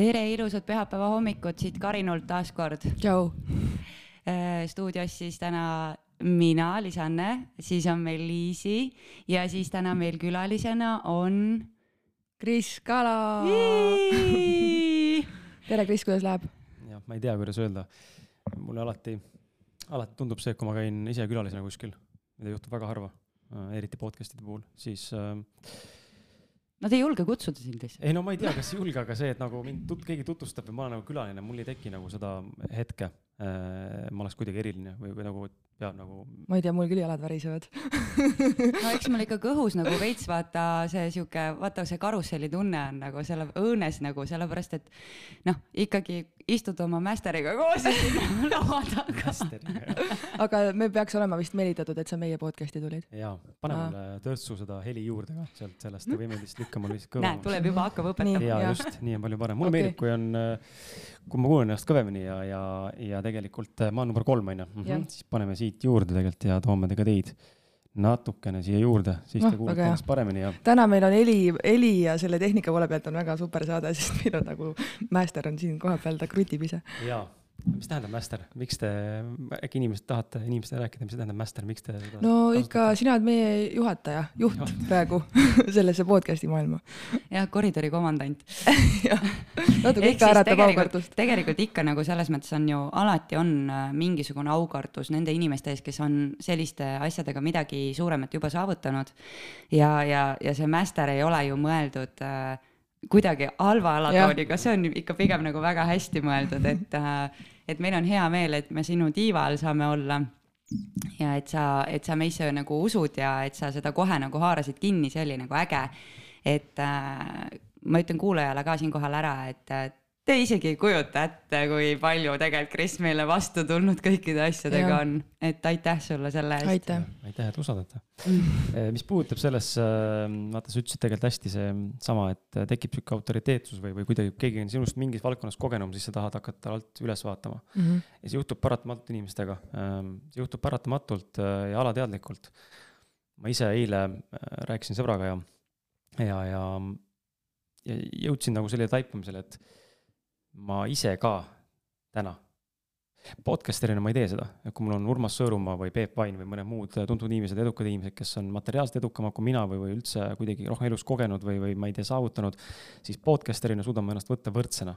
tere, ilusat pühapäeva hommikut siit Karinult taas kord. tšau. stuudios siis täna mina, Liis-Anne, siis on meil Liisi ja siis täna meil külalisena on. Kris Kala. tere, Kris, kuidas läheb? jah, ma ei tea, kuidas öelda. mulle alati, alati tundub see, et kui ma käin ise külalisena kuskil, mida juhtub väga harva, eriti podcast'ide puhul, siis äh, Nad ei julge kutsuda sind lihtsalt. ei no ma ei tea, kas julge, aga see, et nagu mind tut-, keegi tutvustab ja ma olen nagu külaline, mul ei teki nagu seda hetke. ma oleks kuidagi eriline või, või nagu peab nagu. ma ei tea, mul küll jalad värisevad no eks mul ikka kõhus nagu veits vaata see sihuke, vaata see karusselli tunne on nagu selle õõnes nagu sellepärast, et noh, ikkagi istud oma mästeriga koos laua taga. aga me peaks olema vist meelitatud, et sa meie podcast'i tulid. jaa, pane mulle törtsu seda heli juurde ka sealt sellest, ei või meeldist lükka mul lihtsalt kõva. näed, tuleb juba, hakkab õpetama. jaa, just, nii on palju parem. mulle okay. meeldib, kui on, kui ma kuulen ennast kõvemini ja, ja, ja tegelikult ma olen number kolm, onju. Mhm, siis paneme siit juurde tegelikult ja toome ka teid natukene siia juurde, siis te no, kuulete ennast paremini ja. täna meil on heli, heli ja selle tehnika poole pealt on väga super saade, sest meil on nagu mäester on siin kohapeal, ta krutib ise. jaa mis tähendab mäster, miks te, äkki inimesed tahate inimestele rääkida, mis tähendab mäster, miks te no ikka sina oled meie juhataja, juht Juht. praegu sellesse podcast'i maailma. jah, koridori komandant natuke ikka äratab aukardust. tegelikult ikka nagu selles mõttes on ju, alati on äh, mingisugune aukardus nende inimeste ees, kes on selliste asjadega midagi suuremat juba saavutanud. ja, ja, ja see mäster ei ole ju mõeldud äh, kuidagi halva alatooniga, see on ikka pigem nagu väga hästi mõeldud, et, äh, et meil on hea meel, et me sinu tiiva all saame olla. ja et sa, et sa meisse nagu usud ja et sa seda kohe nagu haarasid kinni, see oli nagu äge. et äh, ma ütlen kuulajale ka siinkohal ära, et Te isegi ei kujuta ette, kui palju tegelikult Kris meile vastu tulnud kõikide asjadega ja. on, et aitäh sulle selle eest. aitäh, aitäh, et usaldate mm.. mis puudutab sellesse, vaata, sa ütlesid tegelikult hästi seesama, et tekib sihuke autoriteetsus või, või kuidagi keegi on sinust mingis valdkonnas kogenum, siis sa tahad hakata alt üles vaatama mm. -hmm. ja see juhtub paratamatult inimestega, see juhtub paratamatult äh, ja alateadlikult. ma ise eile äh, rääkisin sõbraga ja, ja, ja, ja jõudsin nagu sellele taipamisele, et ma ise ka täna, podcaster'ina ma ei tee seda, et kui mul on Urmas Sõõrumaa või Peep Vain või mõned muud tuntud inimesed, edukad inimesed, kes on materiaalselt edukamad kui mina või, või üldse kuidagi rohkem elus kogenud või, või ma ei tea, saavutanud, siis podcaster'ina suudan ma ennast võtta võrdsena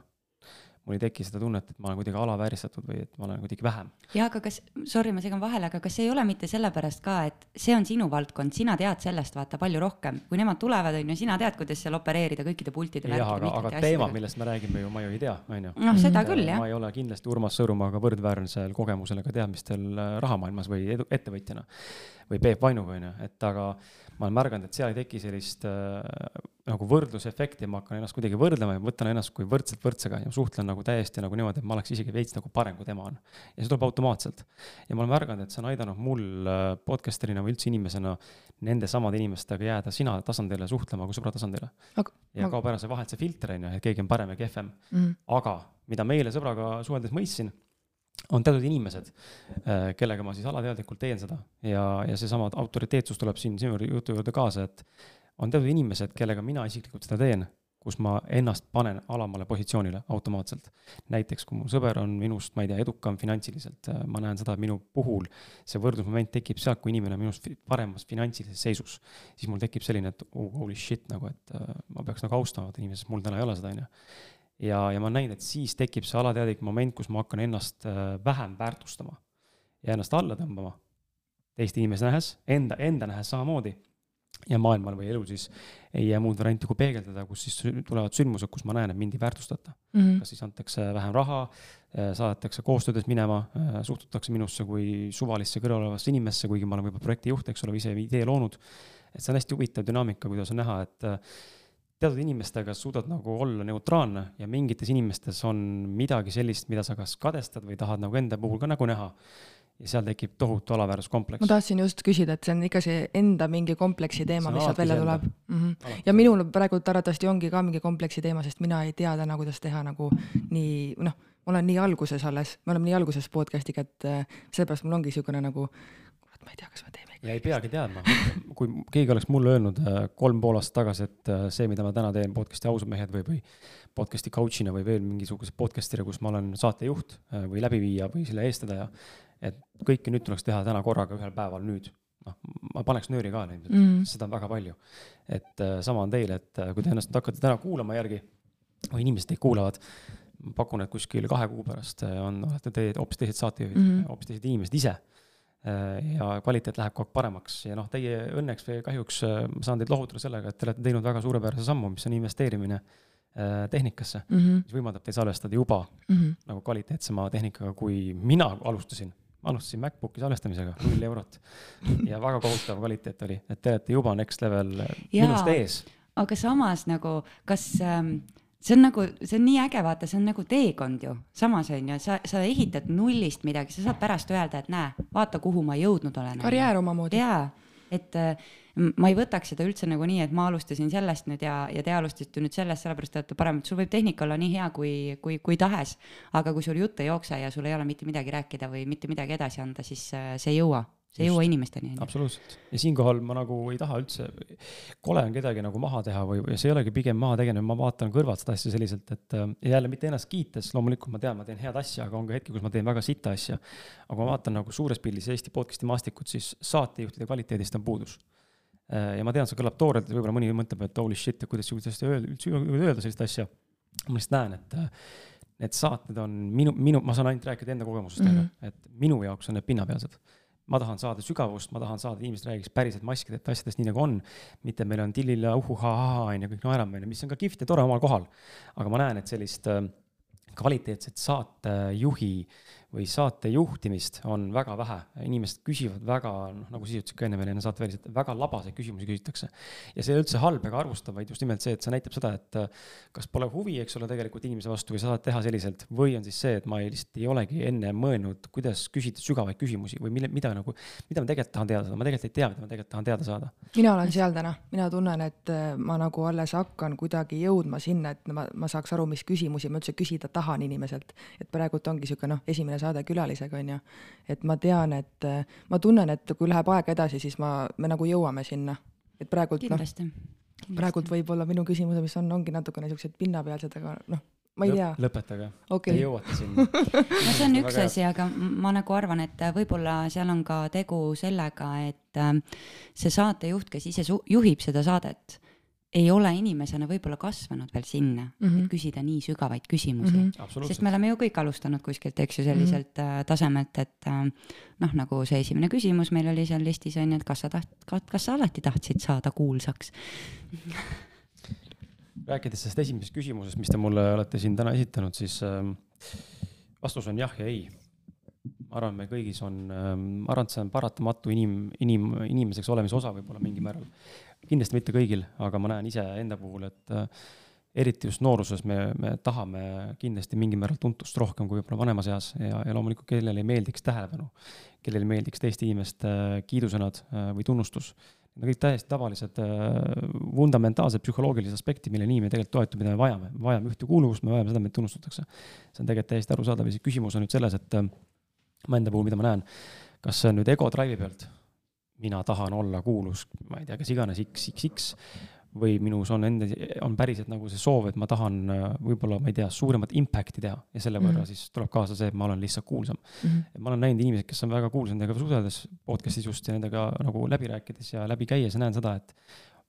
mul ei teki seda tunnet, et ma olen kuidagi alavääristatud või et ma olen kuidagi vähem. ja aga kas, sorry, ma segan vahele, aga kas ei ole mitte sellepärast ka, et see on sinu valdkond, sina tead sellest vaata palju rohkem, kui nemad tulevad, on ju, sina tead, kuidas seal opereerida kõikide pultide. jah, aga, aga teema, millest me räägime ju, ma ju ei tea, on ju. noh, seda küll, jah. ma ei ole kindlasti Urmas Sõõrumaaga võrdväärsel kogemusel ega teadmistel äh, rahamaailmas või edu, ettevõtjana või Peep Vainuga, on ju, et aga ma olen märganud, et seal ei teki sellist äh, nagu võrdlusefekti, ma hakkan ennast kuidagi võrdlema ja võtan ennast kui võrdselt võrdsega ja suhtlen nagu täiesti nagu niimoodi, et ma oleks isegi veits nagu parem, kui tema on. ja see tuleb automaatselt. ja ma olen märganud, et see on aidanud mul äh, podcaster'ina või üldse inimesena nende samade inimestega jääda sina tasandile suhtlema kui sõbra tasandile aga,. ja kaob ära see vahelt see filter, on ju, et keegi on parem ja kehvem mm. -hmm. aga mida ma eile sõbraga suheldes mõistsin on teatud inimesed, äh, kellega ma siis alateadlikult teen seda ja, ja seesama autoriteetsus tuleb siin sinu jutu juurde kaasa, et on teatud inimesed, kellega mina isiklikult seda teen, kus ma ennast panen alamale positsioonile automaatselt. näiteks kui mu sõber on minust, ma ei tea, edukam finantsiliselt, äh, ma näen seda, et minu puhul see võrdlusmoment tekib sealt, kui inimene on minust paremas finantsilises seisus. siis mul tekib selline, et oh, holy shit nagu, et uh, ma peaks nagu austama seda inimest, mul täna ei ole seda, on ju ja, ja ma olen näinud, et siis tekib see alateadlik moment, kus ma hakkan ennast äh, vähem väärtustama ja ennast alla tõmbama. teist inimest nähes, enda, enda nähes samamoodi. Ja maailmal või elul siis ei jää muud varianti kui peegeldada, kus siis tulevad sündmused, kus ma näen, et mind ei väärtustata mm. -hmm. kas siis antakse vähem raha, äh, saadetakse koostöödes minema, äh, suhtutakse minusse kui suvalisse kõrvaleolevasse inimesse, kuigi ma olen võib-olla projektijuht, eks ole, ise idee loonud. et see on hästi huvitav dünaamika, kuidas on näha, et teatud inimestega suudad nagu olla neutraalne ja mingites inimestes on midagi sellist, mida sa kas kadestad või tahad nagu enda puhul ka nagu näha. Ja seal tekib tohutu alaväärsuskompleks. ma tahtsin just küsida, et see on ikka see enda mingi kompleksi teema, mis sealt välja tuleb mm. -hmm. ja minul praegu arvatavasti ongi ka mingi kompleksi teema, sest mina ei tea täna, kuidas teha nagu nii, noh, ma olen nii alguses alles, me oleme nii alguses podcast'iga, et äh, sellepärast mul ongi niisugune nagu ma ei tea, kas me teeme. ja ei peagi teadma, kui keegi oleks mulle öelnud äh, kolm pool aastat tagasi, et äh, see, mida ma täna teen podcast'i Ausad mehed või, või podcast'i coach'ina või veel mingisuguse podcast'ina, kus ma olen saatejuht äh, või läbiviija või selle eestvedaja, et kõike nüüd tuleks teha täna korraga ühel päeval nüüd noh, ma paneks nööri ka ilmselt mm, -hmm. seda on väga palju. et sama on teil, et kui te ennast hakkate täna kuulama järgi või inimesed teid kuulavad, ma pakun, et kuskil kahe kuu pärast on, olete te hoopis teised saatejuhid mm, -hmm. hoopis teised inimesed ise ja kvaliteet läheb kogu aeg paremaks ja noh, teie õnneks või kahjuks äh, ma saan teid lohutada sellega, et te olete teinud väga suurepärase sammu, mis on investeerimine äh, tehnikasse mm, -hmm. mis võimaldab teil salvestada juba mm -hmm. nagu kvaliteetsema tehnikaga, kui mina alustasin. alustasin MacBooki salvestamisega, null eurot ja väga kohutav kvaliteet oli, et te olete juba next level ja, minust ees. aga samas nagu, kas ähm, see on nagu, see on nii äge, vaata, see on nagu teekond ju, samas on ju, sa, sa ehitad nullist midagi, sa saad pärast öelda, et näe, vaata, kuhu ma jõudnud olen. karjäär omamoodi. jaa, et äh, ma ei võtaks seda üldse nagu nii, et ma alustasin sellest nüüd ja, ja te alustasite nüüd sellest, sellepärast te olete parem, et sul võib tehnika olla nii hea kui, kui, kui tahes. aga kui sul jutt ei jookse ja sul ei ole mitte midagi rääkida või mitte midagi edasi anda, siis äh, see ei jõua see ei jõua inimesteni. absoluutselt ja siinkohal ma nagu ei taha üldse, kole on kedagi nagu maha teha või, või see ei olegi pigem maha tegemine, ma vaatan kõrvalt seda asja selliselt, et äh, jälle mitte ennast kiites, loomulikult ma tean, ma teen head asja, aga on ka hetki, kus ma teen väga sita asja. aga ma vaatan nagu suures pildis Eesti podcast'i maastikut, siis saatejuhtide kvaliteedist on puudus äh, ja ma tean, see kõlab toorelt, võib-olla mõni mõtleb, et holy shit, kuidas sihukest asja öelda, üldse öelda sellist asja. ma lihtsalt näen, et äh, need saated on minu, minu, ma saan ainult rääkida enda kogemusest mm, -hmm. et minu jaoks on need pinnapealsed ma tahan saada sügavust, ma tahan saada, inimesed räägiks päriselt maskidest, asjadest nii nagu on. mitte meil on tillila uhuhaa on ju, kõik naerame, mis on ka kihvt ja tore omal kohal. aga ma näen, et sellist kvaliteetset saatejuhi või saate juhtimist on väga vähe. inimesed küsivad väga, noh nagu sa ütlesid ka enne veel enne saateväliselt, väga labaseid küsimusi küsitakse. ja see ei ole üldse halb ega arvustav, vaid just nimelt see, et see näitab seda, et äh, kas pole huvi, eks ole, tegelikult inimese vastu või sa saad teha selliselt või on siis see, et ma ei, lihtsalt ei olegi enne mõelnud, kuidas küsida sügavaid küsimusi või mille, mida nagu, mida ma tegelikult tahan teada saada, ma tegelikult ei tea, mida ma tegelikult tahan teada saada. mina olen seal täna, mina tunnen, et äh, ma nagu alles hakkan kuidagi jõudma sinna, et ma, ma saaks aru, mis küsimusi ma üldse küsida tahan inimeselt. et praegult ongi sihuke noh, esimene saade külalisega, on ju. et ma tean, et ma tunnen, et kui läheb aeg edasi, siis ma, me nagu jõuame sinna. et praegult noh, praegult võib-olla minu küsimused, mis on, ongi natukene siuksed pinnapealsed, aga noh, ma ei tea. lõpetage okay., te jõuate sinna no see on üks asi, aga ma nagu arvan, et võib-olla seal on ka tegu sellega, et äh, see saatejuht, kes ise juhib seda saadet ei ole inimesena võib-olla kasvanud veel sinna mm, -hmm. et küsida nii sügavaid küsimusi mm. -hmm. sest me oleme ju kõik alustanud kuskilt, eks ju, selliselt mm -hmm. tasemelt, et äh, noh, nagu see esimene küsimus meil oli seal listis on ju, et kas sa taht-, kas sa alati tahtsid saada kuulsaks rääkides sellest esimesest küsimusest, mis te mulle olete siin täna esitanud, siis äh, vastus on jah ja ei ma arvan, me kõigis on, ma arvan, et see on paratamatu inim, inim, inimeseks olemise osa võib-olla mingil määral kindlasti mitte kõigil, aga ma näen iseenda puhul, et äh, eriti just nooruses me, me tahame kindlasti mingil määral tuntust rohkem kui võib-olla vanemas eas ja, ja loomulikult kellele ei meeldiks tähelepanu, kellele meeldiks teiste inimeste äh, kiidusõnad äh, või tunnustus. Need on kõik täiesti tavalised fundamentaalsed psühholoogilised aspektid, mille inimene tegelikult toetub, mida me vajame. me vajame ühtekuuluvust, me vajame seda, meid tunnustatakse. see on tegelikult täiesti arusaadav ja siis küsimus on nüüd selles, et ma enda puhul, mida ma näen, kas see on nüüd ego drive'i pealt mina tahan olla kuulus, ma ei tea, kes iganes XXX või minus on enda, on päriselt nagu see soov, et ma tahan äh, võib-olla, ma ei tea, suuremat impact'i teha ja selle võrra mm -hmm. siis tuleb kaasa see, et ma olen lihtsalt kuulsam mm. -hmm. ma olen näinud inimesi, kes on väga kuulsad, nendega suheldes podcast'is just ja nendega nagu läbi rääkides ja läbi käies näen seda, et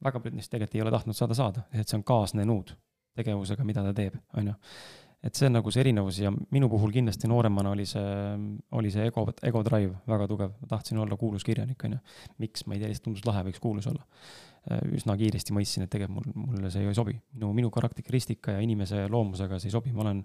väga paljud neist tegelikult ei ole tahtnud saada saada, et see on kaasnenud tegevusega, mida ta teeb, on ju et see on nagu see erinevus ja minu puhul kindlasti nooremana oli see, oli see ego, ego drive väga tugev, ma tahtsin olla kuulus kirjanik, on ju. miks, ma ei tea, lihtsalt tundus lahe, võiks kuulus olla. Üsna kiiresti mõistsin, et tegelikult mul, mulle see ei sobi. minu, minu karakteristika ja inimese loomusega see ei sobi, ma olen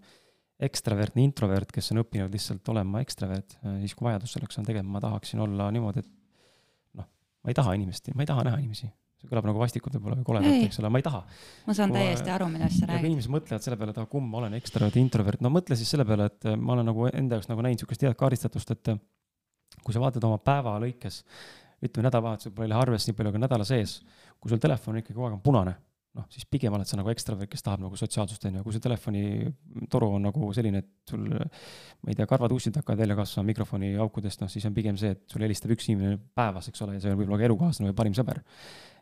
ekstravertne introvert, kes on õppinud lihtsalt olema ekstravert, siis kui vajadus selleks on tegema, ma tahaksin olla niimoodi, et noh, ma ei taha inimest, ma ei taha näha inimesi see kõlab nagu vastikult võib-olla või koledalt, eks ole, ma ei taha. ma saan ma, täiesti aru, millest sa räägid. inimesed mõtlevad selle peale, et ah, kumb ma olen, ekstravert introvert, no mõtle siis selle peale, et ma olen nagu enda jaoks nagu näinud sihukest head kaardistatust, et kui sa vaatad oma päeva lõikes, ütleme nädalavahetusel pole arvesse nii palju, aga nädala sees, kui sul telefon ikkagi kogu aeg on punane, noh, siis pigem oled sa nagu ekstravert, kes tahab nagu sotsiaalsust, on ju, kui see telefonitoru on nagu selline, et sul, ma ei tea, karvad-ussid hakkavad välja kasvama mikrofoni aukudest, noh, siis on pigem see, et sulle helistab üks inimene päevas, eks ole, ja see on võib-olla ka elukaaslane või parim sõber.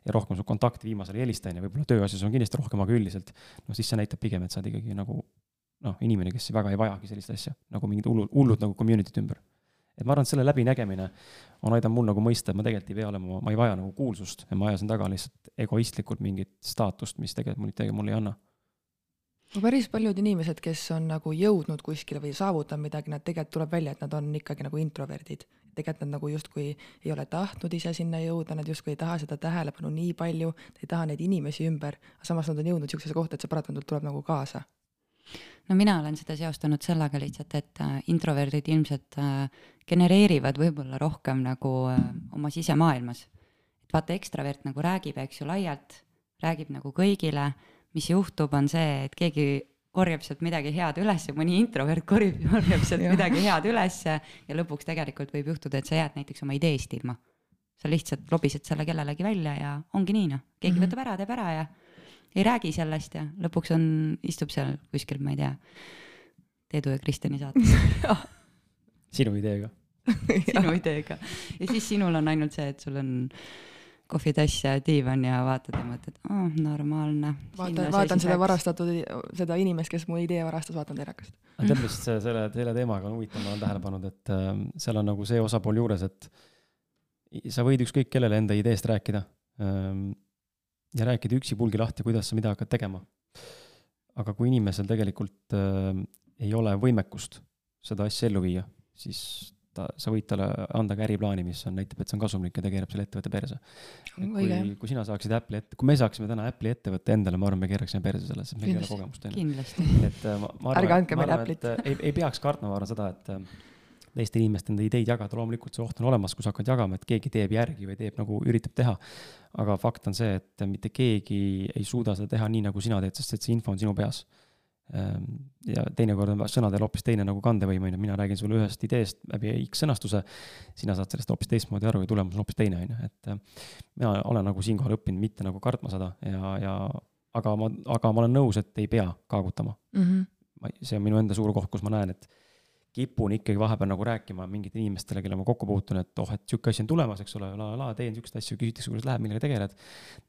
Ja rohkem su kontakti viimasel ei helista, on ju, võib-olla tööasjas on kindlasti rohkem, aga üldiselt, noh, siis see näitab pigem, et sa oled ikkagi nagu noh, inimene, kes väga ei vajagi sellist asja, nagu mingid hullud, hullud nagu community't ümber et ma arvan, et selle läbinägemine on aidanud mul nagu mõista, et ma tegelikult ei pea olema, ma ei vaja nagu kuulsust ja ma ajasin taga lihtsalt egoistlikult mingit staatust, mis tegelikult mul tegelikult mulle ei anna. no päris paljud inimesed, kes on nagu jõudnud kuskile või saavutanud midagi, nad tegelikult tuleb välja, et nad on ikkagi nagu introverdid. Tegelikult nad nagu justkui ei ole tahtnud ise sinna jõuda, nad justkui ei taha seda tähelepanu nii palju, ei taha neid inimesi ümber, samas nad on jõudnud niisugusesse kohta, et see paratamatult tuleb nagu kaasa no mina olen seda seostanud sellega lihtsalt, et äh, introverdid ilmselt äh, genereerivad võib-olla rohkem nagu äh, oma sisemaailmas. et vaata, ekstravert nagu räägib, eks ju, laialt, räägib nagu kõigile, mis juhtub, on see, et keegi korjab sealt midagi head ülesse, mõni introvert korjab, korjab sealt midagi head ülesse ja lõpuks tegelikult võib juhtuda, et sa jääd näiteks oma ideest ilma. sa lihtsalt lobised selle kellelegi välja ja ongi nii noh, keegi mm -hmm. võtab ära, teeb ära ja ei räägi sellest ja lõpuks on, istub seal kuskil, ma ei tea, Teedu ja Kristjani saates. Sinu ideega. Sinu ideega. Ja siis sinul on ainult see, et sul on kohvitass ja diivan ja vaatad ja mõtled, aa oh, normaalne. vaatan, vaatan seda varastatud, seda inimest, kes mu idee varastas, vaatan telekast. tead, mis selle, selle teemaga on huvitav, ma olen tähele pannud, et äh, seal on nagu see osapool juures, et sa võid ükskõik kellele enda ideest rääkida ähm, ja rääkida üksipulgi lahti, kuidas sa mida hakkad tegema. aga kui inimesel tegelikult äh, ei ole võimekust seda asja ellu viia, siis ta, sa võid talle anda ka äriplaani, mis on, näitab, et see on kasumlik ja ta keerab selle ettevõtte perse. kui, kui sina saaksid Apple'i ette, kui me saaksime täna Apple'i ettevõtte endale, ma arvan, me keeraksime perse selles, et meil ei ole kogemust. kindlasti. et äh, ma, ma arvan, ärge andke meile Apple'it. ei, ei peaks kartma, ma arvan seda, et äh, teiste inimeste enda ideid jagada, loomulikult see oht on olemas, kui sa hakkad jagama, et keegi teeb järgi või teeb nagu üritab teha. aga fakt on see, et mitte keegi ei suuda seda teha nii, nagu sina teed, sest et see info on sinu peas. Ehm, ja teinekord on sõnadel hoopis teine nagu kandevõim, on ju, mina räägin sulle ühest ideest läbi X sõnastuse, sina saad sellest hoopis teistmoodi aru ja tulemus on hoopis teine, on ju, et äh, mina olen nagu siinkohal õppinud mitte nagu kartma seda ja, ja aga ma, aga ma olen nõus, et ei pea kaagutama mm. -hmm. see on minu enda suur koht, kus ma näen, et kipun ikkagi vahepeal nagu rääkima mingitele inimestele, kellega ma kokku puutun, et oh, et sihuke asi on tulemas, eks ole, la la, teen siukseid asju, küsitakse, kuidas läheb, millega tegeled.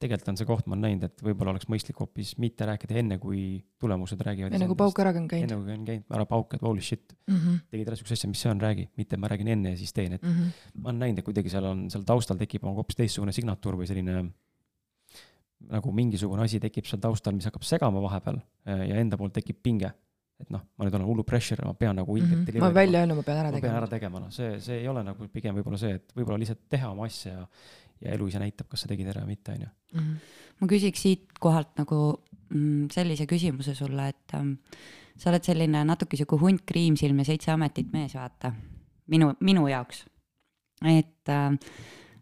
tegelikult on see koht, ma olen näinud, et võib-olla oleks mõistlik hoopis mitte rääkida enne, kui tulemused räägivad. enne kui pauk ära on käinud. enne kui on käinud, ära pauka, et holy shit mm -hmm., tegid ära siukse asja, mis see on, räägi, mitte ma räägin enne ja siis teen, et mm -hmm. ma olen näinud, et kuidagi seal on, seal taustal tekib nagu hoopis teistsugune signatuur või selline nagu mingisugune asi tekib seal taustal, mis hakkab segama vahepeal ja enda poolt tekib pinge et noh, ma nüüd olen hullu pressure, ma pean nagu ilgelt mm. -hmm. ma välja öelnud, ma pean ära tegema. ma pean ära tegema, noh, see, see ei ole nagu pigem võib-olla see, et võib-olla lihtsalt teha oma asja ja, ja elu ise näitab, kas sa tegid ära või mitte, on ju. Mhm. ma küsiks siit kohalt nagu mm, sellise küsimuse sulle, et ähm, sa oled selline natuke sihuke hunt kriimsilm ja seitse ametit mees, vaata. minu, minu jaoks. et äh,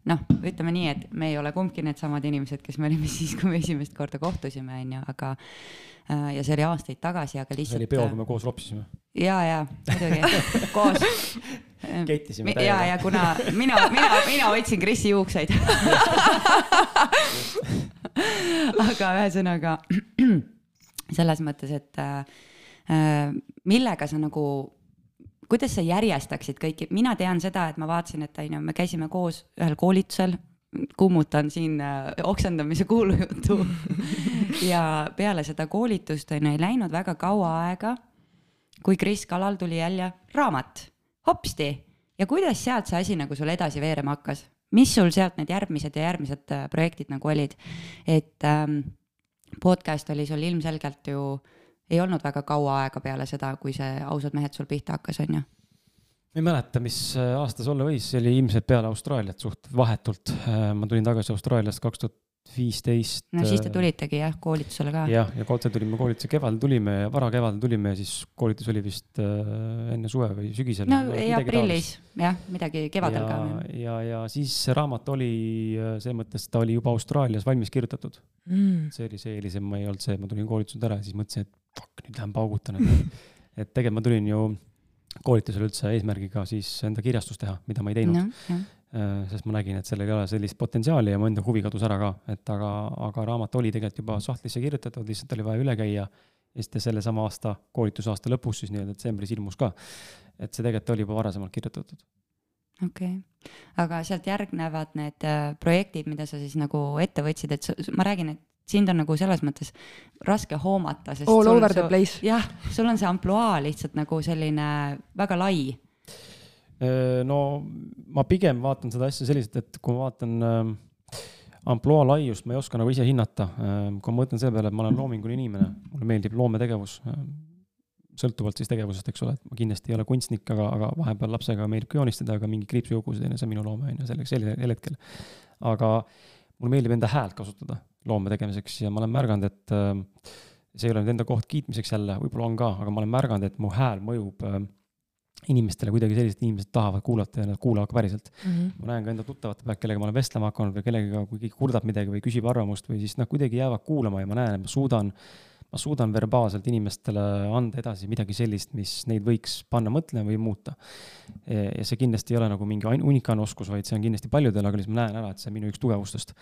noh, ütleme nii, et me ei ole kumbki needsamad inimesed, kes me olime siis, kui me esimest korda kohtusime, on ju, aga Äh, ja see oli aastaid tagasi, aga lihtsalt. see oli peo, kui me koos lopsisime. ja, ja muidugi koos. kettisime täiega. ja, ja kuna mina, mina, mina hoidsin Krisi juukseid aga ühesõnaga selles mõttes, et äh, millega sa nagu kuidas sa järjestaksid kõiki, mina tean seda, et ma vaatasin, et on ju, me käisime koos ühel koolitusel, kummutan siin äh, oksendamise kuulujutu ja peale seda koolitust on ju ei läinud väga kaua aega, kui Kris Kalal tuli jälle raamat, hopsti. ja kuidas sealt see asi nagu sul edasi veerema hakkas? mis sul sealt need järgmised ja järgmised äh, projektid nagu olid? et ähm, podcast oli sul ilmselgelt ju, ei olnud väga kaua aega peale seda, kui see Ausad mehed sul pihta hakkas, on ju ei mäleta, mis äh, aasta see olla võis, see oli ilmselt peale Austraaliat suht vahetult. Äh, ma tulin tagasi Austraaliast kaks tuhat viisteist. no siis te äh, tulitegi jah, koolitusele ka. jah, ja kohe tulime koolituse kevadel tulime ja varakevadel tulime ja siis koolitus oli vist äh, enne suve või sügisel. no ei, aprillis jah, midagi kevadel ja, ka. ja, ja siis see raamat oli selles mõttes, ta oli juba Austraalias valmis kirjutatud mm.. see oli see eelisem, ma ei olnud see, ma tulin koolituselt ära ja siis mõtlesin, et fuck, nüüd lähen paugutan et tegelikult ma tulin ju koolitusel üldse eesmärgiga siis enda kirjastust teha, mida ma ei teinud noh, jah, sest ma nägin, et sellel ei ole sellist potentsiaali ja mu enda huvi kadus ära ka, et aga, aga raamat oli tegelikult juba sahtlisse kirjutatud, lihtsalt oli vaja üle käia. ja siis ta sellesama aasta, koolitusaasta lõpus siis nii-öelda detsembris ilmus ka. et see tegelikult oli juba varasemalt kirjutatud. okei okay.. aga sealt järgnevad need äh, projektid, mida sa siis nagu ette võtsid, et ma räägin, et sind on nagu selles mõttes raske hoomata, sest All sul- over the place. jah, sul on see ampluaa lihtsalt nagu selline väga lai. no ma pigem vaatan seda asja selliselt, et kui ma vaatan äh, ampluaa laiust, ma ei oska nagu ise hinnata äh,. kui ma mõtlen selle peale, et ma olen loominguline inimene, mulle meeldib loometegevus äh,. sõltuvalt siis tegevusest, eks ole, et ma kindlasti ei ole kunstnik, aga, aga vahepeal lapsega meeldib ka joonistada, aga mingi kriipsujugus ja teine, see on minu loome on ju selleks sellisel hetkel. aga mulle meeldib enda häält kasutada loome tegemiseks ja ma olen märganud, et äh, see ei ole nüüd enda koht kiitmiseks jälle, võib-olla on ka, aga ma olen märganud, et mu hääl mõjub äh, inimestele kuidagi selliselt, inimesed tahavad kuulata ja nad kuulavad ka päriselt mm. -hmm. ma näen ka enda tuttavate pealt, kellega ma olen vestlema hakanud või kellegagi, kui keegi kurdab midagi või küsib arvamust või siis nad kuidagi jäävad kuulama ja ma näen, et ma suudan, ma suudan verbaalselt inimestele anda edasi midagi sellist, mis neid võiks panna mõtlema või muuta. ja see kindlasti ei ole nagu mingi unikaalne oskus, vaid see on kindlasti paljudel, aga lihtsalt ma näen ära, et see on minu üks tugevustest.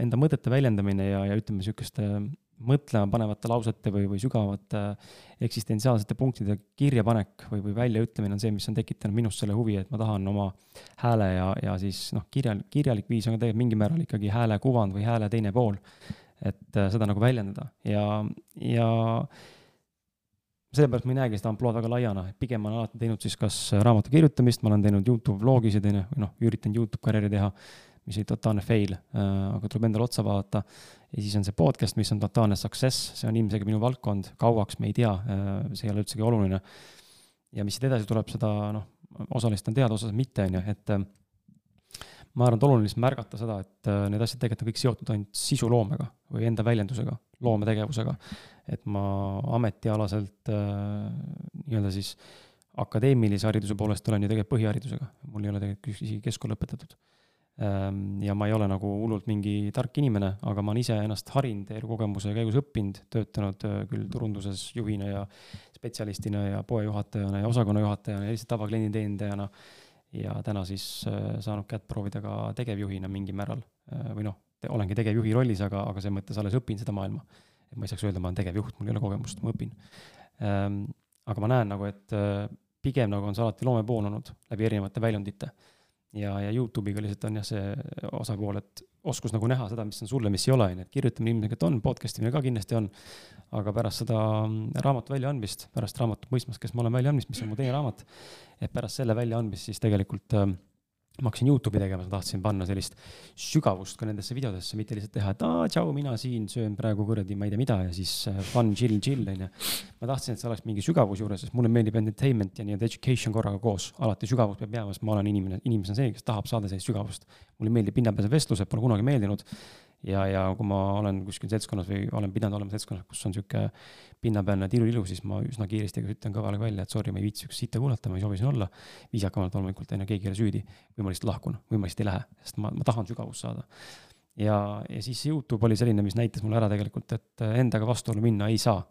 Enda mõtete väljendamine ja, ja ütleme, sihukeste mõtlema panevate lausete või, või sügavate eksistentsiaalsete punktide kirjapanek või, või väljaütlemine on see, mis on tekitanud minus selle huvi, et ma tahan oma hääle ja, ja siis noh, kirjal, kirjalik viis on ka tegelikult mingil määral ikkagi hääle kuvand või hääle teine pool. Et äh, seda nagu väljendada ja, ja sellepärast ma ei näegi seda ampluaad väga laiana, pigem ma olen alati teinud siis kas raamatu kirjutamist, ma olen teinud Youtube vlogisid, on ju, või noh, üritanud Youtube karjääri teha, mis oli totaalne fail äh,, aga tuleb endale otsa vaadata. ja siis on see podcast, mis on totaalne success, see on ilmselgelt minu valdkond, kauaks me ei tea äh,, see ei ole üldsegi oluline. ja mis siit edasi tuleb, seda noh, osaliselt on teada, osaliselt mitte, on ju, et ma arvan, et oluline lihtsalt märgata seda, et äh, need asjad tegelikult on kõik seotud ainult sisuloomega või enda väljendusega, loometegevusega. et ma ametialaselt äh, nii-öelda siis akadeemilise hariduse poolest olen ju tegelikult põhiharidusega, mul ei ole tegelikult isegi keskkool lõpetatud. Ähm, ja ma ei ole nagu hullult mingi tark inimene, aga ma olen ise ennast harinud elukogemuse käigus õppinud, töötanud äh, küll turunduses juhina ja spetsialistina ja poejuhatajana ja osakonna juhatajana ja lihtsalt tavaklienditeenindajana ja täna siis äh, saanud kätt proovida ka tegevjuhina mingil määral äh, või noh, olengi tegevjuhi rollis, aga, aga selles mõttes alles õpin seda maailma. et ma ei saaks öelda, ma olen tegevjuht, mul ei ole kogemust, ma õpin ähm,. aga ma näen nagu, et äh, pigem nagu on see alati loomepool olnud läbi erinevate väljundite. ja, ja Youtube'iga lihtsalt on jah, see osapool, et oskus nagu näha seda, mis on sulle, mis ei ole, on ju, et kirjutamine ilmselgelt on, podcast imine ka kindlasti on. aga pärast seda mm, raamatu väljaandmist, pärast raamatut Mõistmas, kes ma olen väljaandmist, mis on mu teine raamat, et pärast selle väljaandmist siis tegelikult äh, ma hakkasin Youtube'i tegema, ma tahtsin panna sellist sügavust ka nendesse videodesse, mitte lihtsalt teha, et aa, tšau, mina siin söön praegu kuradi, ma ei tea mida ja siis äh, fun, chill, chill on ju. ma tahtsin, et see oleks mingi sügavus juures, sest mulle meeldib entertainment ja nii-öelda education korraga koos, alati sügavus peab jääma, sest ma olen inimene, on see, kes tahab saada sellist sügavust. mulle meeldib pinnapealsed vestlused, pole kunagi meeldinud. Ja, ja kui ma olen kuskil seltskonnas või olen pidanud olema seltskonnas, kus on sihuke pinnapealne tilulilu, siis ma üsna kiiresti ütlen kõvale välja, et sorry, ma ei viitsi sihukest sitta kuulata, ma ei soovi siin olla. viisakamalt loomulikult, on ju, keegi ei ole süüdi või ma lihtsalt lahkun või ma lihtsalt ei lähe, sest ma, ma tahan sügavust saada. ja, ja siis Youtube oli selline, mis näitas mulle ära tegelikult, et endaga vastuollu minna ei saa.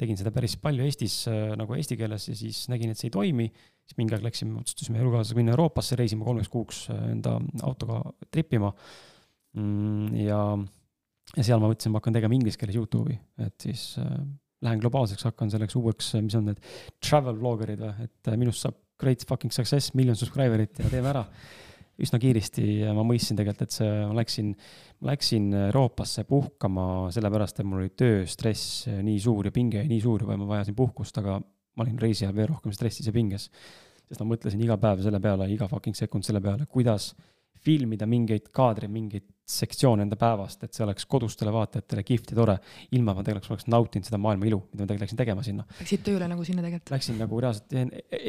tegin seda päris palju Eestis nagu eesti keeles ja siis nägin, et see ei toimi. siis mingi aeg läksime, otsustasime elukaaslasega minna Euroopasse reisima kolmeks kuuks enda autoga trip ima. Ja, ja seal ma mõtlesin, ma hakkan tegema inglise keeles Youtube'i, et siis äh, lähen globaalseks, hakkan selleks uueks, mis on need travel vlogger'id või, et minust saab great fucking success, miljon subscriber'it ja teeme ära üsna kiiresti ma mõistsin tegelikult, et see, ma läksin, läksin Euroopasse puhkama sellepärast, et mul oli tööstress nii suur ja pinge nii suur ja ma vajasin puhkust, aga ma olin reisi ajal veel rohkem stressis ja pinges. sest ma mõtlesin iga päev selle peale, iga fucking sekund selle peale, kuidas filmida mingeid kaadreid, mingeid sektsioone enda päevast, et see oleks kodustele vaatajatele kihvt ja tore. ilma ma tegelikult oleks nautinud seda maailma ilu, mida ma tegelikult läksin tegema sinna. Läksid tööle nagu sinna tegelikult? Läksin nagu reaalselt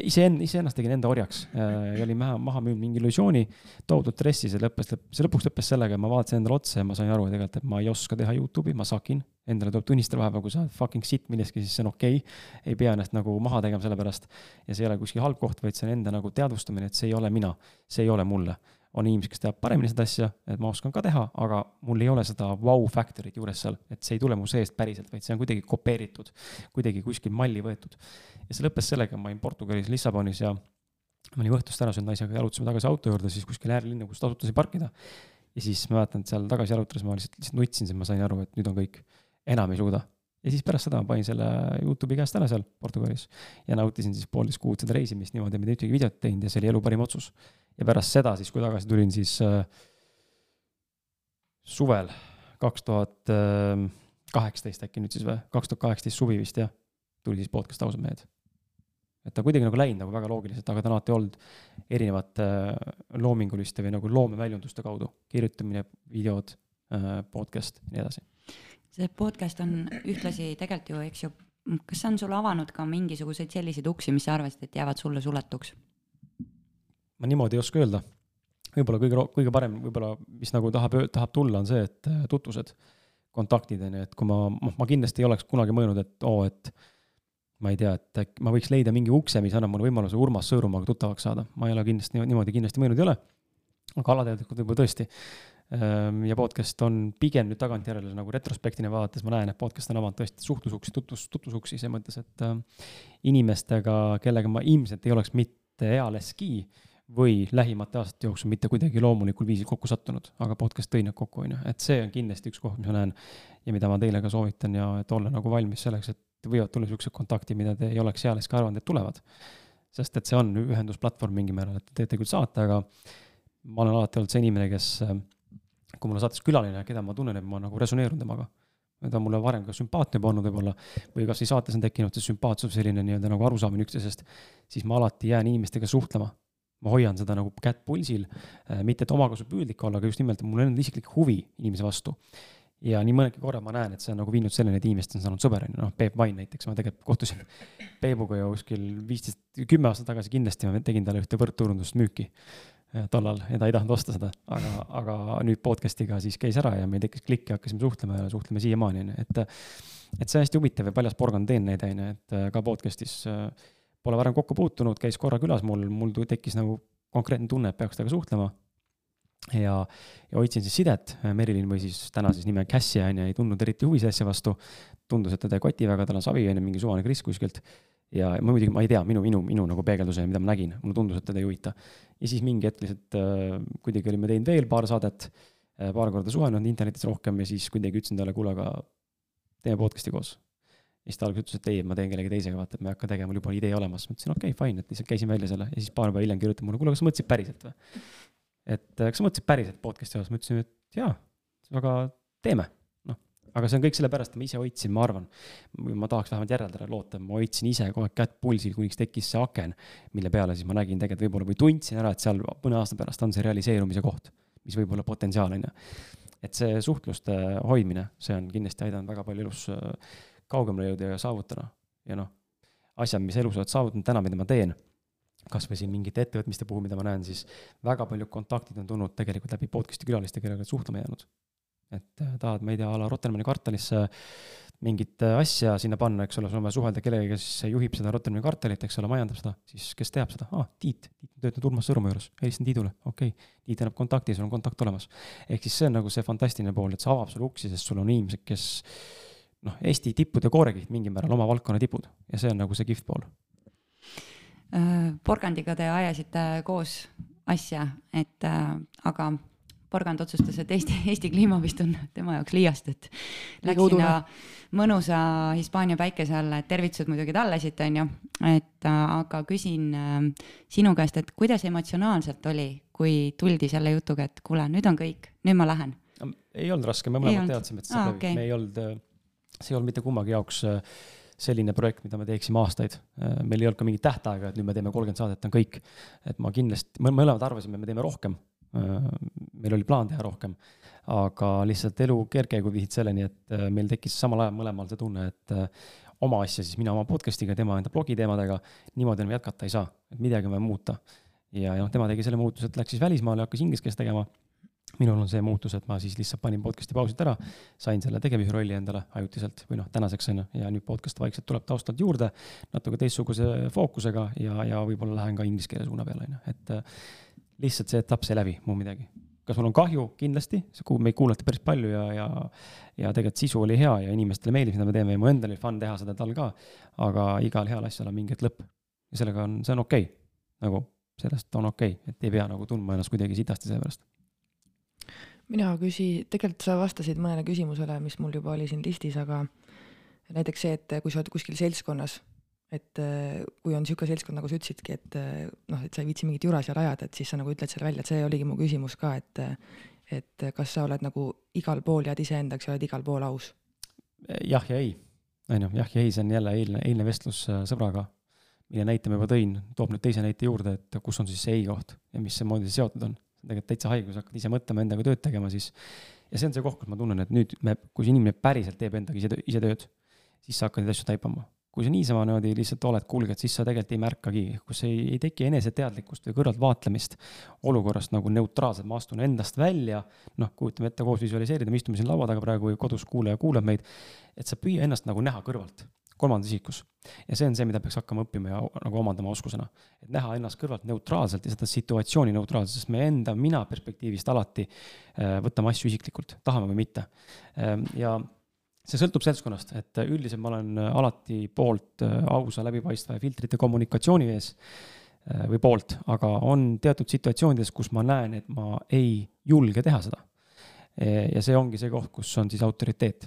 iseen-, iseennast tegin enda orjaks ja olin maha, maha müünud mingi illusiooni, tohutult stressi, see lõppes, see lõpuks lõppes sellega, ma vaatasin endale otsa ja ma sain aru tegelikult, et ma ei oska teha Youtube'i, ma sakin. Endale tuleb tunnistada vahepeal, kui sa oled fucking sitt milleski, siis see on okei okay.. ei pea ennast nagu maha tegema selle pärast. ja see ei ole kuskil halb koht, vaid see on enda nagu teadvustamine, et see ei ole mina, see ei ole mulle on inimesed, kes teavad paremini seda asja, et ma oskan ka teha, aga mul ei ole seda vau factory't juures seal, et see ei tule mu seest päriselt, vaid see on kuidagi kopeeritud, kuidagi kuskil malli võetud. ja see lõppes sellega, ma olin Portugalis Lissabonis ja ma olin õhtust ära söönud naisega, jalutasime tagasi auto juurde, siis kuskil äärelinna, kus tasuta sai parkida. ja siis ma mäletan, et seal tagasi jalutades ma lihtsalt, lihtsalt nutsin, siis ma sain aru, et nüüd on kõik, enam ei suuda. Ja siis pärast seda ma panin selle Youtube'i käest ära seal Portugalis ja nautisin siis poolteist kuud seda reisimist niimoodi, mitte ühtegi videot teinud ja see oli elu parim otsus ja pärast seda siis, kui tagasi tulin, siis äh, suvel kaks tuhat kaheksateist äkki nüüd siis või, kaks tuhat kaheksateist suvi vist jah, tuli siis podcast Ausad mehed. et ta kuidagi nagu läinud nagu väga loogiliselt, aga ta on alati olnud erinevate äh, loominguliste või nagu loomeväljunduste kaudu, kirjutamine, videod äh,, podcast ja nii edasi. See podcast on ühtlasi tegelikult ju, eks ju, kas see on sulle avanud ka mingisuguseid selliseid uksi, mis sa arvasid, et jäävad sulle suletuks? ma niimoodi ei oska öelda. võib-olla kõige, kõige parem võib-olla, mis nagu tahab, tahab tulla, on see, et äh, tutvused, kontaktid on ju, et kui ma, noh, ma kindlasti ei oleks kunagi mõelnud, et oo oh,, et ma ei tea, et äkki ma võiks leida mingi ukse, mis annab mulle võimaluse Urmas Sõõrumaaga tuttavaks saada, ma ei ole kindlasti niimoodi kindlasti mõelnud ei ole. aga alateadlikult võib-olla tõesti. Ehm, ja podcast on pigem nüüd tagantjärele nagu retrospektina vaadates ma näen, et podcast on avanud tõesti suhtlusuksi, tutvus, tutvusuksi selles mõttes, et äh, inimestega, kellega ma ilmselt ei oleks mitte ealeski või lähimate aastate jooksul mitte kuidagi loomulikul viisil kokku sattunud, aga podcast tõi need kokku, on ju, et see on kindlasti üks koht, mis ma näen ja mida ma teile ka soovitan ja et olla nagu valmis selleks, et võivad tulla niisugused kontaktid, mida te ei oleks ealeski arvanud, et tulevad. sest et see on ühendusplatvorm mingil määral, et te teete küll saate, aga ma olen alati olnud see inimene, kes, kui mul on saates külaline, keda ma tunnen, et ma nagu resoneerun temaga. Ta on mulle varem ka sümpaatne olnud võib-olla, või kasvõi saates on tekkinud see sümpaatsus, selline nii-öelda nagu arusaamine üksteisest, siis ma alati jään inimestega suhtlema. Ma hoian seda nagu kätt pulsil, äh, mitte et omakasupüüdlik olla, aga just nimelt, mul on isiklik huvi inimese vastu. ja nii mõnedki korra ma näen, et see on nagu viinud selleni, et inimesest on saanud sõber, on ju, noh, Peep Vain näiteks, ma tegelikult kohtusin Peebuga ju kuskil viisteist, kümme aastat tagasi kindlasti ma tegin talle ühte võrdturundust müüki tollal ja ta ei tahtnud osta seda, aga, aga nüüd podcast'iga siis käis ära ja meil tekkis klikk ja hakkasime suhtlema ja suhtleme siiamaani, on ju, et et see on hästi huvitav ja paljas porgand teen neid, on ju, et äh, ka podcast'is äh, pole varem kokku puutunud, käis korra külas mul, mul tekkis nagu konkreetne tunne, et peaks temaga suhtlema. ja, ja hoidsin siis sidet, Merilin või siis täna siis nime Cassie on ju, ei tundnud eriti huvi selle asja vastu. tundus, et teda ei koti väga, tal on savi on ju, mingi suvane kriss kuskilt. Ja ma muidugi, ma ei tea, minu, minu, minu nagu peegelduse, mida ma nägin, mulle tundus, et teda ei huvita. ja siis mingi hetk lihtsalt äh, kuidagi olime teinud veel paar saadet äh,, paar korda suhelnud internetis rohkem ja siis kuidagi ütlesin talle, kuule, aga teeme podcast'i koos ja siis ta alguses ütles, et ei, ma teen kellegi teisega, vaata, et ma ei hakka tegema, mul juba on idee olemas. ma ütlesin, okei okay,, fine, et lihtsalt käisin välja selle ja siis paar päeva hiljem kirjutab mulle, kuule, kas sa mõtlesid päriselt või? et äh, kas sa mõtlesid päriselt podcast'i osas, ma ütlesin, et jaa, aga teeme. Aga see on kõik sellepärast, et ma ise hoidsin, ma arvan, ma tahaks vähemalt järeldada, loota, ma hoidsin ise kogu aeg kätt pulsil, kuniks tekkis see aken, mille peale siis ma nägin tegelikult võib-olla või tundsin ära, et seal mõne aasta pärast on see realiseerumise koht, mis võib olla potentsiaal, on ju. et see suhtluste hoidmine, see on kindlasti aidanud väga palju elus äh, kaugemale jõuda ja saavutada. ja noh, asjad, mis elus oled saavutanud täna, mida ma teen, kas või siin mingite ettevõtmiste puhul, mida ma näen, siis väga paljud kontaktid on tulnud tegelikult läbi podcast'i külaliste, kellega suhtlema jäänud. Et äh, tahad, ma ei tea, a la Rotermanni kvartalisse mingit äh, asja sinna panna, eks ole, sul on vaja suhelda kellegagi, kes juhib seda Rotermanni kvartalit, eks ole, majandab seda, siis kes teab seda ah,, Tiit, Tiit on töötanud Urmas Sõõrumaa juures, helistan Tiidule, okei okay., Tiit annab kontakti, sul on kontakt olemas. ehk siis see on nagu see fantastiline pool, et see avab sulle uksi, sest sul on inimesed, kes noh, Eesti tippude koorekiht mingil määral, oma valdkonna tipud ja see on nagu see kihvt pool. Äh, porgandiga te ajasite koos asja, et äh, aga porgand otsustas, et Eesti, Eesti kliima vist on tema jaoks liiast, et läks sinna mõnusa Hispaania päikese alla, et tervitused muidugi talle siit, on ju. et äh, aga küsin sinu käest, et kuidas emotsionaalselt oli, kui tuldi selle jutuga, et kuule, nüüd on kõik, nüüd ma lähen? ei olnud raske, me mõlemad teadsime, et see läbi okay., me ei olnud see ei olnud mitte kummagi jaoks äh, selline projekt, mida me teeksime aastaid. Äh, meil ei olnud ka mingit tähtaega, et nüüd me teeme kolmkümmend saadet, on kõik. et ma kindlasti, me mõlemad arvasime, me teeme rohkem. Äh, meil oli plaan teha rohkem, aga lihtsalt elu kergkäigud viisid selleni, et meil tekkis samal ajal mõlemal see tunne, et oma asja, siis mina oma podcast'iga, tema enda blogi teemadega, niimoodi enam jätkata ei saa, et midagi on vaja muuta. ja, ja noh, tema tegi selle muutuse, et läks siis välismaale, hakkas inglise keeles tegema minul on see muutus, et ma siis lihtsalt panin podcast'i pausilt ära, sain selle tegevjuhi rolli endale ajutiselt või noh, tänaseks on ju, ja nüüd podcast vaikselt tuleb taustalt juurde, natuke teistsuguse fookusega ja, ja võib-olla lähen ka inglise keele suuna peale, on ju, et äh, lihtsalt see etapp sai läbi, muu midagi. kas mul on kahju, kindlasti, meid kuulati päris palju ja, ja, ja tegelikult sisu oli hea ja inimestele meeldis, mida me teeme ja mu endal oli fun teha seda tal ka. aga igal heal asjal on mingi hetk lõpp ja sellega on, see on okei okay., nagu sellest on okei okay,, et ei pea nagu tundma ennast kuidagi sitasti selle pärast mina küsi-, tegelikult sa vastasid mõnele küsimusele, mis mul juba oli siin listis, aga näiteks see, et kui sa oled kuskil seltskonnas et äh, kui on niisugune seltskond, nagu sa ütlesidki, et äh, noh, et sa ei viitsi mingit jura seal ajada, et siis sa nagu ütled selle välja, et see oligi mu küsimus ka, et et kas sa oled nagu igal pool jääd iseendaks ja oled igal pool aus? jah ja ei, on ju, jah ja ei, see on jälle eilne, eilne vestlus äh, sõbraga, mille näite ma juba tõin, toob nüüd teise näite juurde, et kus on siis see ei koht ja mismoodi see seotud on. tegelikult täitsa haige, kui sa hakkad ise mõtlema, endaga tööd tegema, siis ja see on see koht, kus ma tunnen, et nüüd me, kui see inimene päriselt teeb endaga ise, ise tööd, siis sa hakkad neid asju taipama kui sa niisama niimoodi lihtsalt oled kulged, siis sa tegelikult ei märkagi, kus ei, ei teki eneseteadlikkust või kõrvaltvaatlemist olukorrast nagu neutraalselt, ma astun endast välja, noh, kujutame ette koos visualiseerida, me istume siin laua taga praegu või kodus kuulaja kuulab meid, et sa püüa ennast nagu näha kõrvalt, kolmandas isikus. ja see on see, mida peaks hakkama õppima ja nagu omandama oskusena. et näha ennast kõrvalt neutraalselt ja seda situatsiooni neutraalselt, sest me enda mina perspektiivist alati äh, võtame asju isiklikult, tahame või mitte. Äh, ja see sõltub seltskonnast, et üldiselt ma olen äh, alati poolt äh, ausa, läbipaistva ja filtrite kommunikatsiooni ees äh, või poolt, aga on teatud situatsioonides, kus ma näen, et ma ei julge teha seda. ja see ongi see koht, kus on siis autoriteet.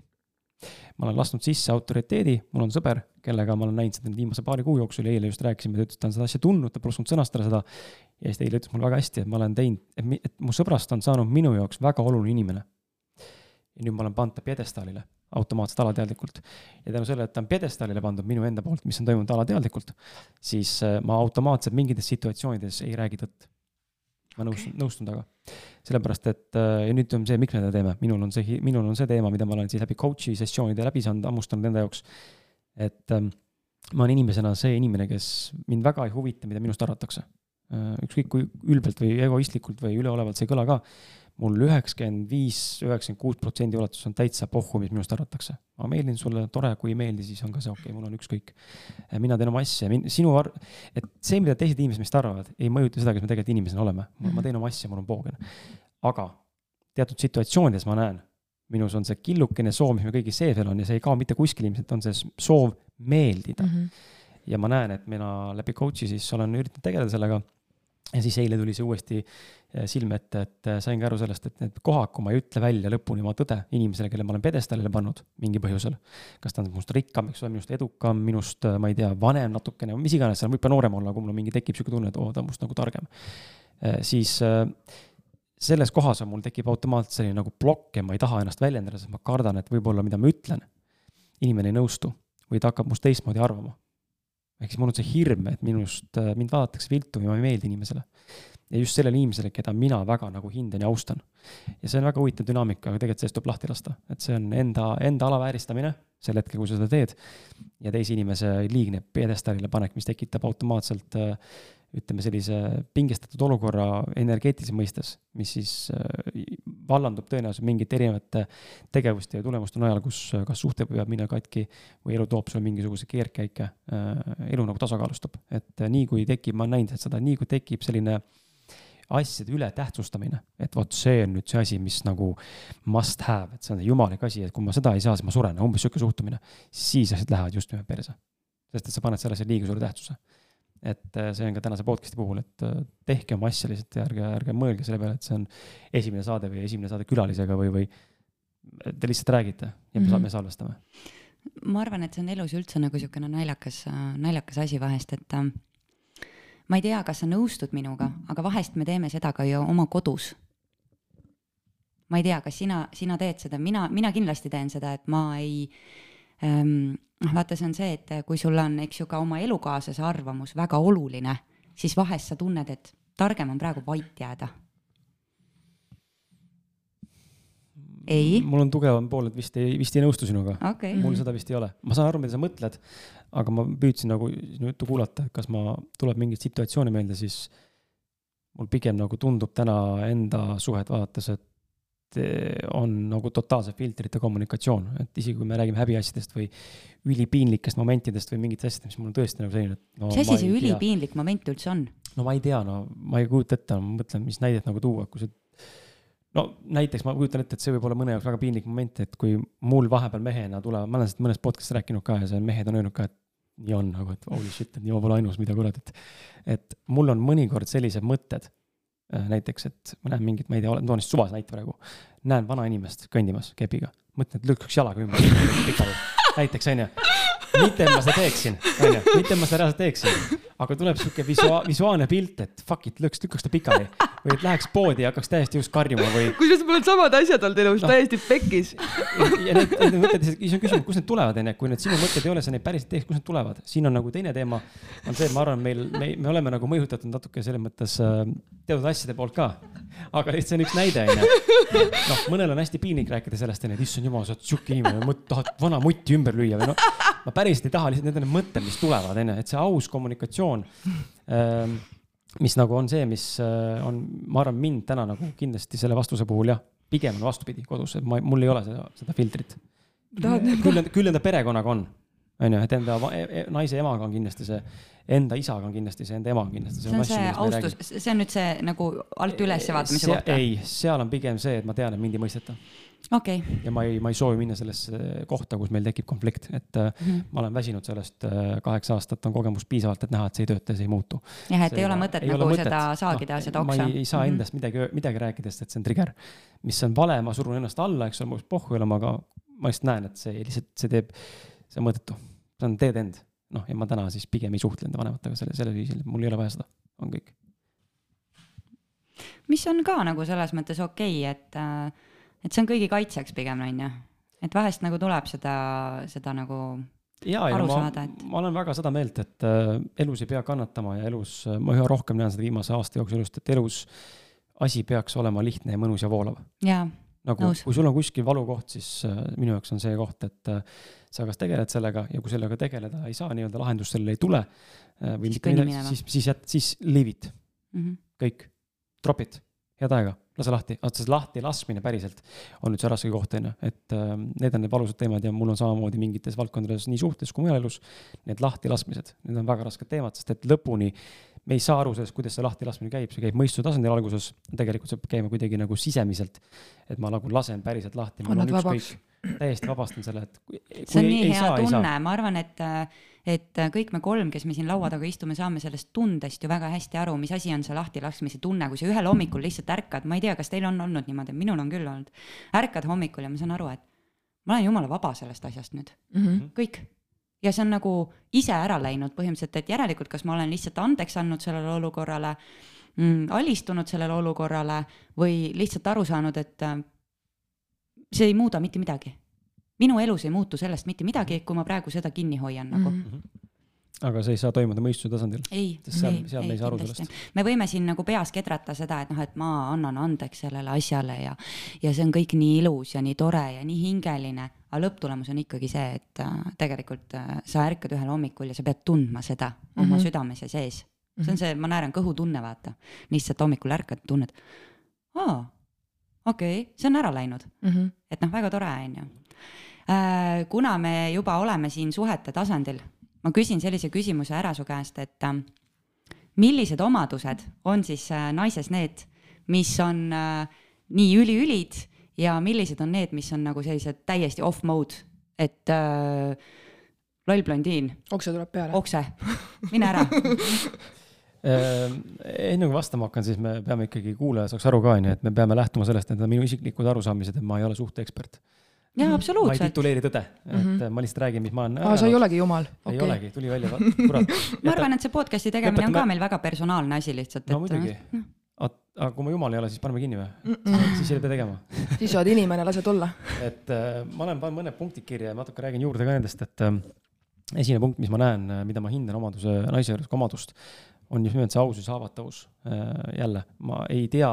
ma olen lasknud sisse autoriteedi, mul on sõber, kellega ma olen näinud seda viimase paari kuu jooksul ja eile just rääkisime, ta ütles, et ta on seda asja tundnud, ta pole osanud sõnastada seda. ja siis ta eile ütles mulle väga hästi, et ma olen teinud, et mu sõbrast on saanud minu jaoks väga oluline inimene. ja nüüd ma olen pannud ta pjedestaalile automaatselt alateadlikult. ja tänu sellele, et ta on pjedestaalile pandud minu enda poolt, mis on toimunud alateadlikult, siis äh, ma automaatselt mingites situatsioonides ei räägi tõtt. ma nõustun okay., nõustun temaga. sellepärast, et äh, ja nüüd on see, miks me seda teeme, minul on see, minul on see teema, mida ma olen siis läbi coach'i sessioonide läbi saanud, hammustanud enda jaoks. et ähm, ma olen inimesena see inimene, kes mind väga ei huvita, mida minust arvatakse. Äh, ükskõik kui ülbelt või egoistlikult või üleolevalt see ei kõla ka mul üheksakümmend viis, üheksakümmend kuus protsendi ulatuses on täitsa pohhu, mis minust arvatakse. ma meeldin sulle, tore, kui ei meeldi, siis on ka see okei okay,, mul on ükskõik. mina teen oma asja, sinu ar-, et see, mida teised inimesed meist arvavad, ei mõjuta seda, kes me tegelikult inimesena oleme. ma mhm. teen oma asja, mul on poogen. aga teatud situatsioonides ma näen, minus on see killukene soov, mis meil kõigil sees veel on ja see ei kao mitte kuskile, ilmselt on see soov meeldida mm. -hmm. ja ma näen, et mina läbi coach'i siis olen üritanud tegeleda sellega ja siis eile tuli see uuesti silme ette, et äh, saingi aru sellest, et need kohad, kui ma ei ütle välja lõpuni oma tõde inimesele, kelle ma olen pjedestaalile pannud mingi põhjusel. kas ta on minust rikkam, eks ole, minust edukam, minust, äh, ma ei tea, vanem natukene, mis iganes, seal võib ka noorem olla, kui mul on mingi, tekib sihuke tunne, et oo, ta on must nagu targem. siis selles kohas on mul tekib automaatselt selline nagu plokk ja ma ei taha ennast väljendada, sest ma kardan, et võib-olla, mida ma ütlen, inimene ei nõustu või ta hakkab must teistmoodi arvama ehk siis mul on see hirm, et minust, äh, mind vaadatakse viltu ja ma ei meeldi inimesele. Ja just sellele inimesele, keda mina väga nagu hindan ja austan. ja see on väga huvitav dünaamika, aga tegelikult sellest tuleb lahti lasta, et see on enda, enda alavääristamine sel hetkel, kui sa seda teed. ja teise inimese liigne pjedestaalile panek, mis tekitab automaatselt äh, ütleme sellise pingestatud olukorra energeetilises mõistes, mis siis äh, vallandub tõenäoliselt mingite erinevate tegevuste ja tulemuste najal, kus äh, kas suhte peab minema katki või elu toob sulle mingisuguse keerdkäike, äh, elu nagu tasakaalustab. et nii kui tekib, ma olen näinud seda, nii kui tekib selline asjade ületähtsustamine, et vot see on nüüd see asi, mis nagu must have, et see on jumalik asi, et kui ma seda ei saa, siis ma suren, umbes sihuke suhtumine, siis asjad lähevad just nimelt perse. sest et sa paned sellesse liiga suure tähtsuse et äh, see on ka tänase podcast'i puhul, et äh, tehke oma asja lihtsalt ja ärge, ärge mõelge selle peale, et see on esimene saade või esimene saade külalisega või, või te lihtsalt räägite ja me mm -hmm. saame salvestama. ma arvan, et see on elus üldse nagu niisugune naljakas, naljakas asi vahest, et äh, ma ei tea, kas sa nõustud minuga, aga vahest me teeme seda ka ju oma kodus. ma ei tea, kas sina, sina teed seda, mina, mina kindlasti teen seda, et ma ei ähm, noh, vaata, see on see, et kui sul on, eks ju, ka oma elukaaslase arvamus väga oluline, siis vahest sa tunned, et targem on praegu vait jääda. ei? mul on tugevam pool, et vist ei, vist ei nõustu sinuga okay.. mul seda vist ei ole, ma saan aru, mida sa mõtled, aga ma püüdsin nagu sinu juttu kuulata, et kas ma, tuleb mingeid situatsioone meelde, siis mul pigem nagu tundub täna enda suhet vaadates, et Eh, on nagu totaalse filtrita kommunikatsioon, et isegi kui me räägime häbiasjadest või ülipiinlikest momentidest või mingitest asjadest, mis mul on tõesti nagu selline, et no,. mis asi see ülipiinlik moment üldse on? no ma ei tea, no ma ei kujuta ette, ma mõtlen, mis näidet nagu tuua, kui see. No näiteks ma kujutan ette, et see võib olla mõne jaoks väga piinlik moment, et kui mul vahepeal mehena tulevad, ma olen sellest mõnes podcast'is rääkinud ka ja see mehed on öelnud ka, et nii on nagu, et holy shit, et nii ma pole ainus, mida kurat, et. et mul on mõnikord sellised mõtted. Äh, näiteks, et ma näen mingit, ma ei tea, toon lihtsalt suvase näite praegu. näen vanainimest kõndimas kepiga, mõtlen, et lükkaks jalaga ümber näiteks onju mitte et ma seda teeksin, onju, mitte et ma seda reaalselt teeksin, aga tuleb sihuke visua-, visuaalne pilt, et fuck it, lükkaks, lükkaks ta pikali. või et läheks poodi ja hakkaks täiesti just karjuma või. kusjuures mul on samad asjad olnud elus no., täiesti pekkis. ja need, need mõtted, siis on küsimus, kust need tulevad, onju, kui need sinu mõtted ei ole, sa neid päriselt teeks, kust need tulevad. siin on nagu teine teema, on see, et ma arvan, meil, me, me oleme nagu mõjutatud natuke selles mõttes äh, teatud asjade poolt ka. aga lihtsalt see on üks näide, onju. noh, mõnel on hästi piinlik rääkida sellest, onju, et issand jumal, sa oled sihuke inimene, tahad vana mutti ümber lüüa või noh ma päriselt ei taha, lihtsalt need on need mõtted, mis tulevad, onju, et see aus kommunikatsioon ähm, mis nagu on see, mis äh, on, ma arvan, mind täna nagu kindlasti selle vastuse puhul jah, pigem on vastupidi kodus, et ma, mul ei ole seda, seda filtrit. küll, küll enda perekonnaga on, on ju, et enda e, e, naise emaga on kindlasti see, enda isaga on kindlasti see, enda ema on kindlasti see. see on see austus, see on nüüd see nagu alt üles vaatamise koht? ei, seal on pigem see, et ma tean, et mind ei mõisteta okay.. ja ma ei, ma ei soovi minna sellesse kohta, kus meil tekib konflikt, et mm -hmm. ma olen väsinud sellest, äh, kaheksa aastat on kogemust piisavalt, et näha, et see ei tööta ja see ei muutu. jah, et see ei ole mõtet ei nagu ole mõtet. seda saagida no,, seda oksa. ma ei, ei saa mm -hmm. endast midagi, midagi rääkida, sest et see on trigger. mis on vale, ma surun ennast alla, eks ole, ma peaks pohhu olema, aga ma lihtsalt näen, et see lihtsalt, see teeb, see on mõttetu. see on dead end. noh, ja ma täna siis pigem ei suhtle enda vanematega selle, sellel viisil, mul ei ole vaja seda, on kõik. mis on ka nagu selles mõttes okei okay,, et äh, et see on kõigi kaitseks pigem, on ju. et vahest nagu tuleb seda, seda nagu ja, ja ma, et... ma olen väga seda meelt, et äh, elus ei pea kannatama ja elus äh,, ma üha rohkem näen seda viimase aasta jooksul just, et elus asi peaks olema lihtne ja mõnus ja voolav. nagu, kui sul on kuskil valukoht, siis äh, minu jaoks on see koht, et äh, sa kas tegeled sellega ja kui sellega tegeleda ei saa, nii-öelda lahendust sellele ei tule äh,. või mitte midagi, siis, siis jät-, siis leave it mm. -hmm. kõik, drop it, head aega lase lahti, vaata see lahti laskmine päriselt on nüüd see raske koht, on ju, et äh, need on need valusad teemad ja mul on samamoodi mingites valdkondades nii suhtes kui mujal elus. Need lahtilaskmised, need on väga rasked teemad, sest et lõpuni me ei saa aru sellest, kuidas see lahtilaskmine käib, see käib mõistuse tasandil alguses, tegelikult see peab käima kuidagi nagu sisemiselt. et ma nagu lasen päriselt lahti, mul on ükskõik, täiesti vabastan selle, et. see on nii hea saa, tunne, ma arvan, et äh, et äh, kõik me kolm, kes me siin laua taga istume, saame sellest tundest ju väga hästi aru, mis asi on see lahtilaskmise tunne, kui sa ühel hommikul lihtsalt ärkad, ma ei tea, kas teil on olnud niimoodi, minul on küll olnud. ärkad hommikul ja ma saan aru, et ma olen jumala vaba sellest asjast nüüd mm, -hmm. kõik. ja see on nagu ise ära läinud põhimõtteliselt, et järelikult, kas ma olen lihtsalt andeks andnud sellele olukorrale mm,, alistunud sellele olukorrale või lihtsalt aru saanud, et äh, see ei muuda mitte midagi minu elus ei muutu sellest mitte midagi, kui ma praegu seda kinni hoian nagu mm. -hmm aga see ei saa toimuda mõistuse tasandil. ei, ei, ei sellest. me võime siin nagu peas kedrata seda, et noh, et ma annan andeks sellele asjale ja, ja see on kõik nii ilus ja nii tore ja nii hingeline. aga lõpptulemus on ikkagi see, et äh, tegelikult äh, sa ärkad ühel hommikul ja sa pead tundma seda mm -hmm. oma mhm. südames ja sees. see on mhm. see, ma naeran kõhutunne, vaata. lihtsalt hommikul ärkad, tunned, aa, okei okay,, see on ära läinud mm. -hmm. et noh, väga tore, on ju kuna me juba oleme siin suhete tasandil, ma küsin sellise küsimuse ära su käest, et äh, millised omadused on siis äh, naises need, mis on nii üliülid ja millised on need, mis on nagu sellised täiesti off mode, et äh, loll blondiin. okse tuleb peale. okse, mine ära enne kui vastama hakkan, siis me peame ikkagi kuulaja saaks aru ka, onju, et me peame lähtuma sellest, et need on minu isiklikud arusaamised, et ma ei ole suhteekspert jaa, absoluutselt. ma ei tituleeri tõde, et mm -hmm. ma lihtsalt räägin, mis ma olen. aa, sa ei olegi jumal. ei okay. olegi, tuli välja, kurat. ma arvan, et see podcast'i tegemine on ka meil väga personaalne asi lihtsalt. no muidugi no.. aga kui ma jumal ei ole, siis paneme kinni või mm? -mm. siis ei pea tegema siis oled inimene, lased olla. et äh, ma olen pannud mõned punktid kirja ja natuke räägin juurde ka nendest, et äh, esimene punkt, mis ma näen, äh, mida ma hindan omaduse, naise juures kui omadust, on just nimelt see ausus ja haavatavus. Äh, jälle, ma ei tea,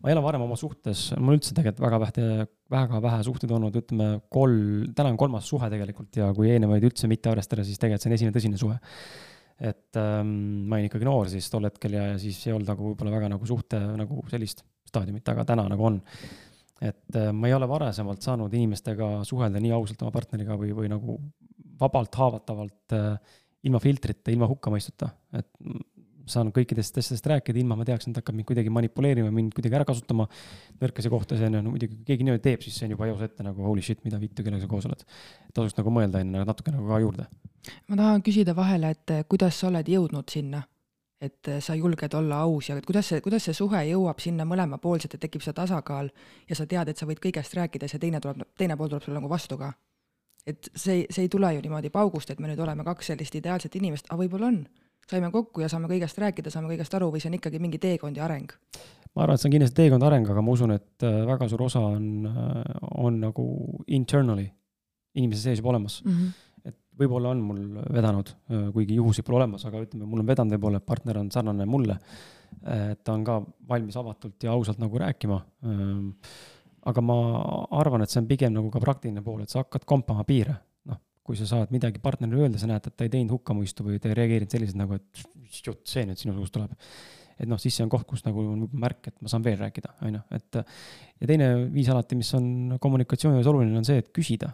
ma ei ole varem oma suhtes, mul üldse tegelikult väga vähe, väga vähe suhteid olnud, ütleme kolm, täna on kolmas suhe tegelikult ja kui eelnevaid üldse mitte arvestada, siis tegelikult see on esimene tõsine suhe. et ähm, ma olin ikkagi noor siis tol hetkel ja, ja siis ei olnud nagu võib-olla väga nagu suhte nagu sellist staadiumit, aga täna nagu on. et äh, ma ei ole varasemalt saanud inimestega suhelda nii ausalt oma partneriga või, või nagu vabalt, haavatavalt äh, ilma filtrita, ilma hukkamõistuta, et saan kõikidest asjadest rääkida, ilma ma teaks, et ta hakkab mind kuidagi manipuleerima, mind kuidagi ära kasutama. nõrkasi kohtas on ju, no muidugi kui keegi niimoodi teeb, siis see on juba eos ette nagu holy shit, mida vittu, kellega sa koos oled. tasuks nagu mõelda enne natuke nagu ka juurde. ma tahan küsida vahele, et eh, kuidas sa oled jõudnud sinna? et eh, sa julged olla aus ja et kuidas see, kuidas see suhe jõuab sinna mõlemapoolselt, et tekib see tasakaal ja sa tead, et sa võid kõigest rääkida ja see teine tuleb, teine pool tuleb sulle nagu vastu ka. et see, see ei tule ju niimoodi paugust, et me nüüd oleme kaks sellist ideaalset inimest, aga võib-olla on saime kokku ja saame kõigest rääkida, saame kõigest aru või see on ikkagi mingi teekond ja areng? ma arvan, et see on kindlasti teekond, areng, aga ma usun, et äh, väga suur osa on, äh, on nagu internally inimese sees juba olemas mm. -hmm et võib-olla on mul vedanud, äh, kuigi juhuseid pole olemas, aga ütleme, mul on vedanud võib-olla, et partner on sarnane mulle. et ta on ka valmis avatult ja ausalt nagu rääkima. Ähm, aga ma arvan, et see on pigem nagu ka praktiline pool, et sa hakkad kompama piire kui sa saad midagi partnerile öelda, sa näed, et ta ei teinud hukkamõistu või ta ei reageerinud selliselt nagu, et jutt see nüüd sinu suust tuleb. et noh, siis see on koht, kus nagu on märk, et ma saan veel rääkida, on ju, et. ja teine viis alati, mis on kommunikatsiooni juures oluline, on see, et küsida.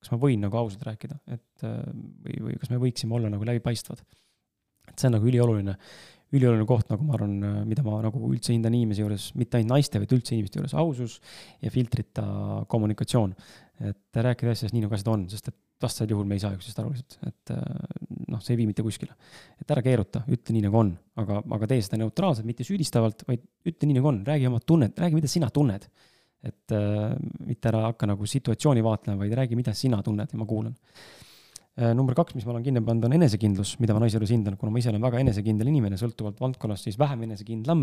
kas ma võin nagu ausalt rääkida, et või, või kas me võiksime olla nagu läbipaistvad. et see on nagu ülioluline ülioluline koht, nagu ma arvan, mida ma nagu üldse hindan inimese juures, mitte ainult naiste, vaid üldse inimeste juures, ausus ja filtrita kommunikatsioon. et rääkida asjadest nii, nagu asjad on, sest et vastasel juhul me ei saa üksteisest aru lihtsalt, et noh, see ei vii mitte kuskile. et ära keeruta, ütle nii, nagu on, aga, aga tee seda neutraalselt, mitte süüdistavalt, vaid ütle nii, nagu on, räägi oma tunnet, räägi, mida sina tunned. et äh, mitte ära hakka nagu situatsiooni vaatlema, vaid räägi, mida sina tunned ja ma kuulan Äh, number kaks, mis ma olen kinni pannud, on enesekindlus, mida ma naise juures hindan, kuna ma ise olen väga enesekindel inimene, sõltuvalt valdkonnast, siis vähem enesekindlam.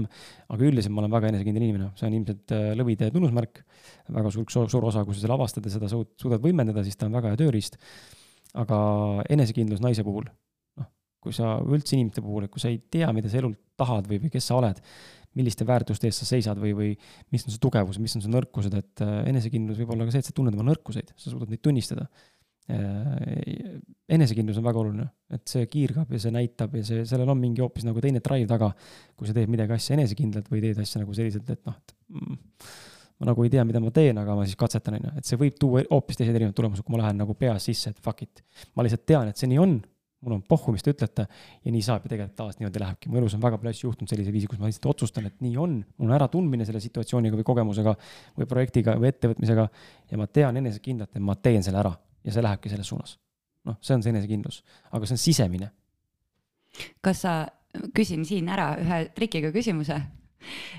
aga üldiselt ma olen väga enesekindel inimene, see on ilmselt äh, lõvide tunnusmärk. väga suur, suur osa, kui sa selle avastad ja seda suudad võimendada, siis ta on väga hea tööriist. aga enesekindlus naise puhul, noh, kui sa üldse inimeste puhul, kui sa ei tea, mida sa elult tahad või, või kes sa oled milliste väärtuste eest sa seisad või, või mis on su tugevus, mis on su nõrkused, et äh, enesekindlus võib olla ka see, et sa tunned oma nõrkuseid, sa suudad neid tunnistada Äh, enesekindlus on väga oluline, et see kiirgab ja see näitab ja see, sellel on mingi hoopis nagu teine drive taga. kui sa teed midagi asja enesekindlalt või teed asja nagu selliselt, et noh, et mm, ma nagu ei tea, mida ma teen, aga ma siis katsetan, on ju, et see võib tuua hoopis teised erinevad tulemused, kui ma lähen nagu peas sisse, et fuck it. ma lihtsalt tean, et see nii on, mul on pohhu, mis te ütlete ja nii saab ja tegelikult taas niimoodi lähebki. mu elus on väga palju asju juhtunud sellise viisi, kus ma lihtsalt otsustan, et nii on, mul on äratundmine selle situatsiooniga või kogemusega või projektiga või ettevõtmisega ja ma tean enesekindlalt, et ma teen selle ära ja see lähebki selles suunas. noh, see on see enesekindlus, aga see on sisemine. kas sa, küsin siin ära ühe trikiga küsimuse.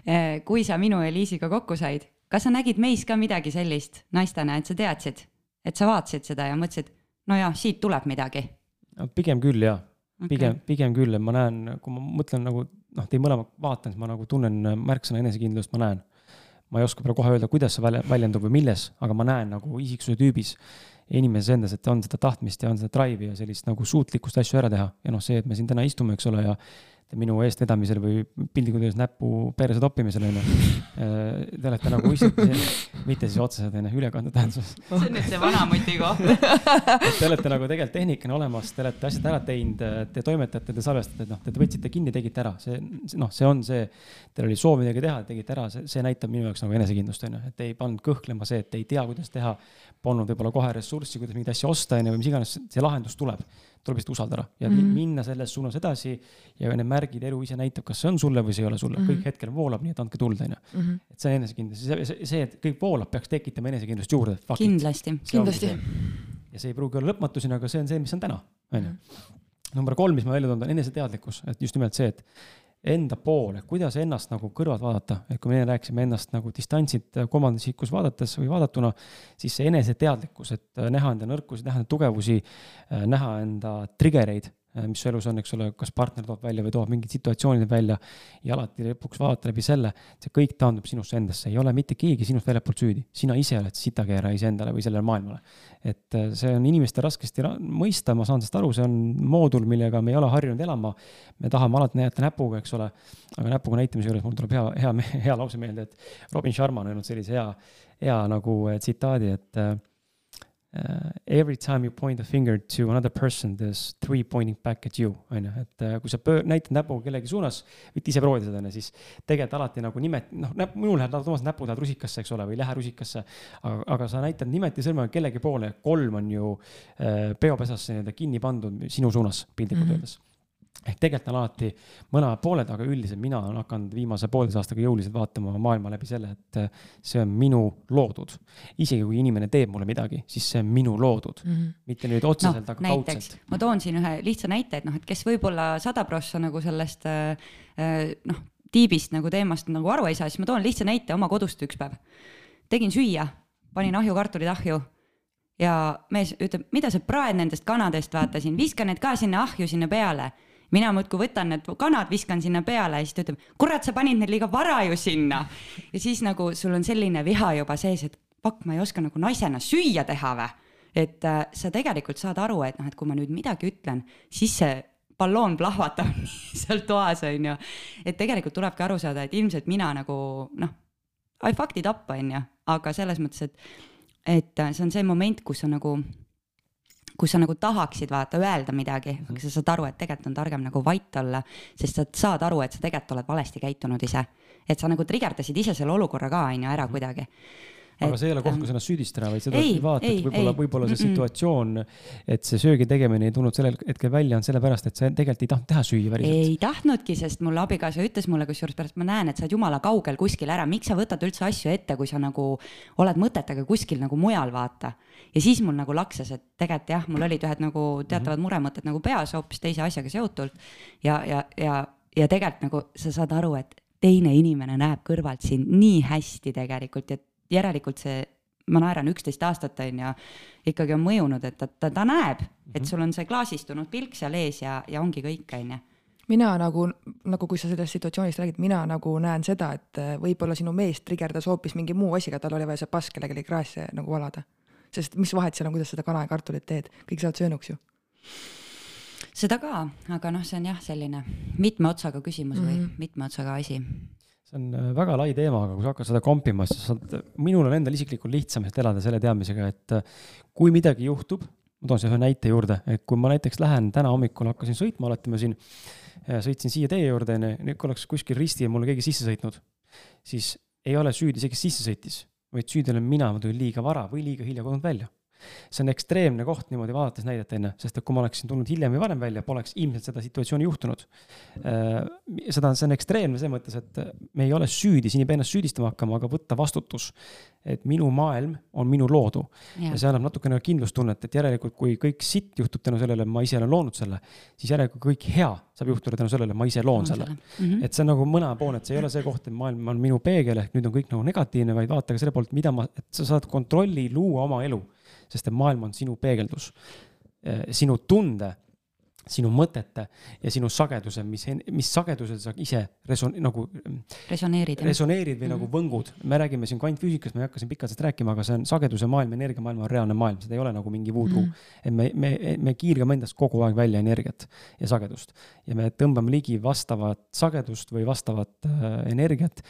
Eh, kui sa minu ja Liisiga kokku said, kas sa nägid meis ka midagi sellist naistena, et sa teadsid, et sa vaatasid seda ja mõtlesid, no jah, siit tuleb midagi? pigem küll jah okay., pigem, pigem küll, et ma näen, kui ma mõtlen nagu noh, teid mõlemat vaatan, siis ma nagu tunnen märksõna enesekindlust, ma näen. ma ei oska praegu kohe öelda, kuidas see väljendub või milles, aga ma näen nagu isiksuse tüübis inimeses endas, et on seda tahtmist ja on seda drive'i ja sellist nagu suutlikkust asju ära teha. ja noh, see, et me siin täna istume, eks ole, ja minu eestvedamisel või piltlikult öeldes näpu perse toppimisel onju. Äh, te olete nagu ise, mitte siis otseselt onju, ülekande tähenduses. see on nüüd see vanamuti koht Te olete nagu tegelikult tehnikana olemas, te olete asjad ära teinud, te toimetate, te salvestate, noh, te võtsite kinni, tegite ära, see, noh, see on see. Teil oli soov midagi teha, tegite ära, see, see näitab minu jaoks nagu enesekindlust onju, et ei pannud kõhklema see, et ei tea, kuidas teha. Polnud võib-olla kohe ressurssi, kuidas mingeid asju osta onju või mis iganes, see lahendus tuleb tuleb lihtsalt usaldada ja mm -hmm. minna selles suunas edasi ja need märgid, elu ise näitab, kas see on sulle või see ei ole sulle mm, -hmm. kõik hetkel voolab, nii et andke tuld, onju. Mhm. et see enesekindlus, see, see, see, et kõik voolab, peaks tekitama enesekindlust juurde. kindlasti, kindlasti. ja see ei pruugi olla lõpmatuseni, aga see on see, mis on täna, onju. number kolm, mis ma välja toon, on eneseteadlikkus, et just nimelt see, et enda poole, kuidas ennast nagu kõrvalt vaadata, et kui me enne rääkisime ennast nagu distantsilt kolmandas isikus vaadates või vaadatuna, siis see eneseteadlikkus, et näha enda nõrkusi, näha enda tugevusi, näha enda trigger eid Äh, mis su elus on, eks ole, kas partner toob välja või toob mingid situatsioonid välja ja alati lõpuks vaadata läbi selle, see kõik taandub sinusse endasse, ei ole mitte keegi sinust väljapoolt süüdi, sina ise oled sitakeera iseendale või sellele maailmale. et äh, see on inimeste raskesti mõista, ma saan sellest aru, see on moodul, millega me ei ole harjunud elama. me tahame alati näidata näpuga, eks ole, aga näpuga näitamise juures mul tuleb hea, hea, hea lause meelde, et Robin Sharma on öelnud sellise hea, hea nagu tsitaadi, et every time you point a finger to another person, there's three pointing back at you, on ju, et uh, kui sa pöör-, näitad näpuga kellegi suunas, võite ise proovida seda, on ju, siis tegelikult alati nagu nimet-, noh, näp-, minul läheb automaatselt näpud lähevad rusikasse, eks ole, või ei lähe rusikasse. aga, aga sa näitad nimetisõrmega kellegi poole, kolm on ju uh, peopesasse nii-öelda kinni pandud sinu suunas, piltlikult mm -hmm. öeldes ehk tegelikult on alati mõlemad pooled, aga üldiselt mina olen hakanud viimase pooleteise aastaga jõuliselt vaatama maailma läbi selle, et äh, see on minu loodud. isegi kui inimene teeb mulle midagi, siis see on minu loodud mm, -hmm. mitte nüüd otseselt no,, aga näiteks, kaudselt. ma toon siin ühe lihtsa näite, et noh, et kes võib-olla sada prossa nagu sellest äh, äh, noh, tiibist nagu teemast nagu aru ei saa, siis ma toon lihtsa näite oma kodust üks päev. tegin süüa, panin ahjukartulid ahju ja mees ütleb, mida sa praed nendest kanadest, vaatasin, viska need ka sinna ahju sinna peale mina muudkui võtan need kanad, viskan sinna peale ja siis ta ütleb, kurat, sa panid need liiga vara ju sinna. ja siis nagu sul on selline viha juba sees, et pakk, ma ei oska nagu naisena süüa teha või. et äh, sa tegelikult saad aru, et noh, et kui ma nüüd midagi ütlen, siis see balloon plahvatab seal toas, on ju. et tegelikult tulebki aru saada, et ilmselt mina nagu noh, I fucked it up, on ju, aga selles mõttes, et, et äh, see on see moment, kus sa nagu kus sa nagu tahaksid vaata öelda midagi aga sa saad aru, et tegelikult on targem nagu vait olla, sest sa saad aru, et sa tegelikult oled valesti käitunud ise. et sa nagu trigerdasid ise selle olukorra ka, on ju, ära kuidagi aga see ei ole koht, kus ennast süüdistada, vaid seda et võib-olla, võib-olla see situatsioon, et see söögi tegemine ei tulnud sellel hetkel välja, on sellepärast, et sa tegelikult ei tahtnud teha süüa päriselt. ei tahtnudki, sest mul abikaasa ütles mulle, kusjuures pärast ma näen, et sa oled jumala kaugel kuskil ära, miks sa võtad üldse asju ette, kui sa nagu oled mõtetega kuskil nagu mujal, vaata. ja siis mul nagu laksas, et tegelikult jah, mul olid ühed nagu teatavad mm -hmm. muremõtted nagu peas hoopis teise asjaga seotult ja, ja, ja, ja tegelikult nagu sa saad aru, et teine inimene näeb kõrvalt sind nii hästi tegelikult ja järelikult see, ma naeran üksteist aastat, on ju, ikkagi on mõjunud, et ta, ta, ta näeb, et mhm. sul on see klaasistunud pilk seal ees ja, ja ongi kõik, on ju mina nagu, nagu kui sa sellest situatsioonist räägid, mina nagu näen seda, et äh, võib-olla sinu mees trigerdas hoopis mingi muu asiga, tal oli vaja see pass kellelegi kraesse nagu valada. sest mis vahet seal on, kuidas seda kana ja kartulit teed, kõik saavad söönuks ju. seda ka, aga noh, see on jah, selline mitme otsaga küsimus mm -hmm. või mhm. mitme otsaga asi see on äh, väga lai teema, aga kui sa hakkad seda kompima, siis sa saad, minul on endal isiklikult lihtsam lihtsalt elada selle teadmisega, et äh, kui midagi juhtub, ma toon siia ühe näite juurde, et kui ma näiteks lähen täna hommikul hakkasin sõitma, oletame siin, äh, sõitsin siia teie juurde, onju, nüüd kui oleks kuskil risti ja mulle keegi sisse sõitnud, siis ei ole süüdi see, kes sisse sõitis, vaid süüdi olen mina, ma tulin liiga vara või liiga hilja kodunt välja see on ekstreemne koht niimoodi vaadates näidet onju, sest et kui ma oleksin tulnud hiljem või varem välja, poleks ilmselt seda situatsiooni juhtunud. Äh, seda, see on ekstreemne selles mõttes, et me ei ole süüdi, siin ei pea ennast süüdistama hakkama, aga võtta vastutus. et minu maailm on minu loodu ja, ja see annab natukene kindlustunnet, et järelikult, kui kõik sitt juhtub tänu sellele, ma ise olen loonud selle, siis järelikult kõik hea saab juhtuda tänu sellele, ma ise loon selle. Mm -hmm. et see on nagu mõlepoolne, et see ei ole see koht, et maailm on minu peegel ehk nüüd on kõik nagu negatiivne, vaid vaata ka selle poolt, mida ma, et sa saad kontrolli luua oma elu sest et maailm on sinu peegeldus. Eh, sinu tunde, sinu mõtete ja sinu sageduse, mis, mis sagedusel sa ise reson-, nagu. resoneerid. resoneerid või mm -hmm. nagu võngud. me räägime siin kvantfüüsikast, ma ei hakka siin pikalt rääkima, aga see on sageduse maailm, energiamaailm on reaalne maailm, seda ei ole nagu mingi voodoo mm. -hmm. et me, me, me kiirgame endast kogu aeg välja energiat ja sagedust ja me tõmbame ligi vastavat sagedust või vastavat äh, energiat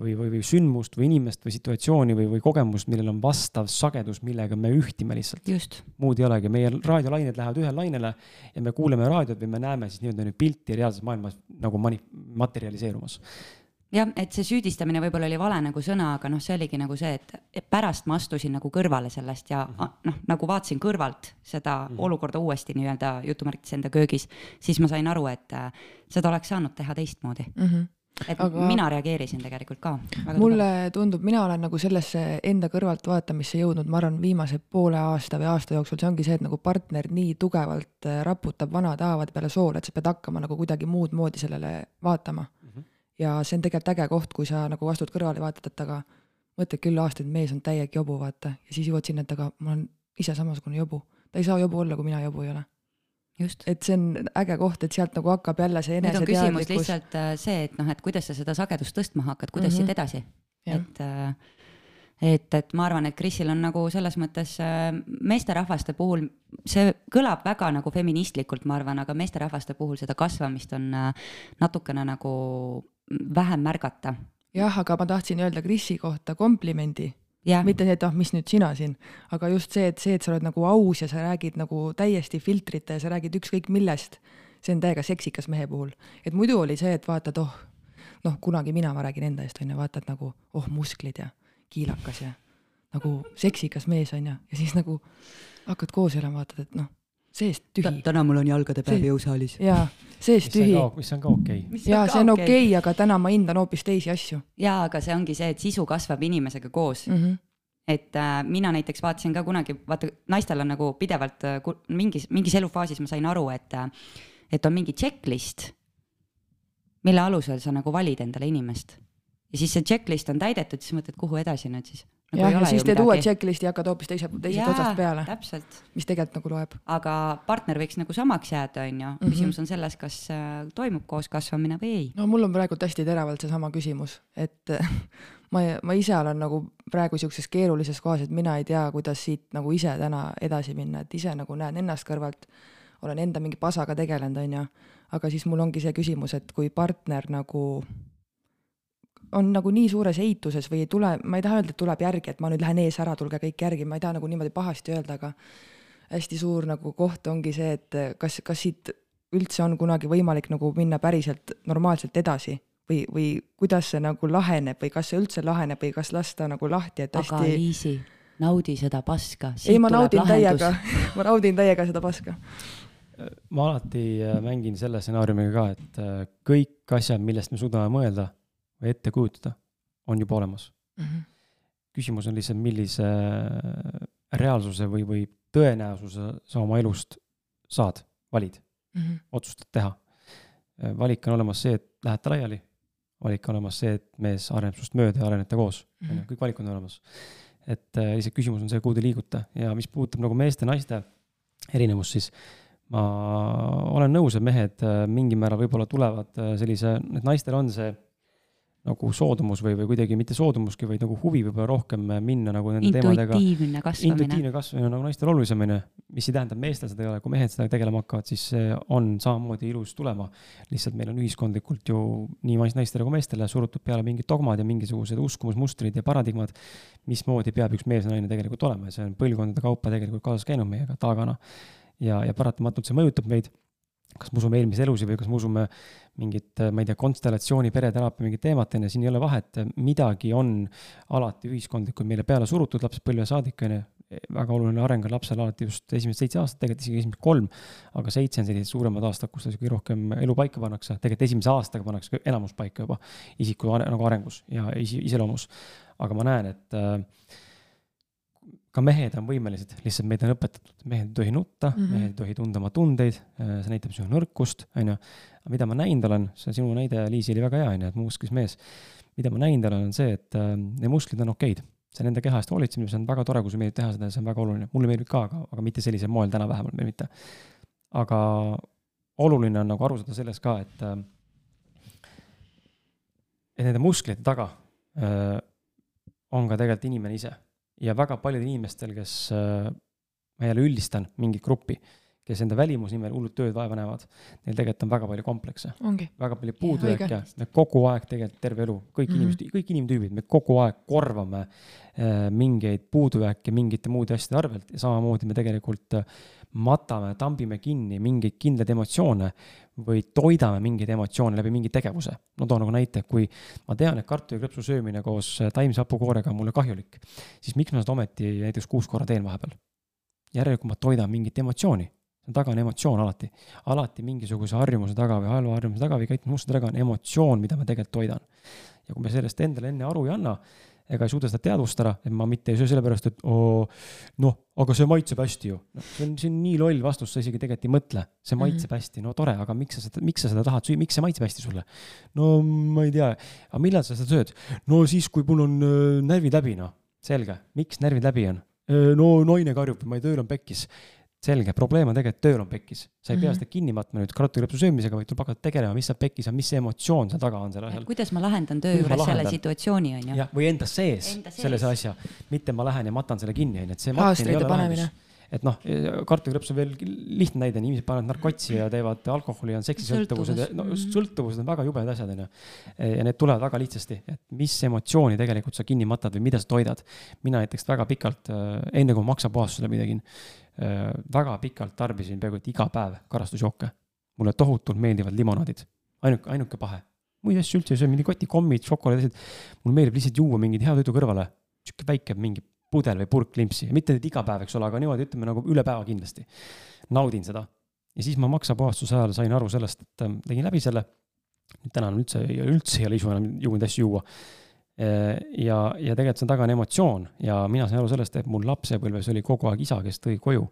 või, või, või sündmust või inimest või situatsiooni või, või kogemust, millel on vastav sagedus, millega me ühtime lihtsalt. muud ei olegi, meie raadiolained lähevad ühele lainele ja me kuuleme raadiot või me näeme siis nii-öelda nüüd pilti reaalses maailmas nagu mani-, materialiseerumas jah, et see süüdistamine võib-olla oli vale nagu sõna, aga noh, see oligi nagu see, et pärast ma astusin nagu kõrvale sellest ja mm -hmm. noh, nagu vaatasin kõrvalt seda mm -hmm. olukorda uuesti nii-öelda jutumärkides enda köögis, siis ma sain aru, et äh, seda oleks saanud teha teistmoodi mm. -hmm et aga mina reageerisin tegelikult ka. mulle tugev. tundub, mina olen nagu sellesse enda kõrvaltvaatamisse jõudnud, ma arvan, viimase poole aasta või aasta jooksul, see ongi see, et nagu partner nii tugevalt äh, raputab vanade haavade peale soole, et sa pead hakkama nagu kuidagi muud moodi sellele vaatama mm. -hmm. ja see on tegelikult äge koht, kui sa nagu astud kõrvale ja vaatad, et aga mõtled küll aastaid, mees on täielik jobu, vaata, ja siis jõuad sinna, et aga ma olen ise samasugune jobu. ta ei saa jobu olla, kui mina jobu ei ole et see on äge koht, et sealt nagu hakkab jälle see eneseteadlikkus. lihtsalt äh, see, et noh, et kuidas sa seda sagedust tõstma hakkad, kuidas mm -hmm. siit edasi, et äh, et, et ma arvan, et Krisil on nagu selles mõttes äh, meesterahvaste puhul, see kõlab väga nagu feministlikult, ma arvan, aga meesterahvaste puhul seda kasvamist on natukene nagu vähem märgata. jah, aga ma tahtsin öelda Krisi kohta komplimendi mitte see, et ah, mis nüüd sina siin, aga just see, et see, et sa oled nagu aus ja sa räägid nagu täiesti filtrita ja sa räägid ükskõik millest, see on täiega seksikas mehe puhul. et muidu oli see, et vaatad, oh, noh, kunagi mina, ma räägin enda eest, onju, vaatad nagu, oh, musklid ja kiilakas ja nagu seksikas mees, onju, ja siis nagu hakkad koos elama, vaatad, et noh seest tühi. täna mul on jalgade päev See- jõusaalis. jaa, seest mis on tühi. ka, mis on ka okei okay.. jaa, see on okei okay,, aga täna ma hindan hoopis teisi asju jaa, aga see ongi see, et sisu kasvab inimesega koos mm. -hmm. et äh, mina näiteks vaatasin ka kunagi, vaata naistel on nagu pidevalt äh, mingis, mingis elufaasis ma sain aru, et äh,, et on mingi checklist, mille alusel sa nagu valid endale inimest. ja siis see checklist on täidetud, siis mõtled, kuhu edasi nüüd siis nagu. jah, ja siis teed uue checklist'i ja hakkad hoopis teise, teisest Jaa, otsast peale, täpselt, mis tegelikult nagu loeb. aga partner võiks nagu samaks jääda, on ju, Mhm. küsimus on selles, kas äh, toimub koos kasvamine või ei. no mul on praegult hästi teravalt seesama küsimus, et ma, ma ise olen nagu praegu siukses keerulises kohas, et mina ei tea, kuidas siit nagu ise täna edasi minna, et ise nagu näen ennast kõrvalt, olen enda mingi pasaga tegelenud, onju, aga siis mul ongi see küsimus, et kui partner nagu on nagu nii suures eituses või ei tule, ma ei taha öelda, et tuleb järgi, et ma nüüd lähen ees ära, tulge kõik järgi, ma ei taha nagu niimoodi pahasti öelda, aga hästi suur nagu koht ongi see, et kas, kas siit üldse on kunagi võimalik nagu minna päriselt normaalselt edasi või, või kuidas see nagu laheneb või kas see üldse laheneb või kas lasta nagu lahti, et aga hästi. Liisi, naudi seda paska. ei, ma naudin täiega, ma naudin täiega seda paska. ma alati äh, mängin selle stsenaariumiga ka, et äh, kõik asjad, millest me suudame mõelda või ette kujutada, on juba olemas. küsimus on lihtsalt, millise äh, reaalsuse või, või tõenäosuse sa oma elust saad, valid, otsustad teha. valik on olemas see, et lähete laiali. valik on olemas see, et mees areneb sinust mööda ja arenete koos, on ju, kõik valikud on olemas. et äh, lihtsalt küsimus on see, kuhu te liigute ja mis puudutab nagu meeste-naiste erinevust, siis ma olen nõus, et mehed äh, mingil määral võib-olla tulevad äh, sellise, et naistel on see nagu soodumus või, või kuidagi mitte soodumuski, vaid nagu huvi võib-olla rohkem minna nagu nende teemadega intuitiivne kasvamine. intuitiivne kasvamine on nagu naistel olulisem, onju. mis ei tähenda, et meestel seda ei ole, kui mehed sellega tegelema hakkavad, siis see on samamoodi ilus tulema. lihtsalt meil on ühiskondlikult ju nii naistele kui meestele surutud peale mingid dogmad ja mingisugused uskumusmustrid ja paradigmad, mismoodi peab üks mees ja naine tegelikult olema ja see on põlvkondade kaupa tegelikult kaasas käinud meiega taagana. ja, ja paratamatult see mõjutab meid kas me usume eelmisi elusid või kas me usume mingit, ma ei tea, konstellatsiooni, pereteraapia mingit teemat, on ju, siin ei ole vahet, midagi on alati ühiskondlikult meile peale surutud lapsest põlve saadik, on ju. väga oluline areng on lapsel alati just esimesed seitse aastat, tegelikult isegi esimesed kolm, aga seitse on sellised suuremad aastad, kus kõige rohkem elu paika pannakse, tegelikult esimese aastaga pannakse enamus paika juba isiku nagu arengus ja iseloomus. aga ma näen, et äh, ka mehed on võimelised, lihtsalt meid on õpetatud, mehed ei tohi nutta mm. -hmm. mehed ei tohi tunda oma tundeid, see näitab sinu nõrkust, on ju. aga mida ma näinud olen, see sinu näide, Liisi, oli väga hea, on ju, et musklis mees. mida ma näinud olen, on see, et äh, need musklid on okeid. see nende keha eest hoolitsemine, see on väga tore, kui sulle meeldib teha seda, see on väga oluline. mulle meeldib ka, aga, aga mitte sellisel moel täna vähemalt veel mitte. aga oluline on nagu aru saada sellest ka, et äh, et nende musklite taga äh, on ka tegelikult inimene ise ja väga paljudel inimestel, kes äh,, ma jälle üldistan mingit gruppi, kes enda välimuse nimel hullult tööd vaeva näevad, neil tegelikult on väga palju komplekse, väga palju puudujääke, me kogu aeg tegelikult terve elu, kõik mm. -hmm. inimesed, kõik inimtüübid, me kogu aeg korvame äh, mingeid puudujääke mingite muude asjade arvelt ja samamoodi me tegelikult äh, matame, tambime kinni mingeid kindlaid emotsioone või toidame mingeid emotsioone läbi mingi tegevuse. no toon nagu näite, kui ma tean, et kartulikrõpsu söömine koos äh, taimse hapukoorega on mulle kahjulik, siis miks ma seda ometi näiteks kuus korra teen vahepeal? järelikult ma toidan mingit emotsiooni, taga on emotsioon alati, alati mingisuguse harjumuse taga või halva harjumuse taga või käitumismustri taga on emotsioon, mida ma tegelikult toidan. ja kui me sellest endale enne aru ei anna ega ei suuda seda teadvustada, et ma mitte ei söö sellepärast, et oo, noh, aga see maitseb hästi ju no,. see on, see on nii loll vastus, sa isegi tegelikult ei mõtle, see maitseb mm -hmm. hästi, no tore, aga miks sa seda, miks sa seda tahad süüa, miks see maitseb hästi sulle? no ma ei tea, aga millal sa seda sööd? no siis, kui mul on äh, närvid läbi, noh, selge, miks närvid läbi on? no naine karjub, ma ei, tööl on pekkis selge, probleem on tegelikult tööl on pekkis, sa ei pea Mhm. seda kinni matma nüüd kartulikrõpsu söömisega, vaid tuleb hakata tegelema, mis seal pekkis on, mis see emotsioon seal taga on selle asjal. kuidas ma lahendan töö juures selle situatsiooni, on ju. jah, või enda sees Enda sees. selles asja, mitte ma lähen ja matan selle kinni, onju, et see Plaastrite panemine. et noh, kartulikrõps on veel lihtne näide, inimesed panevad narkotsi ja teevad alkoholi ja on seksisõltuvused ja no just sõltuvused on väga jubedad asjad, onju. ja need tulevad väga lihtsasti, et mis emotsiooni tegelikult sa kinni matad või mida sa toidad. mina näiteks väga pikalt, enne kui ma maksapuhastusele midagi, väga pikalt tarbisin peaaegu et iga päev karastusjooke. mulle tohutult meeldivad limonaadid, ainuke, ainuke pahe. muid asju üldse ei söö, mingi kotikommid, šokolaad, asjad. mulle meeldib lihtsalt juua mingit hea toidu kõrvale, sihuke väike mingi pudel või purk limpsi, mitte nüüd iga päev, eks ole, aga niimoodi ütleme nagu üle päeva kindlasti. naudin seda. ja siis ma maksapuhastuse ajal sain aru sellest, et ähm, tegin läbi selle. täna üldse, üldse ei ole isu enam juua neid asju juua. Äh, ja, ja tegelikult see on taga on emotsioon ja mina sain aru sellest, et mul lapsepõlves oli kogu aeg isa, kes tõi koju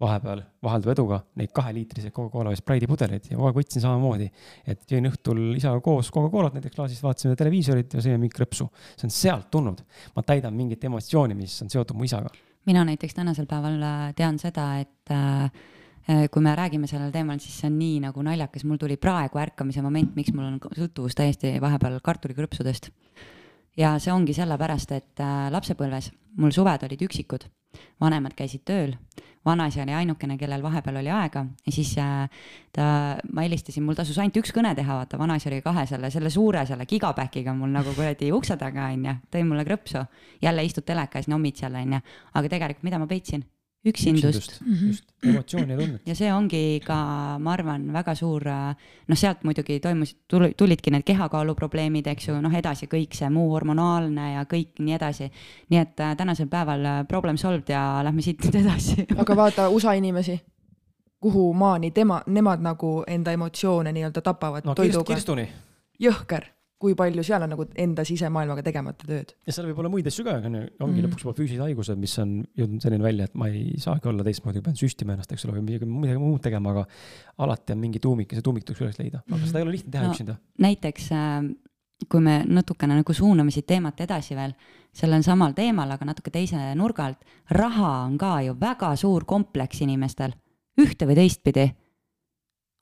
vahepeal vahelduva eduga neid kaheliitriseid Coca-Cola või Sprite'i pudeleid ja kogu aeg võtsin samamoodi. et jõin õhtul isaga koos Coca-Colat näiteks klaasist, vaatasime televiisorit ja sõime mingit krõpsu. see on sealt tulnud. ma täidan mingit emotsiooni, mis on seotud mu isaga. mina näiteks tänasel päeval äh, tean seda, et äh, äh, kui me räägime sellel teemal, siis see on nii nagu naljakas, mul tuli praegu ärkamise moment, miks mul on sõltuvus täiesti vahepeal kartulikrõpsudest. Ja see ongi sellepärast, et äh, lapsepõlves mul suved olid üksikud, vanemad käisid tööl. Vanaisa oli ainukene, kellel vahepeal oli aega. Ja siis äh, ta, ma helistasin, mul tasus ainult üks kõne teha, vaata, vanaisa oli kahe selle, selle suure selle gigapäkiga mul nagu kuradi ukse taga onju, tõi mulle krõpsu. jälle istud teleka ees, nommid seal onju, aga tegelikult mida ma peitsin üksindust. Mm -hmm. just, emotsiooni ja tunnet. ja see ongi ka, ma arvan, väga suur, noh, sealt muidugi toimus, tulidki need kehakaaluprobleemid, eks ju, noh, edasi kõik see muu hormonaalne ja kõik nii edasi. nii et äh, tänasel päeval äh, problem solved ja lähme siit nüüd edasi aga vaata USA inimesi, kuhu maani tema, nemad nagu enda emotsioone nii-öelda tapavad no, toiduga. kirstuni. jõhker kui palju seal on nagu enda sisemaailmaga tegemata tööd. ja seal võib olla muid asju ka, aga ongi mm -hmm. lõpuks juba füüsilised haigused, mis on jõudnud selline välja, et ma ei saagi olla teistmoodi, pean süstima ennast, eks ole, või midagi, midagi muud tegema, aga alati on mingi tuumik ja see tuumik tuleks üles leida, aga -hmm. seda ei ole lihtne teha no, üksinda. näiteks äh, kui me natukene nagu suuname siit teemat edasi veel, sellel samal teemal, aga natuke teise nurga alt, raha on ka ju väga suur kompleks inimestel, ühte või teistpidi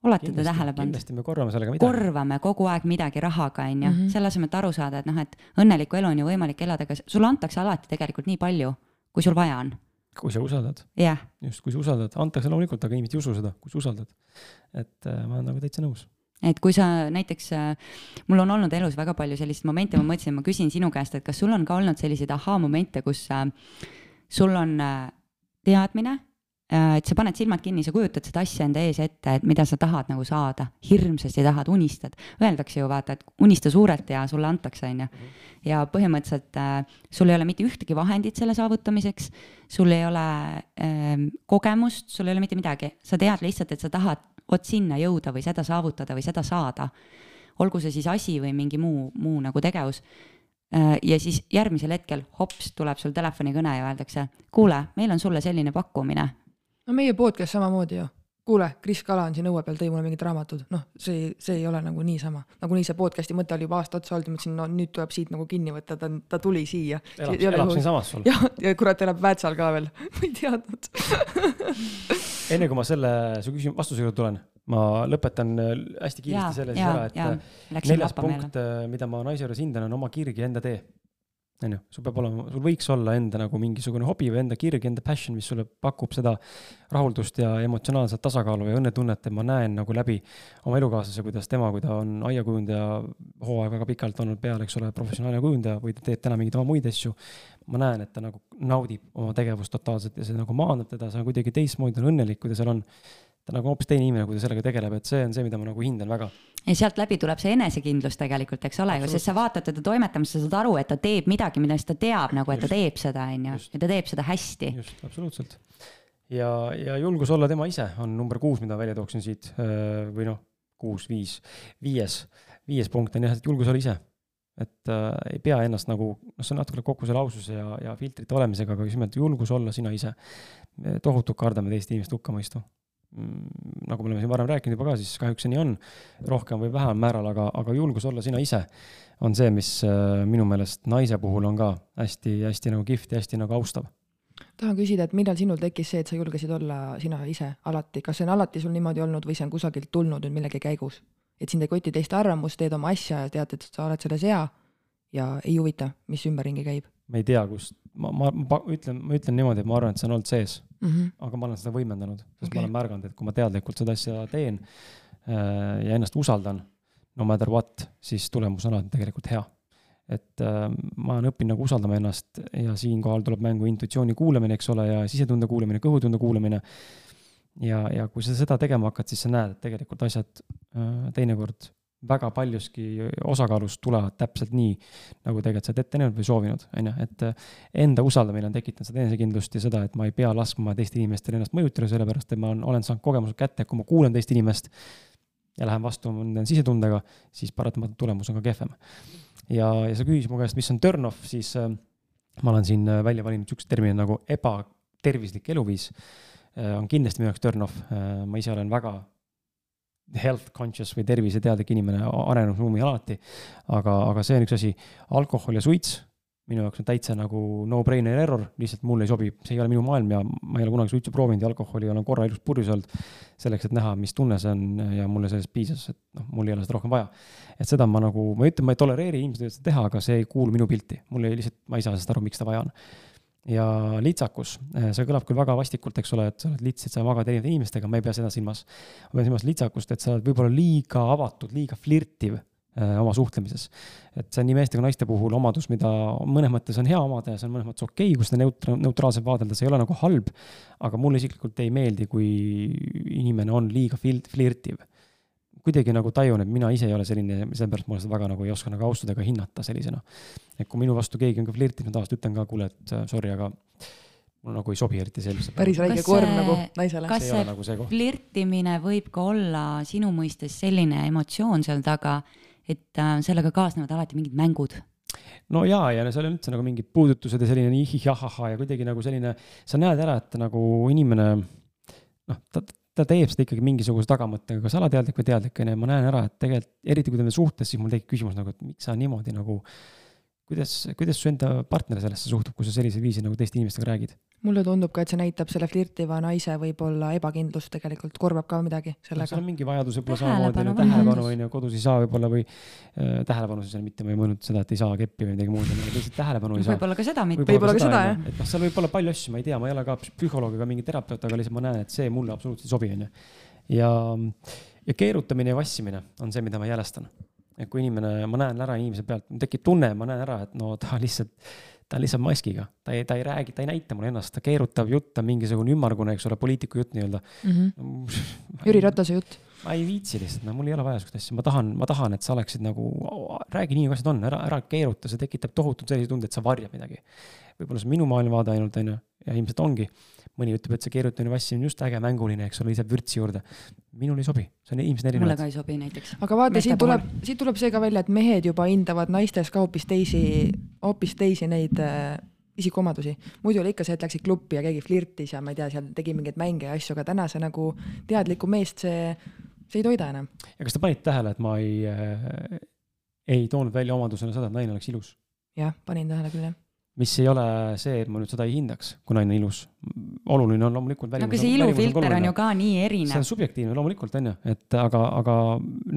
olete te tähele pannud? kindlasti me korvame sellega midagi. korvame kogu aeg midagi rahaga, on ju, mhm. selle asemel, et aru saada, et noh, et õnnelikku elu on ju võimalik elada, aga sulle antakse alati tegelikult nii palju, kui sul vaja on. kui sa usaldad yeah.. just, kui sa usaldad, antakse loomulikult, aga inimesed ei usu seda, kui sa usaldad. et äh, ma olen nagu täitsa nõus et kui sa näiteks, äh, mul on olnud elus väga palju selliseid momente, ma mõtlesin, ma küsin sinu käest, et kas sul on ka olnud selliseid ahhaa-momente, kus äh, sul on äh, teadmine et sa paned silmad kinni, sa kujutad seda asja enda ees ette, et mida sa tahad nagu saada, hirmsasti tahad, unistad. Öeldakse ju vaata, et unista suurelt ja sulle antakse, on ju. Mhm. ja põhimõtteliselt äh, sul ei ole mitte ühtegi vahendit selle saavutamiseks, sul ei ole äh, kogemust, sul ei ole mitte midagi, sa tead lihtsalt, et sa tahad vot sinna jõuda või seda saavutada või seda saada. olgu see siis asi või mingi muu, muu nagu tegevus äh, ja siis järgmisel hetkel hops, tuleb sul telefonikõne ja öeldakse, kuule, meil on sulle selline pakkumine no meie podcast samamoodi ju. kuule, Kris Kala on siin õue peal, tõi mulle mingid raamatud, noh, see, see ei ole nagu niisama. nagunii see podcast'i mõte oli juba aasta otsa olnud mõtlesin, no nüüd tuleb siit nagu kinni võtta, ta, ta tuli siia. elab, elab siinsamas sul. jah, ja kurat, elab Väätsal ka veel ma ei teadnud enne kui ma selle su küsimuse vastuse juurde tulen, ma lõpetan äh, hästi kiiresti selle siis ära, et ja, äh, neljas punkt, äh, mida ma naise juures hindan, on oma kirg ja enda tee on ju, sul peab olema, sul võiks olla enda nagu mingisugune hobi või enda kirg, enda passion, mis sulle pakub seda rahuldust ja emotsionaalset tasakaalu ja õnnetunnet, et ma näen nagu läbi oma elukaaslase, kuidas tema, kui ta on aiakujundaja, hooaeg väga pikalt olnud peal, eks ole, professionaalne kujundaja või ta teeb täna mingeid oma muid asju, ma näen, et ta nagu naudib oma tegevust totaalselt ja see nagu maandab teda, see on kuidagi teistmoodi, on õnnelik, kui ta seal on ta on nagu hoopis teine inimene, kui ta sellega tegeleb, et see on see, mida ma nagu hindan väga. Ja sealt läbi tuleb see enesekindlus tegelikult, eks ole ju, sest sa vaatad teda toimetamas, sa saad aru, et ta teeb midagi, millest ta teab nagu, et just, ta teeb seda, on ju, ja ta teeb seda hästi. just, absoluutselt. ja, ja julgus olla tema ise on number kuus, mida välja tooksin siit või noh, kuus, viis, viies, viies punkt on jah, et julgus olla ise et äh, ei pea ennast nagu, noh, see on natukene kokku selle aususe ja, ja filtrite olemisega, aga just nimelt julgus olla sina ise. tohutult kardame teist inimest hukkamõistu Mm, nagu me oleme siin varem rääkinud juba ka, siis kahjuks see nii on, rohkem või vähem määral, aga, aga julgus olla sina ise on see, mis äh, minu meelest naise puhul on ka hästi-hästi nagu kihvt ja hästi nagu austav. tahan küsida, et millal sinul tekkis see, et sa julgesid olla sina ise alati, kas see on alati sul niimoodi olnud või see on kusagilt tulnud nüüd millegi käigus? et sind ei koti teiste arvamust, teed oma asja ja tead, et sa oled selles hea ja ei huvita, mis ümberringi käib? ma ei tea, kust, ma, ma, ma ütlen, ma ütlen niimoodi, et ma arvan, et see on olnud sees mm. -hmm. aga ma olen seda võimendanud, sest okay. ma olen märganud, et kui ma teadlikult seda asja teen äh, ja ennast usaldan, no matter what, siis tulemus on alati tegelikult hea. et äh, ma olen õppinud nagu usaldama ennast ja siinkohal tuleb mängu intuitsiooni kuulamine, eks ole, ja sisetunde kuulamine, kõhutunde kuulamine. ja, ja kui sa seda tegema hakkad, siis sa näed, et tegelikult asjad äh, teinekord väga paljuski osakaalust tulevad täpselt nii, nagu tegelikult sa oled ette näinud või soovinud, on ju, et äh, enda usaldamine on tekitanud seda enesekindlust ja seda, et ma ei pea laskma teistel inimestel ennast mõjutada, sellepärast et ma olen saanud kogemuse kätte, kui ma kuulan teist inimest ja lähen vastu enda sisetundega, siis paratamatult tulemus on ka kehvem. ja, ja sa küsisid mu käest, mis on turn-off, siis äh, ma olen siin äh, välja valinud niisuguse termini nagu ebatervislik eluviis äh,. on kindlasti minu jaoks turn-off äh,, ma ise olen väga health conscious või terviseteadlik inimene arenenud ruumil alati. aga, aga see on üks asi, alkohol ja suits minu jaoks on täitsa nagu no-brainer error, lihtsalt mulle ei sobi, see ei ole minu maailm ja ma ei ole kunagi suitsu proovinud ja alkoholi olen korra elus purjus olnud. selleks, et näha, mis tunne see on ja mulle sellest piisas, et noh, mul ei ole seda rohkem vaja. et seda ma nagu, ma ei ütle, ma ei tolereeri, inimesed võivad seda teha, aga see ei kuulu minu pilti, mul ei lihtsalt, ma ei saa sellest aru, miks seda vaja on ja litsakus, see kõlab küll väga vastikult, eks ole, et sa oled lits, et sa magad erinevate inimestega, ma ei pea seda silmas. ma pean silmas litsakust, et sa oled võib-olla liiga avatud, liiga flirtiv äh, oma suhtlemises. et see on nii meeste kui naiste puhul omadus, mida mõnes mõttes on hea omada ja see on mõnes mõttes okei okay,, kui seda neutra-, neutraalselt vaadelda, see ei ole nagu halb. aga mulle isiklikult ei meeldi, kui inimene on liiga flirtiv kuidagi nagu tajun, et mina ise ei ole selline, sellepärast ma seda väga nagu ei oska nagu austada ega hinnata sellisena. et kui minu vastu keegi on ka flirtinud, tavaliselt ütlen ka, kuule, et äh, sorry, aga mul nagu ei sobi eriti sellise. päris väike koorm nagu naisele. kas see, nagu see flirtimine võib ka olla sinu mõistes selline emotsioon seal taga, et äh, sellega kaasnevad alati mingid mängud? no jaa, ja seal on üldse nagu mingid puudutused ja selline ihih-ahahah ja kuidagi nagu selline, sa näed ära, et nagu inimene noh, ta ta teeb seda ikkagi mingisuguse tagamõttega, kas alateadlik või teadlik, on ju, ma näen ära, et tegelikult, eriti kui ta on suhtes, siis mul tekib küsimus nagu, et miks sa niimoodi nagu kuidas, kuidas su enda partner sellesse suhtub, kui sa sellisel viisil nagu teiste inimestega räägid? mulle tundub ka, et see näitab selle flirtiva naise võib-olla ebakindlust tegelikult, korvab ka midagi sellega no,. seal on mingi vajadus võib-olla samamoodi, tähelepanu on ju, kodus ei saa võib-olla või äh, tähelepanu siis mitte, ma ei mõelnud seda, et ei saa keppi või midagi muud, lihtsalt tähelepanu ei saa. võib-olla ka seda mitte. võib-olla ka seda jah. et noh, seal võib olla palju asju, ma ei tea, ma ei ole ka psühholoog ega mingi terapeut, aga lihtsalt ma näen, et see mulle absoluutselt ei sobi, on ju. ja, ja keerutamine ja vassimine on see, mida ma jälestan et kui inimene, ma näen ära inimese pealt, tekib tunne, ma näen ära, et no ta lihtsalt, ta on lihtsalt maskiga, ta ei, ta ei räägi, ta ei näita mulle ennast, ta keerutab jutt, on mingisugune ümmargune, eks ole, poliitiku jutt nii-öelda mm. -hmm. Jüri Ratase jutt. ma ei viitsi lihtsalt, no mul ei ole vaja sihukest asja, ma tahan, ma tahan, et sa oleksid nagu, räägi nii, nagu asjad on, ära, ära keeruta, see tekitab tohutult sellise tunde, et sa varjad midagi. võib-olla see on minu maailmavaade ainult, on ju, ja ilmselt ongi mõni ütleb, et see keerutamine, vassimine just äge mänguline, eks ole, lisab vürtsi juurde. minul ei sobi, see on inimesed erinevad. mulle ka ei sobi näiteks. aga vaata, siit tuleb, siit tuleb see ka välja, et mehed juba hindavad naistes ka hoopis teisi, hoopis teisi neid äh, isikuomadusi. muidu oli ikka see, et läksid kluppi ja keegi flirtis ja ma ei tea, seal tegi mingeid mänge ja asju, aga täna see nagu teadlikku meest, see, see ei toida enam. ja kas te panite tähele, et ma ei äh,, ei toonud välja omadusena seda, et naine oleks ilus? jah, panin tähele küll, jah mis ei ole see, et ma nüüd seda ei hindaks, kui naine ilus. oluline on loomulikult no aga see ilufilter on ju ka nii erinev. see on subjektiivne loomulikult on ju, et aga, aga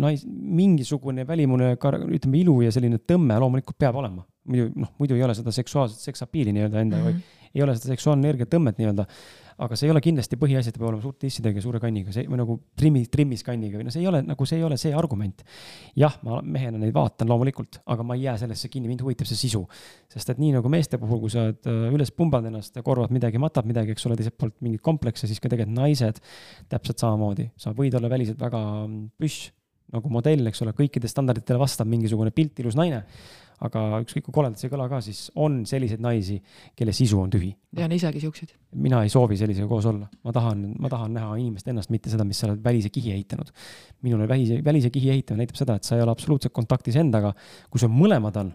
nais-, mingisugune välimune, ütleme ilu ja selline tõmme loomulikult peab olema. muidu noh, muidu ei ole seda seksuaalset seksapiili nii-öelda enda mm -hmm. või ei ole seda seksuaalne tõmmet nii-öelda aga see ei ole kindlasti põhiasi, et ta peab olema suurte tissidega ja suure kanniga, see või nagu trimmi, trimmis kanniga või no see ei ole nagu, see ei ole see argument. jah, ma mehena neid vaatan loomulikult, aga ma ei jää sellesse kinni, mind huvitab see sisu. sest et nii nagu meeste puhul, kui sa oled äh, üles pumbanud ennast ja korvad midagi, matab midagi, eks ole, teiselt poolt mingeid komplekse, siis ka tegelikult naised täpselt samamoodi. sa võid olla väliselt väga mm, püss nagu modell, eks ole, kõikidele standarditele vastab mingisugune pilt, ilus naine aga ükskõik kui koledalt see ei kõla ka, siis on selliseid naisi, kelle sisu on tühi. tean isegi siukseid. mina ei soovi sellisega koos olla, ma tahan, ma tahan näha inimest ennast, mitte seda, mis sa oled välise kihi ehitanud. minule välise, välise kihi ehitamine näitab seda, et sa ei ole absoluutselt kontaktis endaga. kui sul mõlemad on,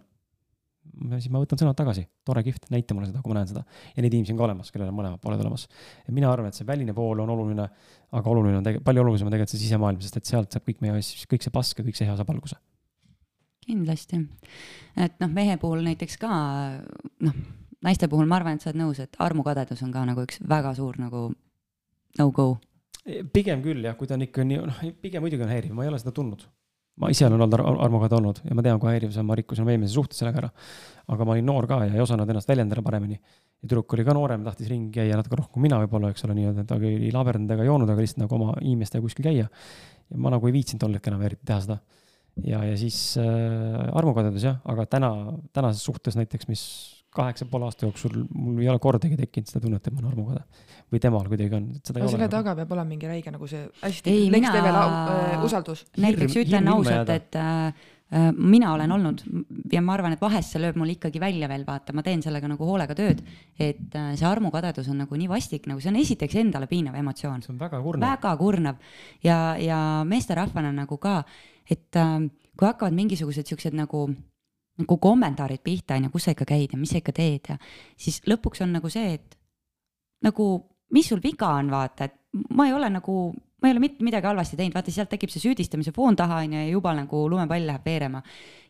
siis ma võtan sõnad tagasi, tore, kihvt, näita mulle seda, kui ma näen seda. ja neid inimesi on ka olemas, kellel on mõlemad pooled olemas. et mina arvan, et see väline pool on oluline, aga oluline on tegelikult, palju olulisem on tegelikult see sisemaailm, sest et sealt saab kõik meie, kõik see pask ja kõik see hea saab alguse kindlasti, et noh, mehe puhul näiteks ka noh, naiste puhul ma arvan, et sa oled nõus, et armukadedus on ka nagu üks väga suur nagu no-go. pigem küll jah, kui ta on ikka nii, noh, pigem muidugi on häiriv, ma ei ole seda tundnud. ma ise olen olnud ar armukade olnud ja ma tean, kui häiriv see on, ma rikkusin oma eelmise suhte sellega ära. aga ma olin noor ka ja ei osanud ennast väljendada paremini. ja tüdruk oli ka noorem, tahtis ringi käia natuke rohkem kui mina võib-olla, eks ole, nii-öelda ta ei laberdanud ega joonud, aga lihtsalt nagu oma inimestega kuskil käia. ja ma nagu ei viitsinud tol hetkel enam eriti teha seda ja, ja siis äh, armukadedus jah, aga täna, tänases suhtes näiteks, mis kaheksa poole aasta jooksul mul ei ole kordagi tekkinud seda tunnet, et ma olen armukade. või temal kuidagi on, seda ei selle ole. taga peab olema mingi räige nagu see hästi Ei, next mina- level äh, usaldus. näiteks Hirm- ütlen ausalt, et äh, äh, mina olen olnud ja ma arvan, et vahest see lööb mul ikkagi välja veel, vaata, ma teen sellega nagu hoolega tööd, et äh, see armukadedus on nagu nii vastik, nagu see on esiteks endale piinav emotsioon see on väga kurnav. väga kurnav ja, ja meesterahvana nagu ka, et äh, kui hakkavad mingisugused siuksed nagu, nagu kommentaarid pihta onju, kus sa ikka käid ja mis sa ikka teed ja siis lõpuks on nagu see, et nagu mis sul viga on, vaata, et ma ei ole nagu, ma ei ole mitte midagi halvasti teinud, vaata sealt tekib see süüdistamise foon taha onju ja juba nagu lumepall läheb veerema.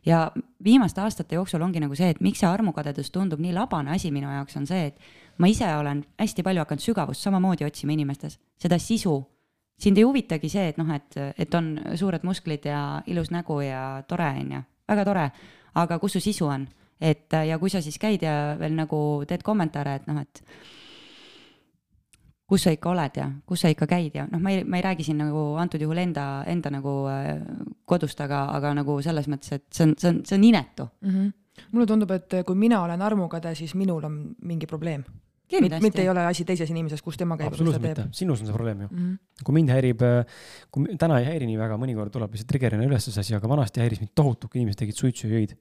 ja viimaste aastate jooksul ongi nagu see, et miks see armukadedus tundub nii labane asi minu jaoks on see, et ma ise olen hästi palju hakanud sügavust samamoodi otsima inimestes, seda sisu sind ei huvitagi see, et noh, et, et on suured musklid ja ilus nägu ja tore on ju, väga tore, aga kus su sisu on, et ja kui sa siis käid ja veel nagu teed kommentaare, et noh, et kus sa ikka oled ja kus sa ikka käid ja noh, ma ei, ma ei räägi siin nagu antud juhul enda, enda nagu äh, kodust, aga, aga nagu selles mõttes, et see on, see on, see on inetu. mm. -hmm. mulle tundub, et kui mina olen armukade, siis minul on mingi probleem. kindlasti. mitte ei ole asi teises inimeses, kus tema käib. absoluutselt mitte, sinus on see probleem ju. Mm -hmm. kui mind häirib, kui täna ei häiri nii väga, mõnikord tuleb lihtsalt trigger'ina üles see asi, aga vanasti häiris mind tohutult, kui inimesed tegid suitsu ja jõid.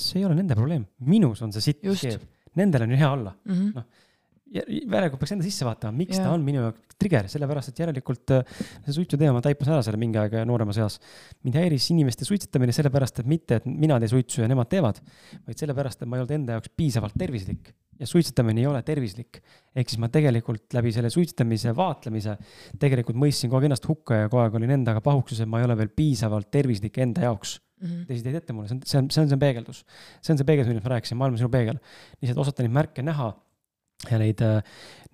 see ei ole nende probleem, minus on see sitt, mis keeb. Nendel on ju hea olla. Mm -hmm. ja järelikult peaks enda sisse vaatama, miks Jaa. ta on minu jaoks trigger, sellepärast et järelikult äh, see suitsu teema ma taipasin ära selle mingi aeg nooremas eas. mind häiris inimeste suitsetamine sellepärast, et mitte, et mina teen suitsu ja nemad teevad, vaid sellepärast, et ma ei olnud enda jaoks piisavalt tervislik ja suitsetamine ei ole tervislik. ehk siis ma tegelikult läbi selle suitsetamise vaatlemise tegelikult mõistsin kogu aeg ennast hukka ja kogu aeg olin endaga pahuksuse, et ma ei ole veel piisavalt tervislik enda jaoks Mm -hmm. teised jäid ette mulle, see on, see on, see on see peegeldus. see on see peegeldus, millest ma rääkisin, maailm on sinu peegel. lihtsalt osata neid märke näha ja neid,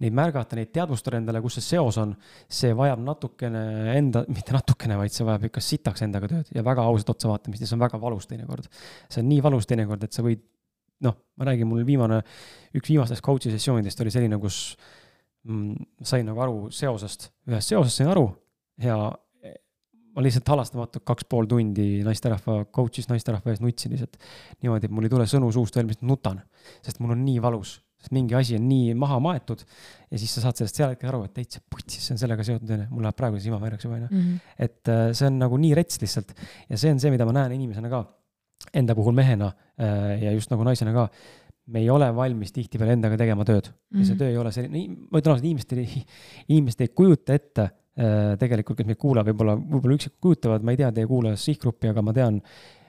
neid märgata, neid teadvustada endale, kus see seos on, see vajab natukene enda, mitte natukene, vaid see vajab ikka sitaks endaga tööd ja väga ausat otsa vaatamist ja see on väga valus teinekord. see on nii valus teinekord, et sa võid, noh, ma räägin, mul viimane, üks viimastest coach'i sessioonidest oli selline, kus mm, sain nagu aru seosest, ühest seosest sain aru ja ma lihtsalt halastamatult kaks pool tundi naisterahva coach'is naisterahva ees nutsin lihtsalt niimoodi, et mul ei tule sõnu suust välja, lihtsalt nutan, sest mul on nii valus, sest mingi asi on nii maha maetud ja siis sa saad sellest sel hetkel aru, et täitsa putsis, see on sellega seotud, onju, mul läheb praegu silma veereks juba, onju. -hmm. et äh, see on nagu nii rets lihtsalt ja see on see, mida ma näen inimesena ka, enda puhul mehena äh, ja just nagu naisena ka me ei ole valmis tihtipeale endaga tegema tööd ja see Mhm. töö ei ole selline, ma ütlen ausalt, inimesed ei, inimesed ei kujuta ette äh, tegelikult, kes meid kuulavad, võib-olla, võib-olla üksikud kujutavad, ma ei tea teie kuulaja sihtgruppi, aga ma tean,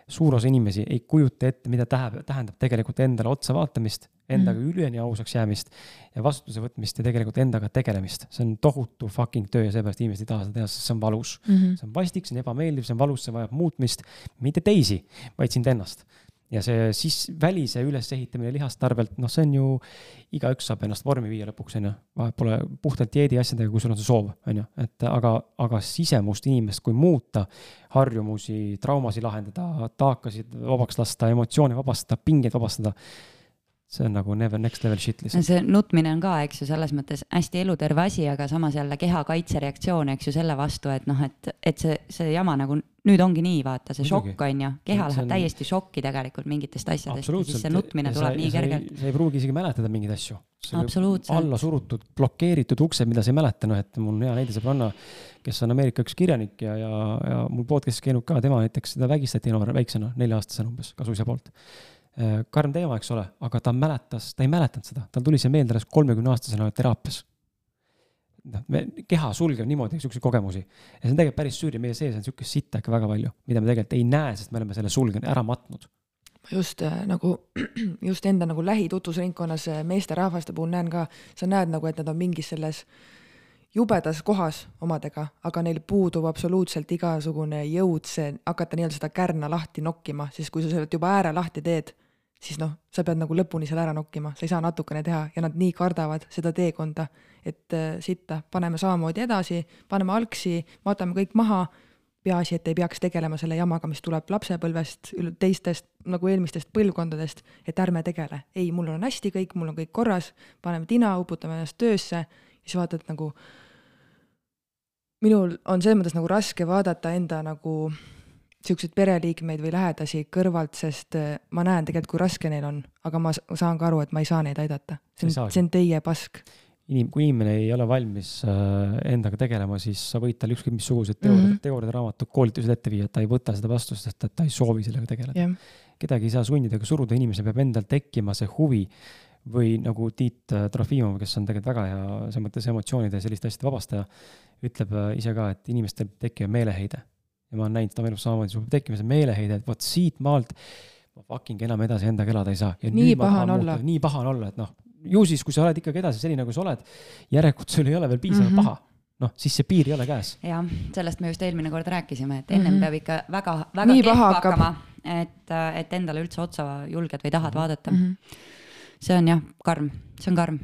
suur osa inimesi ei kujuta ette, mida tähendab, tähendab tegelikult endale otsa vaatamist, endaga mm. üleni ausaks jäämist ja vastutuse võtmist ja tegelikult endaga tegelemist. see on tohutu fucking töö ja seepärast inimesed ei taha seda teha, sest see on valus. Mm -hmm. see on vastik, see on ebameeldiv, see on valus, see vajab muutmist, mitte teisi, vaid sind ennast. Ja see siis välise ülesehitamine lihast arvelt, noh, see on ju, igaüks saab ennast vormi viia lõpuks, on ju. vahet pole puhtalt dieedi asjadega, kui sul on see soov, on ju, et aga, aga sisemust inimest, kui muuta, harjumusi, traumasid lahendada, taakasid vabaks lasta, emotsioone vabastada, pingeid vabastada. see on nagu never next level shit lihtsalt. see nutmine on ka, eks ju, selles mõttes hästi eluterve asi, aga samas jälle keha kaitsereaktsioon, eks ju, selle vastu, et noh, et, et see, see jama nagu nüüd ongi nii, vaata, see šokk on ju, keha läheb on- täiesti šokki tegelikult mingitest asjadest ja siis see nutmine tuleb nii kergelt. sa ei pruugi isegi mäletada mingeid asju. Alla surutud, blokeeritud uksed, mida sa ei mäleta, noh, et mul on hea näide sõbranna, kes on Ameerika üks kirjanik ja, ja, ja mul podcast'is käinud ka, tema näiteks seda vägistati noore, väiksena, nelja-aastasena umbes, kasuisa poolt. karm teema, eks ole, aga ta mäletas, ta ei mäletanud seda, tal tuli see meelde alles kolmekümne aastasena teraapias. noh, me keha sulgeb niimoodi siukseid kogemusi. Ja see on tegelikult päris süür ja meie sees on siukest sitta ikka väga palju, mida me tegelikult ei näe, sest me oleme selle sulgenud, ära matnud. just äh, nagu, just enda nagu lähitutvusringkonnas äh, meesterahvaste puhul näen ka, sa näed nagu, et nad on mingis selles jubedas kohas omadega, aga neil puudub absoluutselt igasugune jõud see hakata nii-öelda seda kärna lahti nokkima, siis kui sa sealt juba ääre lahti teed, siis noh, sa pead nagu lõpuni selle ära nokkima, sa ei saa natukene teha ja nad nii kardavad seda teekonda, et äh, sitta, paneme samamoodi edasi, paneme algsi, vaatame kõik maha peaasi, et ei peaks tegelema selle jamaga, mis tuleb lapsepõlvest, teistest nagu eelmistest põlvkondadest, et ärme tegele. ei, mul on hästi kõik, mul on kõik korras, paneme tina, uputame ennast töösse siis vaatad nagu, minul on selles mõttes nagu raske vaadata enda nagu siukseid pereliikmeid või lähedasi kõrvalt, sest äh, ma näen tegelikult, kui raske neil on, aga ma saan ka aru, et ma ei saa neid aidata. see on, see on teie pask. inim-, kui inimene ei ole valmis äh, endaga tegelema, siis sa võid talle ükskõik missugused teooriad mm -hmm., teooriad, raamatud, koolitused ette viia, ta ei võta seda vastu, sest et ta ei soovi sellega tegeleda yeah.. kedagi ei saa sundida ega suruda, inimesel peab endal tekkima see huvi või nagu Tiit äh, Trofimov, kes on tegelikult väga hea selles mõttes emotsioonide ja selliste asjade vabastaja, ütleb ise ka, et inimestel tekib meeleheide ja ma olen näinud seda elus samamoodi, sul peab tekkima see meeleheide, et vot siit maalt ma fucking enam edasi endaga elada ei saa. nii paha on olla. nii paha on olla, et noh, ju siis, kui sa oled ikkagi edasi selline, nagu sa oled, järelikult sul ei ole veel piisavalt mm -hmm. paha noh, siis see piir ei ole käes. jah, sellest me just eelmine kord rääkisime, et ennem mm -hmm. peab ikka väga, väga kehva hakkama, et, et endale üldse otsa julged või tahad mm -hmm. vaadata mm. -hmm. see on jah, karm, see on karm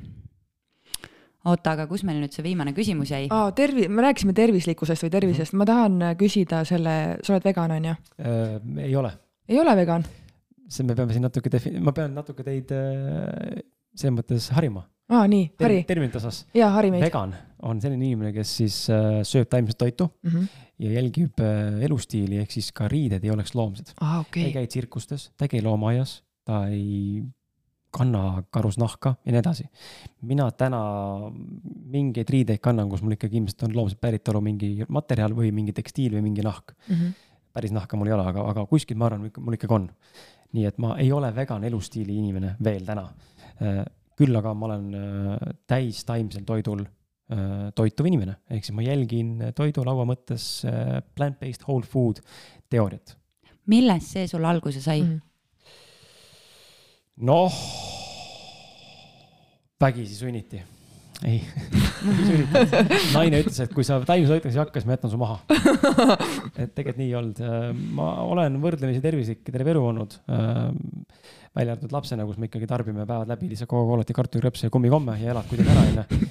oota, aga kus meil nüüd see viimane küsimus jäi oh,? tervi-, me rääkisime tervislikkusest või tervisest, ma tahan äh, küsida selle, sa oled vegan, on ju äh,? ei ole. ei ole vegan? see, me peame siin natuke defi-, ma pean natuke teid äh, selles mõttes harima. aa, nii, hari Ter. terminite osas. jaa, hari meid. vegan on selline inimene, kes siis äh, sööb taimset toitu mm -hmm. ja jälgib äh, elustiili, ehk siis ka riided ei oleks loomsed ah,. Okay. ta ei käi tsirkustes, ta ei käi loomaaias, ta ei kanna karusnahka ja nii edasi. mina täna mingeid riideid kannan, kus mul ikkagi ilmselt on loomset päritolu mingi materjal või mingi tekstiil või mingi nahk mm. -hmm. päris nahka mul ei ole, aga, aga kuskilt ma arvan, mul ikkagi on. nii et ma ei ole vegan elustiili inimene veel täna. Äh, küll aga ma olen äh, täis taimsel toidul äh, toituv inimene, ehk siis ma jälgin toidulaua mõttes plant-based whole food teooriat. millest see sul alguse sai mm? -hmm noh, vägisi sunniti. ei naine ütles, et kui sa taimetoitlaseks ei hakka, siis ma jätan su maha. et tegelikult nii ei olnud. ma olen võrdlemisi tervislik terve elu olnud välja arvatud lapsena, kus me ikkagi tarbime päevad läbi lihtsalt Coca-Colat ja kartulikrõpse ja kummikomme ja elad kuidagi ära, onju.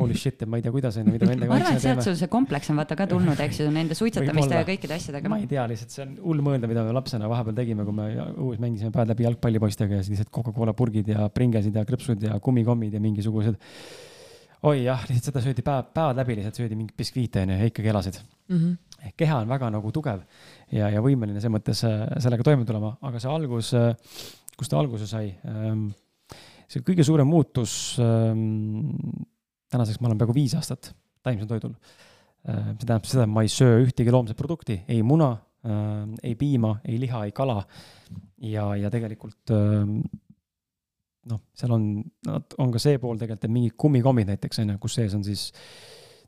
Holy shit, et ma ei tea, kuidas onju, mida me endaga ma arvan, et sealt sul see kompleks on vaata ka tulnud, eks ju, nende suitsetamiste ja kõikide asjadega. ma ei tea, lihtsalt see on hull mõelda, mida me lapsena vahepeal tegime, kui me õues mängisime päevad läbi jalgpallipoistega ja siis lihtsalt Coca-Cola purgid ja pringesid ja krõpsud ja kummikommid ja mingisugused. oi jah, lihtsalt seda söödi päev, päevad läbi lihtsalt söödi mingit biskviite onju ja ikkagi elasid mm. -hmm. Ehk keha on väga nagu tugev ja, ja võimeline selles mõttes äh, sellega toime tulema, aga see algus äh, kust ta alguse sai. Ehm, see kõige suurem muutus, ehm, tänaseks ma olen peaaegu viis aastat taimsel toidul. Ehm, see tähendab seda, et ma ei söö ühtegi loomset produkti, ei muna, ei piima, ei liha, ei kala. ja, ja tegelikult noh, seal on, on ka see pool tegelikult, et mingid kummikommid näiteks on ju, kus sees on siis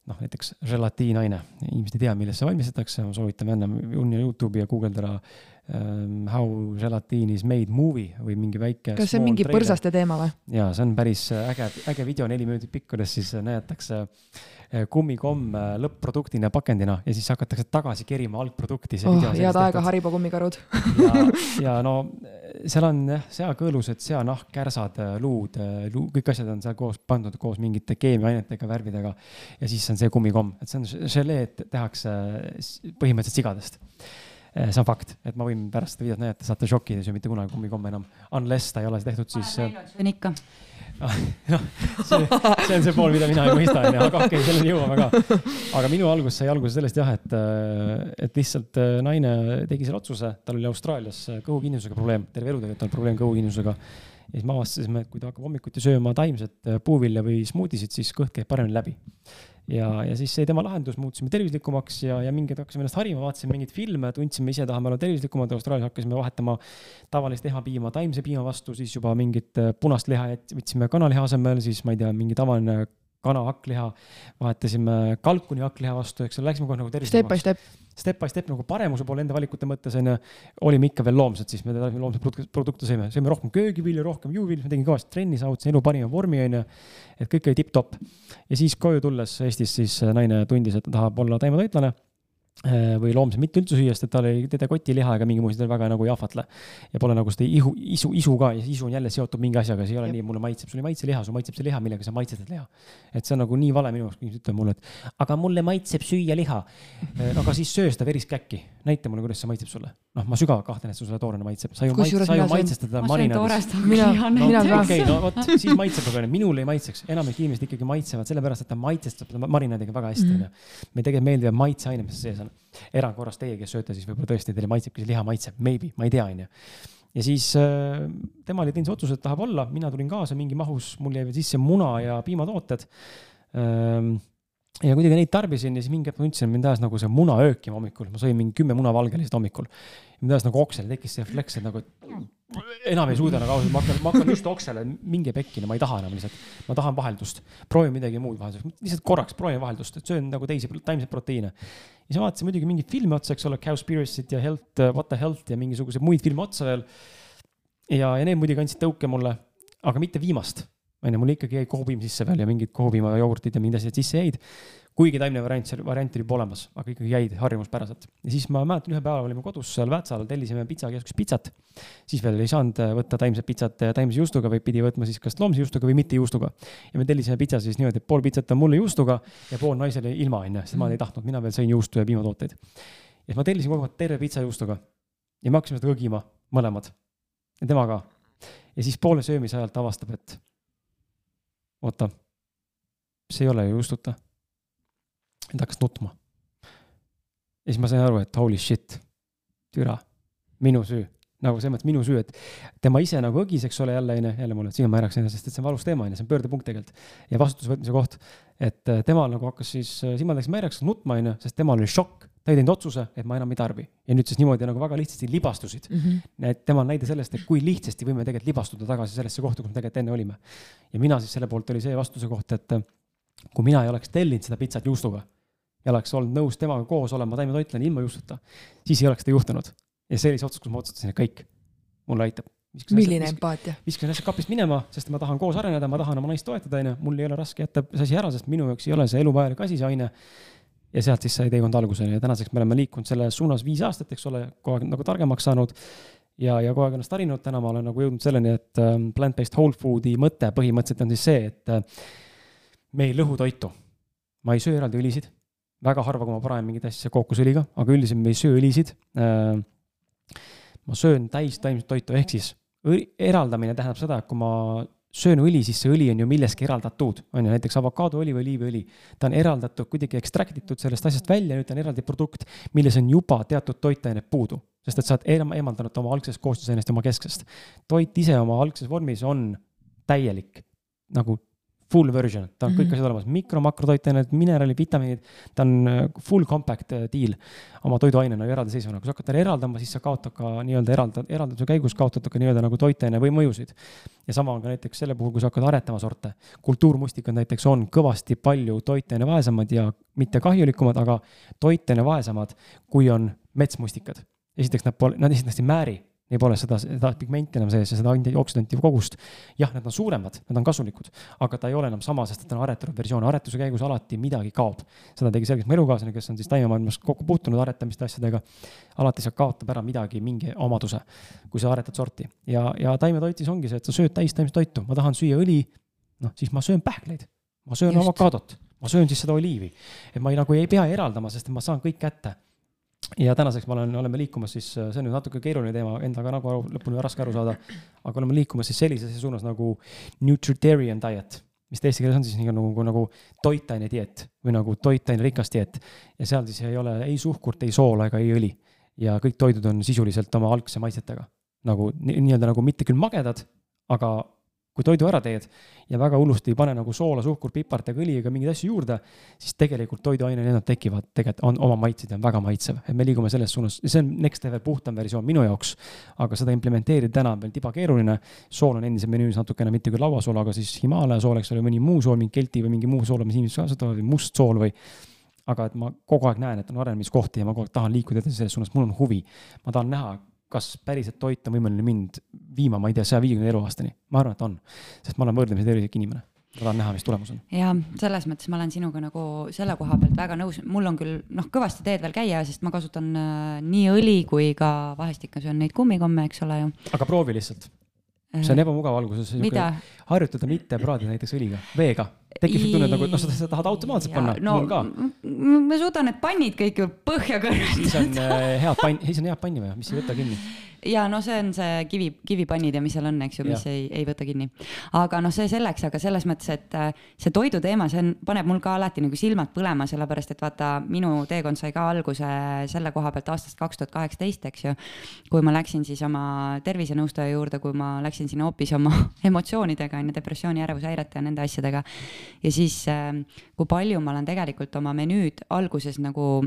noh, näiteks želatiinaine, inimesed ei tea, millest see valmistatakse, ma soovitan minna Youtube'i ja guugeldada um, How gelatin is made movie või mingi väike. kas see on mingi trailer. põrsaste teema või? ja see on päris äge, äge video, neli minutit pikk, kuidas siis näidatakse eh, kummikomm eh, lõpp-produktina, pakendina ja siis hakatakse tagasi kerima algprodukti. oh, head aega, Haribo kummikarud ja, ja no seal on jah, seakõõlused, seanahk, kärsad, luud, luu, kõik asjad on seal koos pandud koos mingite keemiaainetega, värvidega. ja siis on see kummikomm, et see on želeed tehakse põhimõtteliselt sigadest Eh, see on fakt, et ma võin pärast seda videot näidata, saate šoki, ei söö mitte kunagi kummikomme enam. Unless ta ei ole tehtud, siis. söön ikka. noh, see, see on see pool, mida mina ei mõista, onju, aga okei okay,, selleni jõuame ka. aga minu algus sai alguse sellest jah, et, et lihtsalt äh, naine tegi selle otsuse, tal oli Austraalias kõhukinnisusega probleem, terve elu tegelikult on probleem kõhukinnisusega. Ja siis me avastasime, et kui ta hakkab hommikuti sööma taimset äh, puuvilja või smuutisid, siis kõht käib paremini läbi ja, ja siis see tema lahendus, muutusime tervislikumaks ja, ja mingi hetk hakkasime ennast harima, vaatasime mingeid filme, tundsime ise tahame olla tervislikumad, Austraalias hakkasime vahetama tavalist lihapiima taimse piima vastu, siis juba mingit äh, punast liha võtsime kanaliha asemel, siis ma ei tea, mingi tavaline kana hakkliha, vahetasime kalkuni hakkliha vastu, eks ole, läksime kohe nagu tervislikumaks. Step by step step by step nagu paremuse poole enda valikute mõttes on ju, olime ikka veel loomsed, siis me loomseid produkte sõime, sõime rohkem köögivilju, rohkem juuvilju, ma tegin kõvasti trenni, saavutasin elu parima vormi on ju. et kõik oli tipp-topp. ja siis koju tulles Eestis siis naine tundis, et ta tahab olla taimetoitlane või loomse mitte üldse süüa, sest et tal ei, teda kotiliha ega mingi muu, siis ta väga nagu ei ahvatle. ja pole nagu seda ihu, isu, isu ka ja isu on jälle seotud mingi asjaga, see ei ole Jep. nii, mulle maitseb, sulle ei maitse liha, sulle maitseb see liha, millega sa maitsed seda liha. et see on nagu nii vale minu jaoks, kui inimesed ütlevad mulle, et aga mulle maitseb süüa liha. Äh, aga siis söö seda verist käkki, näita mulle, kuidas see maitseb sulle. noh, ma sügavalt kahtlen, et see sulle toorena maitseb, sa ju Kusjuures sa ju maitsed teda ma söön marinaadis. toorest Mina- mina ka. okei, no vot, siis maitseb, aga minule ei maitseks, enamik inimesed ikkagi maitsevad sellepärast, et ta maitsestab seda marinaadiga väga hästi, Mhm. onju. meil tegelikult meeldivad maitseained, mis sees on. erandkorras teie, kes sööte, siis võib-olla tõesti teile maitsebki see liha maitseb, maybe, ma ei tea, onju. ja siis äh, tema oli teinud see otsuse, et tahab olla, mina tulin kaasa mingi mahus, mul jäi veel sisse muna ja piimatooted ähm, ja kuidagi neid tarbisin ja siis mingi hetk ma tundsin, et mind ajas nagu see muna öökima hommikul, ma sõin mingi kümme munavalge lihtsalt hommikul. mind ajas nagu oksele, tekkis see refleks, et nagu enam ei suuda nagu ausalt, ma hakkan, ma hakkan just oksele, minge pekki, no ma ei taha enam lihtsalt. ma tahan vaheldust, proovin midagi muud vahelduseks, lihtsalt korraks proovin vaheldust, et söön nagu teisi taimseid proteiine. ja siis ma vaatasin muidugi mingeid filme otsa, eks ole, Cowspiracy't ja Health, What the Health ja mingisuguseid muid filme otsa veel. ja, ja need muidugi andsid tõuke mulle, aga mitte viimast onju, mul ikkagi jäi kohupiim sisse veel ja mingid kohupiimajogurtid ja mingid asjad sisse jäid. kuigi taimne variant, variant oli juba olemas, aga ikkagi jäid harjumuspäraselt. ja siis ma mäletan, ühe päeva olime kodus seal Väätsal, tellisime pitsakeskus pitsat. siis veel ei saanud võtta taimset pitsat taimse juustuga, vaid pidi võtma siis kas loomse juustuga või mitte juustuga. ja me tellisime pitsa siis niimoodi, et pool pitsat on mulle juustuga ja pool naisele ilma onju, sest tema ei tahtnud, mina veel sõin juustu ja piimatooteid. ja siis ma tellisin kogu aeg terve pitsa juustuga ja me hakkasime seda õgima mõlemad ja tema ka. ja siis poole söömise ajalt avastab, et oota, see ei ole ju juustuta. ja ta hakkas nutma. ja siis ma sain aru, et holy shit, türa, minu süü, nagu selles mõttes minu süü, et tema ise nagu õgis, eks ole, jälle onju, jälle mulle, siin ma rääkinud sellest, sest et see on valus teema onju, see on pöördepunkt tegelikult ja vastutuse võtmise koht. et äh, tema nagu hakkas siis, silmad läksid märjaks, nutma onju, sest temal oli šokk, ta ei teinud otsuse, et ma enam ei tarbi ja nüüd siis niimoodi nagu väga lihtsasti libastusid mm. -hmm. et tema on näide sellest, et kui lihtsasti võime tegelikult libastuda tagasi sellesse kohta, kus me tegelikult enne olime. ja mina siis selle poolt oli see vastuse koht, et äh, kui mina ei oleks tellinud seda pitsat juustuga ja oleks olnud nõus temaga koos olema taimetoitlane ilma juustuta, siis ei oleks seda juhtunud. ja see oli see otsus, kus ma otsustasin, et kõik, mulle aitab. milline empaatia. viskasin asjad kapist minema, sest ma tahan koos areneda, ma tahan oma naist toetada, onju. mul ei ole raske jätta see asi ära, sest minu jaoks ei ole see eluvajalik asi, see aine. Ja sealt siis sai teekond alguse ja tänaseks me oleme liikunud selles suunas viis aastat, eks ole, kogu aeg nagu targemaks saanud. ja, ja kogu aeg ennast harinud, täna ma olen nagu jõudnud selleni, et ähm, plant-based whole food'i mõte põhimõtteliselt on siis see, et äh, me ei lõhu toitu. ma ei söö eraldi õlisid, väga harva, kui ma panen mingit asja kookosõliga, aga üldiselt me ei söö õlisid äh, ma söön täis taimset toitu, ehk siis eraldamine tähendab seda, et kui ma söön õli, siis see õli on ju millestki eraldatud, on ju näiteks avokaadoõli või oliiviõli. ta on eraldatud, kuidagi ekstraktitud sellest asjast välja, nüüd ta on eraldi produkt, milles on juba teatud toitained puudu, sest et sa oled eem- eemaldanud oma algsest koostisainest ja oma kesksest. toit ise oma algses vormis on täielik nagu full version, ta on kõik Mhm. asjad olemas, mikro, makrotoitained, mineraalid, vitamiinid, ta on äh, full compact äh, deal oma toiduainena eraldiseisvana, kui sa hakkad talle eraldama, siis sa kaotad ka nii-öelda eralda, eraldamise käigus kaotad ka nii-öelda nagu toitaine või mõjusid. ja sama on ka näiteks selle puhul, kui sa hakkad aretama sorte. kultuurmustikad näiteks on kõvasti palju toitaine vaesemad ja mitte kahjulikumad, aga toitaine vaesemad, kui on metsmustikad. esiteks nad pole, nad esiteks ei määri, neil pole seda, seda pigmenti enam sees ja seda antioksidanti kogust. jah, nad on suuremad, nad on kasulikud, aga ta ei ole enam sama, sest et ta on aretatud versioon, aretuse käigus alati midagi kaob. seda tegi selgeks mu elukaaslane, kes on siis taimemaailmas kokku puutunud aretamiste asjadega. alati sa kaotab ära midagi, mingi omaduse, kui sa aretad sorti ja, ja taimetoitis ongi see, et sa sööd täistaimset toitu, ma tahan süüa õli, noh siis ma söön pähkleid, ma söön avokaadot, ma söön siis seda oliivi. et ma ei, nagu ei pea eraldama, sest ma saan kõik kätte ja tänaseks ma olen, oleme liikumas siis, see on nüüd natuke keeruline teema, endaga nagu aru, lõpuni raske aru saada, aga oleme liikumas siis sellisesse suunas nagu nutritarian diet, mis eesti keeles on siis nii nagu, nagu toitaine dieet või nagu toitaine rikas dieet. ja seal siis ei ole ei suhkurt, ei soola ega ei õli ja kõik toidud on sisuliselt oma algse maitsetega nagu ni- nii-öelda nagu mitte küll magedad, aga kui toidu ära teed ja väga hullusti ei pane nagu soola, suhkurt, pipart ega õli ega mingeid asju juurde, siis tegelikult toiduained ennast tekivad, tegelikult on oma maitsed ja on väga maitsev, et me liigume selles suunas, see on next level puhtam versioon minu jaoks. aga seda implementeerida täna on veel tiba keeruline. sool on endiselt menüüs natukene mitte küll lauasool, aga siis Himalaia sool, eks ole, mõni muu sool, mingi kelti või mingi muu sool, mis inimesed kasutavad või must sool või aga et ma kogu aeg näen, et on arenemiskohti ja ma kogu aeg tahan liikuda edasi selles suunas, mul on huvi. ma tahan näha, kas päriselt toit on võimeline mind viima, ma ei tea, saja viiekümne eluaastani. ma arvan, et on, sest ma olen võrdlemisi tervislik inimene. ma tahan näha, mis tulemus on. ja selles mõttes ma olen sinuga nagu selle koha pealt väga nõus, mul on küll noh, kõvasti teed veel käia, sest ma kasutan äh, nii õli kui ka vahest ikka söön neid kummikomme, eks ole ju. aga proovi lihtsalt, see on ebamugav alguses. harjutada mitte praadida näiteks õliga, veega. Tekib siuke tunne, et nagu noh, sa tahad automaatselt panna, no, mul ka. ma suudan need pannid kõik ju põhja kõrvetada. siis on äh, head pann, siis on head panni vaja, mis ei võta kinni ja no see on see kivi, kivipannid ja mis seal on, eks ju, mis ja. ei, ei võta kinni. aga noh, see selleks, aga selles mõttes, et äh, see toidu teema, see on, paneb mul ka alati nagu silmad põlema, sellepärast et vaata, minu teekond sai ka alguse selle koha pealt aastast kaks tuhat kaheksateist, eks ju. kui ma läksin siis oma tervisenõustaja juurde, kui ma läksin sinna hoopis oma emotsioonidega, on ju, depressiooni, ärevushäirete ja nende asjadega. ja siis, äh, kui palju ma olen tegelikult oma menüüd alguses nagu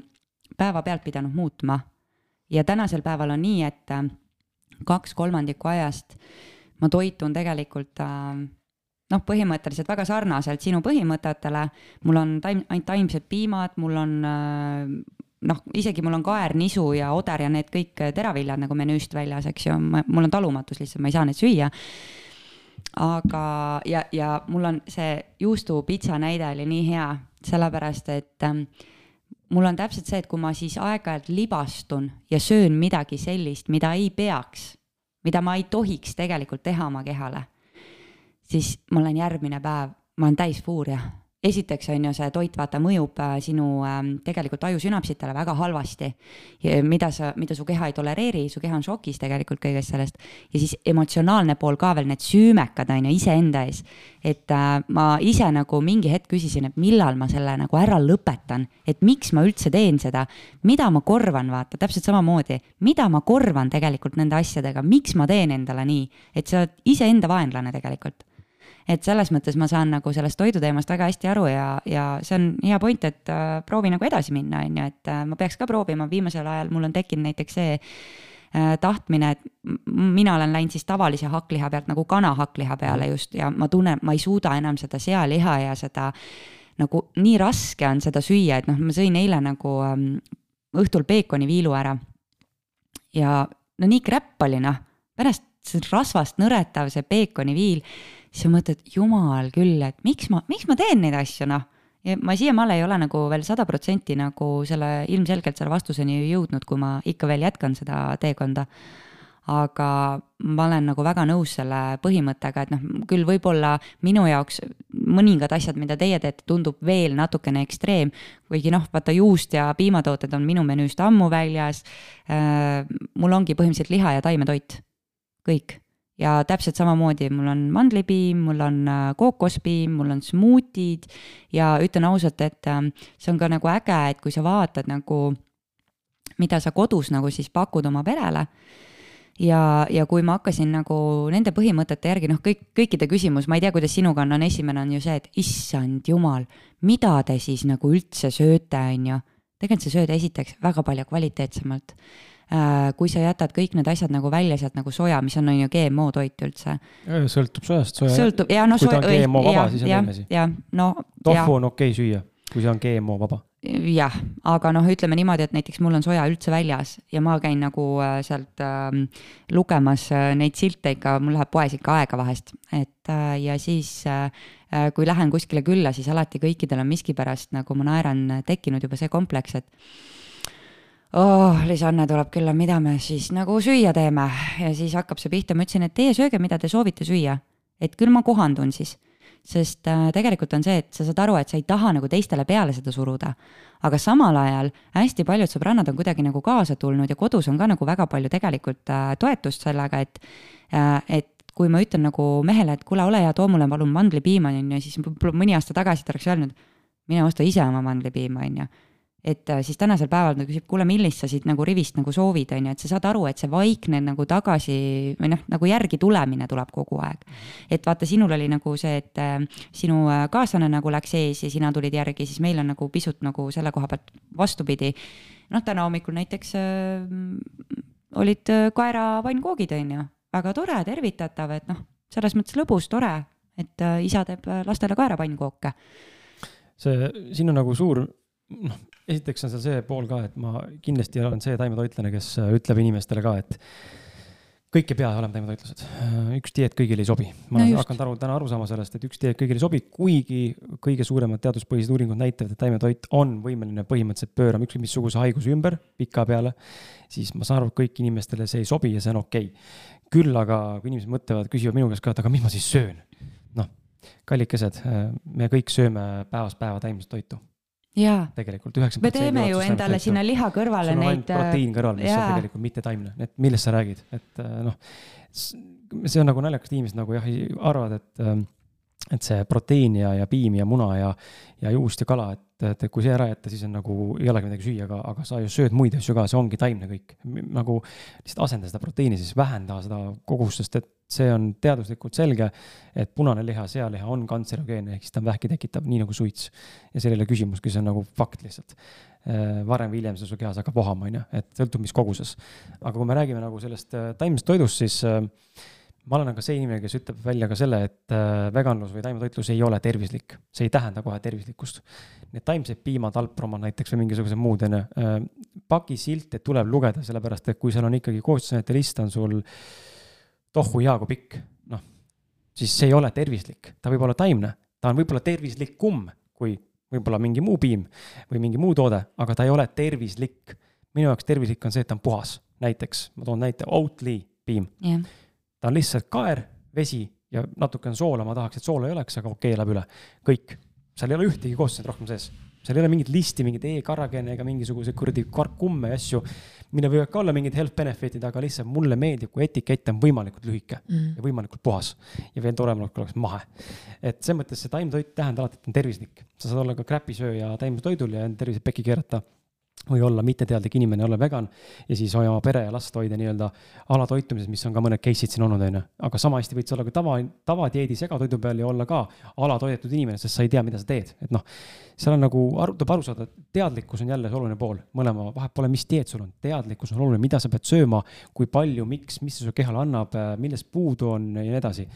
päevapealt pidanud muutma ja tänasel päeval on nii, et äh, kaks kolmandikku ajast ma toitun tegelikult äh, noh, põhimõtteliselt väga sarnaselt sinu põhimõtetele. mul on taim, ainult taimsed piimad, mul on äh, noh, isegi mul on kaer, nisu ja oder ja need kõik teraviljad nagu menüüst väljas, eks ju, mul on talumatus lihtsalt, ma ei saa neid süüa. aga, ja, ja mul on see juustupitsa näide oli nii hea, sellepärast et äh, mul on täpselt see, et kui ma siis aeg-ajalt libastun ja söön midagi sellist, mida ei peaks, mida ma ei tohiks tegelikult teha oma kehale, siis ma olen järgmine päev, ma olen täis fuuria esiteks on ju see toit, vaata, mõjub äh, sinu äh, tegelikult ajusünapsitele väga halvasti. mida sa, mida su keha ei tolereeri, su keha on šokis tegelikult kõigest sellest. ja siis emotsionaalne pool ka veel, need süümekad on ju iseenda ees. et äh, ma ise nagu mingi hetk küsisin, et millal ma selle nagu ära lõpetan, et miks ma üldse teen seda. mida ma korvan, vaata, täpselt samamoodi, mida ma korvan tegelikult nende asjadega, miks ma teen endale nii, et sa oled iseenda vaenlane tegelikult et selles mõttes ma saan nagu sellest toiduteemast väga hästi aru ja, ja see on hea point, et äh, proovi nagu edasi minna, on ju, et äh, ma peaks ka proovima, viimasel ajal mul on tekkinud näiteks see äh, tahtmine, et mina olen läinud siis tavalise hakkliha pealt nagu kana hakkliha peale mhm. just ja ma tunnen, ma ei suuda enam seda sealiha ja seda nagu nii raske on seda süüa, et noh, ma sõin eile nagu ähm, õhtul peekoniviilu ära. ja no nii kräpp oli noh, pärast see rasvast nõretav, see peekoniviil siis sa mõtled, jumal küll, et miks ma, miks ma teen neid asju, noh. ja ma siiamaale ei ole nagu veel sada protsenti nagu selle, ilmselgelt selle vastuseni jõudnud, kui ma ikka veel jätkan seda teekonda. aga ma olen nagu väga nõus selle põhimõttega, et noh, küll võib-olla minu jaoks mõningad asjad, mida teie teete, tundub veel natukene ekstreem. kuigi noh, vaata juust ja piimatooted on minu menüüst ammu väljas. Äh, mul ongi põhimõtteliselt liha ja taimetoit, kõik ja täpselt samamoodi, mul on mandlipiim, mul on äh, kookospiim, mul on smuutid. Ja ütlen ausalt, et äh, see on ka nagu äge, et kui sa vaatad nagu, mida sa kodus nagu siis pakud oma perele. Ja, ja kui ma hakkasin nagu nende põhimõtete järgi, noh, kõik, kõikide küsimus, ma ei tea, kuidas sinuga on, on esimene on ju see, et issand jumal, mida te siis nagu üldse sööte, on ju. tegelikult sa sööd esiteks väga palju kvaliteetsemalt kui sa jätad kõik need asjad nagu välja sealt nagu soja, mis on, on ju GMO toit üldse. sõltub sojast, soja. sõltub ja no. kui ta on GMO vaba, siis on teine asi. jah, no. tofu on okei okay süüa, kui see on GMO vaba. jah, aga noh, ütleme niimoodi, et näiteks mul on soja üldse väljas ja ma käin nagu äh, sealt äh, lugemas äh, neid silte ikka, mul läheb poes ikka aega vahest, et äh, ja siis äh, kui lähen kuskile külla, siis alati kõikidel on miskipärast nagu ma naeran, tekkinud juba see kompleks, et oh, Liis-Anne tuleb külla, mida me siis nagu süüa teeme ja siis hakkab see pihta, ma ütlesin, et teie sööge, mida te soovite süüa. et küll ma kohandun siis, sest äh, tegelikult on see, et sa saad aru, et sa ei taha nagu teistele peale seda suruda. aga samal ajal hästi paljud sõbrannad on kuidagi nagu kaasa tulnud ja kodus on ka nagu väga palju tegelikult äh, toetust sellega, et äh,, et kui ma ütlen nagu mehele, et kuule, ole hea, too mulle palun mandlipiima, on ju, siis mõni aasta tagasi ta oleks öelnud, mine osta ise oma mandlipiima, on ju et äh, siis tänasel päeval ta küsib, kuule, millist sa siit nagu rivist nagu soovid, on ju, et sa saad aru, et see vaikne nagu tagasi või noh, nagu järgi tulemine tuleb kogu aeg. et vaata, sinul oli nagu see, et äh, sinu äh, kaaslane nagu läks ees ja sina tulid järgi, siis meil on nagu pisut nagu selle koha pealt vastupidi. noh, täna hommikul näiteks äh, olid kaera pannkoogid, on ju, väga tore, tervitatav, et noh, selles mõttes lõbus, tore, et äh, isa teeb lastele kaera pannkooke see, siin on nagu suur noh, esiteks on seal see pool ka, et ma kindlasti olen see taimetoitlane, kes äh, ütleb inimestele ka, et kõik ei pea olema taimetoitlased. Äh, üks dieet kõigile ei sobi. ma olen no hakanud aru, täna aru saama sellest, et üks dieet kõigile ei sobi, kuigi kõige suuremad teaduspõhised uuringud näitavad, et taimetoit on võimeline põhimõtteliselt pöörama ükskõik missuguse haiguse ümber pikapeale, siis ma saan aru, et kõik inimestele see ei sobi ja see on okei okay.. küll aga, kui inimesed mõtlevad, küsivad minu käest ka, et aga mis ma siis söön? noh, kallikesed, me kõik sööme päevast päeva taimset toitu jaa. tegelikult üheksakümmend me teeme ju endale toitu. sinna liha kõrvale neid. proteiin kõrval, mis jaa. on tegelikult mitte taimne, et millest sa räägid, et noh. see on nagu naljakas, et inimesed nagu jah, arvavad, et ähm, et see proteiin ja, ja piim ja muna ja, ja juust ja kala, et, et kui see ära jätta, siis on nagu, ei olegi midagi süüa, aga, aga sa ju sööd muid asju ka, see ongi taimne kõik. nagu lihtsalt asenda seda proteiini, siis vähenda seda kogust, sest et see on teaduslikult selge, et punane liha, sealiha on kantserogeenne, ehk siis ta vähki tekitav, nii nagu suits. ja ole küsimustki, see on nagu fakt lihtsalt. Äh, varem või hiljem see su kehas hakkab vohama, on ju, et sõltub, mis koguses. aga kui me räägime nagu sellest äh, taimsest toidust, siis äh, ma olen aga see inimene, kes ütleb välja ka selle, et äh, veganlus või taimetoitlus ei ole tervislik. see ei tähenda kohe tervislikkust. Need taimsed piimad, alpromad näiteks või mingisugused muud, on ju. Äh, pakisilte tuleb lugeda, sellepärast et kui seal on ikkagi koostisainetel list on sul tohu jaagu pikk, noh, siis see ei ole tervislik. ta võib olla taimne, ta on võib-olla tervislikum kui võib-olla mingi muu piim või mingi muu toode, aga ta ei ole tervislik. minu jaoks tervislik on see, et ta on puhas. näiteks, ma toon näite, Oatly piim yeah ta on lihtsalt kaer, vesi ja natukene soola, ma tahaks, et soola ei oleks, aga okei okay,, läheb üle. kõik, seal ei ole ühtegi koostised rohkem sees. seal ei ole mingit listi, mingit E-karagene ega mingisuguseid kuradi karkumme ja asju, mille võivad ka olla mingid health benefit'id, aga lihtsalt mulle meeldib, kui etikett on võimalikult lühike mm. ja võimalikult puhas. ja veel torem oleks, mahe. et selles mõttes see taimtoit tähendab alati, et on tervislik. sa saad olla ka kräpisööja taimetoidul ja enda tervise pekki keerata või olla mitteteadlik inimene, olla vegan ja siis hoia oma pere ja last hoida nii-öelda alatoitumises, mis on ka mõned case'id siin olnud, on ju. aga sama hästi võid sa olla ka tava, tavadieedi segatoidu peal ja olla ka alatoidetud inimene, sest sa ei tea, mida sa teed, et noh. seal on nagu, tuleb aru saada, et teadlikkus on jälle see oluline pool, mõlema, vahet pole, mis dieet sul on, teadlikkus on oluline, mida sa pead sööma, kui palju, miks, mis see su kehale annab, millest puudu on ja nii edasi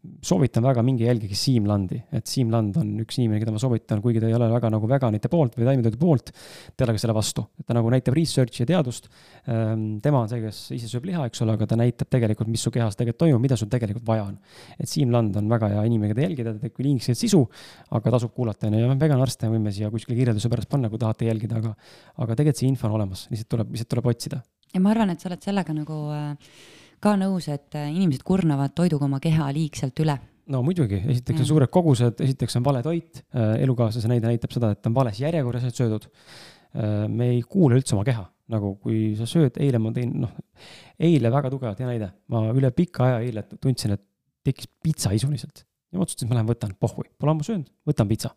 soovitan väga, minge jälgige Siim Landi, et Siim Land on üks inimene, keda ma soovitan, kuigi ta ei ole väga nagu veganite poolt või taimetoidu poolt, ta ei ole ka selle vastu, ta nagu näitab research'i ja teadust. Ehm, tema on see, kes ise sööb liha, eks ole, aga ta näitab tegelikult, mis su kehas tegelikult toimub, mida sul tegelikult vaja on. et Siim Land on väga hea inimene, keda jälgida, ta teeb küll inglise sisu, aga tasub kuulata, on ju, ja veganarste võime siia kuskile kirjelduse pärast panna, kui tahate jälgida, aga, aga tegelikult see info on olemas, lihtsalt tuleb, lihtsalt tuleb otsida. ja ma arvan, et sa oled sellega nagu äh ka nõus, et äh, inimesed kurnavad toiduga oma keha liigselt üle. No muidugi, esiteks on suured kogused, esiteks on vale toit, äh, elukaaslase näide näitab seda, et on vales järjekorras need söödud. Äh, me ei kuula üldse oma keha, nagu kui sa sööd, eile ma tõin, noh, eile väga tugevalt, hea näide, ma üle pika aja eile tundsin, et tekkis pitsaisu lihtsalt. ja ma otsustasin, et ma lähen võtan, pohhui, pole ammu söönud, võtan pitsa.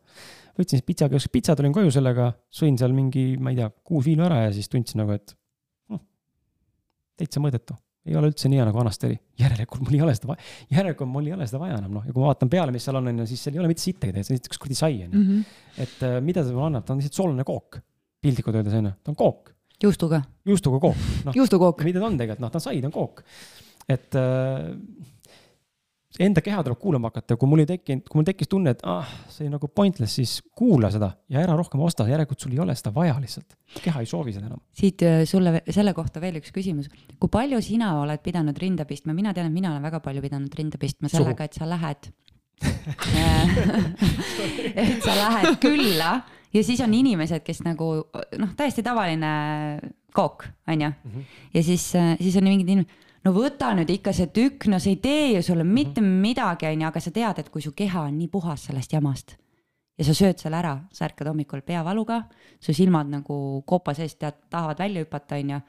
võtsin siis pitsa, pitsa tulin koju sellega, sõin seal mingi, ma ei tea, kuus viinu ära ja siis tundsin nagu, et hm, täitsa mõõdetu ei ole üldse nii hea, nagu vanasti oli. järelikult mul ei ole seda vaja, järelikult mul ei ole seda vaja enam, noh, ja kui ma vaatan peale, mis seal on, on ju, siis seal ei ole mitte sittagi tegelikult, see on lihtsalt üks kuradi sai, on ju. Mhm. et äh, mida see mulle annab, ta on lihtsalt soolane kook, piltlikult öeldes, on ju, ta on kook. juustuga. juustuga kook no,. juustukook. mida ta on tegelikult, noh, ta on sai, ta on kook. et äh, enda keha tuleb kuulama hakata, kui mul ei tekkinud, kui mul tekkis tunne, et ah, see nagu pointless, siis kuula seda ja ära rohkem osta, järelikult sul ei ole seda vaja lihtsalt. keha ei soovi seda enam. siit äh, sulle selle kohta veel üks küsimus. kui palju sina oled pidanud rinda pistma, mina tean, et mina olen väga palju pidanud rinda pistma sellega, et sa lähed et sa lähed külla ja siis on inimesed, kes nagu noh, täiesti tavaline kook, onju. Mhm. ja siis, äh, siis on mingid inimesed no võta nüüd ikka see tükk, no see ei tee ju sulle mhm. mitte midagi, onju, aga sa tead, et kui su keha on nii puhas sellest jamast ja sa sööd selle ära, sa ärkad hommikul peavaluga, su silmad nagu koopa sees tead, tahavad välja hüpata, onju.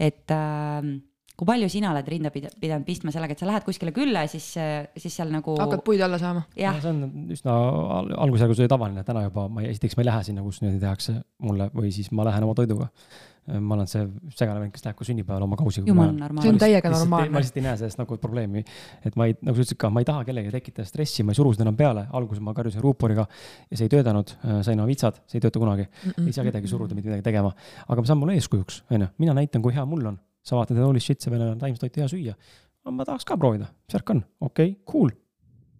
et äh, kui palju sina oled rinda pidanud pistma sellega, et sa lähed kuskile külla ja siis, siis seal nagu. hakkad puid alla saama. see on üsna algusjärgus oli tavaline, täna juba ma ei, esiteks ma ei lähe sinna, kus niimoodi tehakse mulle või siis ma lähen oma toiduga ma olen see segane vend, kes läheb ka sünnipäeval oma kausiga. jumal normaalne. see on täiega normaalne. ma lihtsalt ei näe sellest nagu probleemi, et ma ei, nagu sa ütlesid ka, ma ei taha kellelegi tekitada stressi, ma ei suru seda enam peale, alguses ma karjusin ruuporiga ja see ei töötanud, sain oma vitsad, see ei tööta kunagi mm. -mm. ei saa kedagi suruda mitte midagi tegema, aga ma saan mulle eeskujuks, onju, mina näitan, kui hea mul on. sa vaatad, et holy shit, see vene on taimetoitu hea süüa. ma tahaks ka proovida, mis värk on, okei okay,, cool,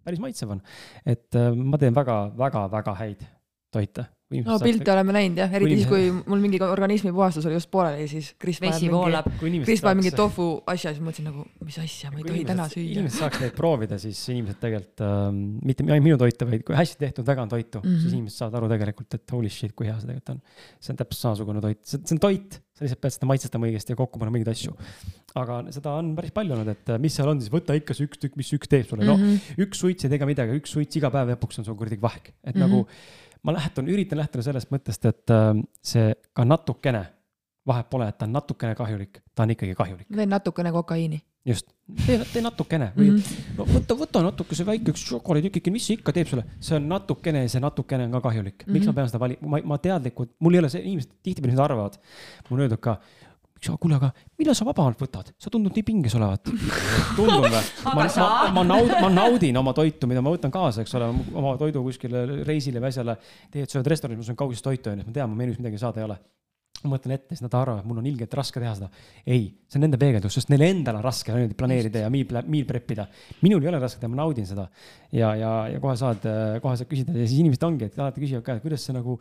päris maitsev on. et äh, ma teen väga, väga, väga häid toite no pilte oleme näinud jah, eriti siis, kui mul mingi organismi puhastus oli just pooleli, siis Kris vesi voolab. Kris paneb mingi tofu asja, siis mõtlesin nagu, mis asja, ma ei tohi täna süüa. inimesed saaks neid proovida, siis inimesed tegelikult äh,, mitte ainult minu toite, vaid kui hästi tehtud vegan toitu mm, -hmm. siis inimesed saavad aru tegelikult, et holy shit, kui hea see tegelikult on. see on täpselt samasugune toit, see on toit, sa lihtsalt pead seda maitsetama õigesti ja kokku panema mingeid asju. aga seda on päris palju olnud, et äh, mis seal on, siis võta ikka see üks tükk, mis üks teeb sulle, no mm -hmm. üks suits ei tee ka midagi, üks suits iga päev lõpuks on sul kuradi vahk, et mm -hmm. nagu ma lähtun, üritan lähtuda sellest mõttest, et äh, see ka natukene, vahet pole, et ta on natukene kahjulik, ta on ikkagi kahjulik. veel natukene kokaiini. just, tee, natukene või mm -hmm. no võta, võta natuke see väike üks šokolaaditükike, mis see ikka teeb sulle, see on natukene ja see natukene on ka kahjulik mm. -hmm. miks ma pean seda valima, ma, ma teadlikult, mul ei ole see, inimesed tihtipeale arvavad. mul on öeldud ka miks, kuule, aga millal sa vabamalt võtad, sa tundud nii pinges olevat. tundun või? ma, ma, ma naudin, ma naudin oma toitu, mida ma võtan kaasa, eks ole, oma toidu kuskile reisile või asjale. teed, sööd restoranis, ma söön kaugist toitu, onju, ma tean, mu menüüs midagi saada ei ole ma mõtlen ette, siis nad arvavad, et mul on ilgelt raske teha seda. ei, see on nende peegeldus, sest neil endal on raske niimoodi planeerida ja meal, meal prep ida. minul ei ole raske teha, ma naudin seda. ja, ja, ja kohe saad, kohe saad küsida ja siis inimesed ongi, et alati küsivad ka, et kuidas see nagu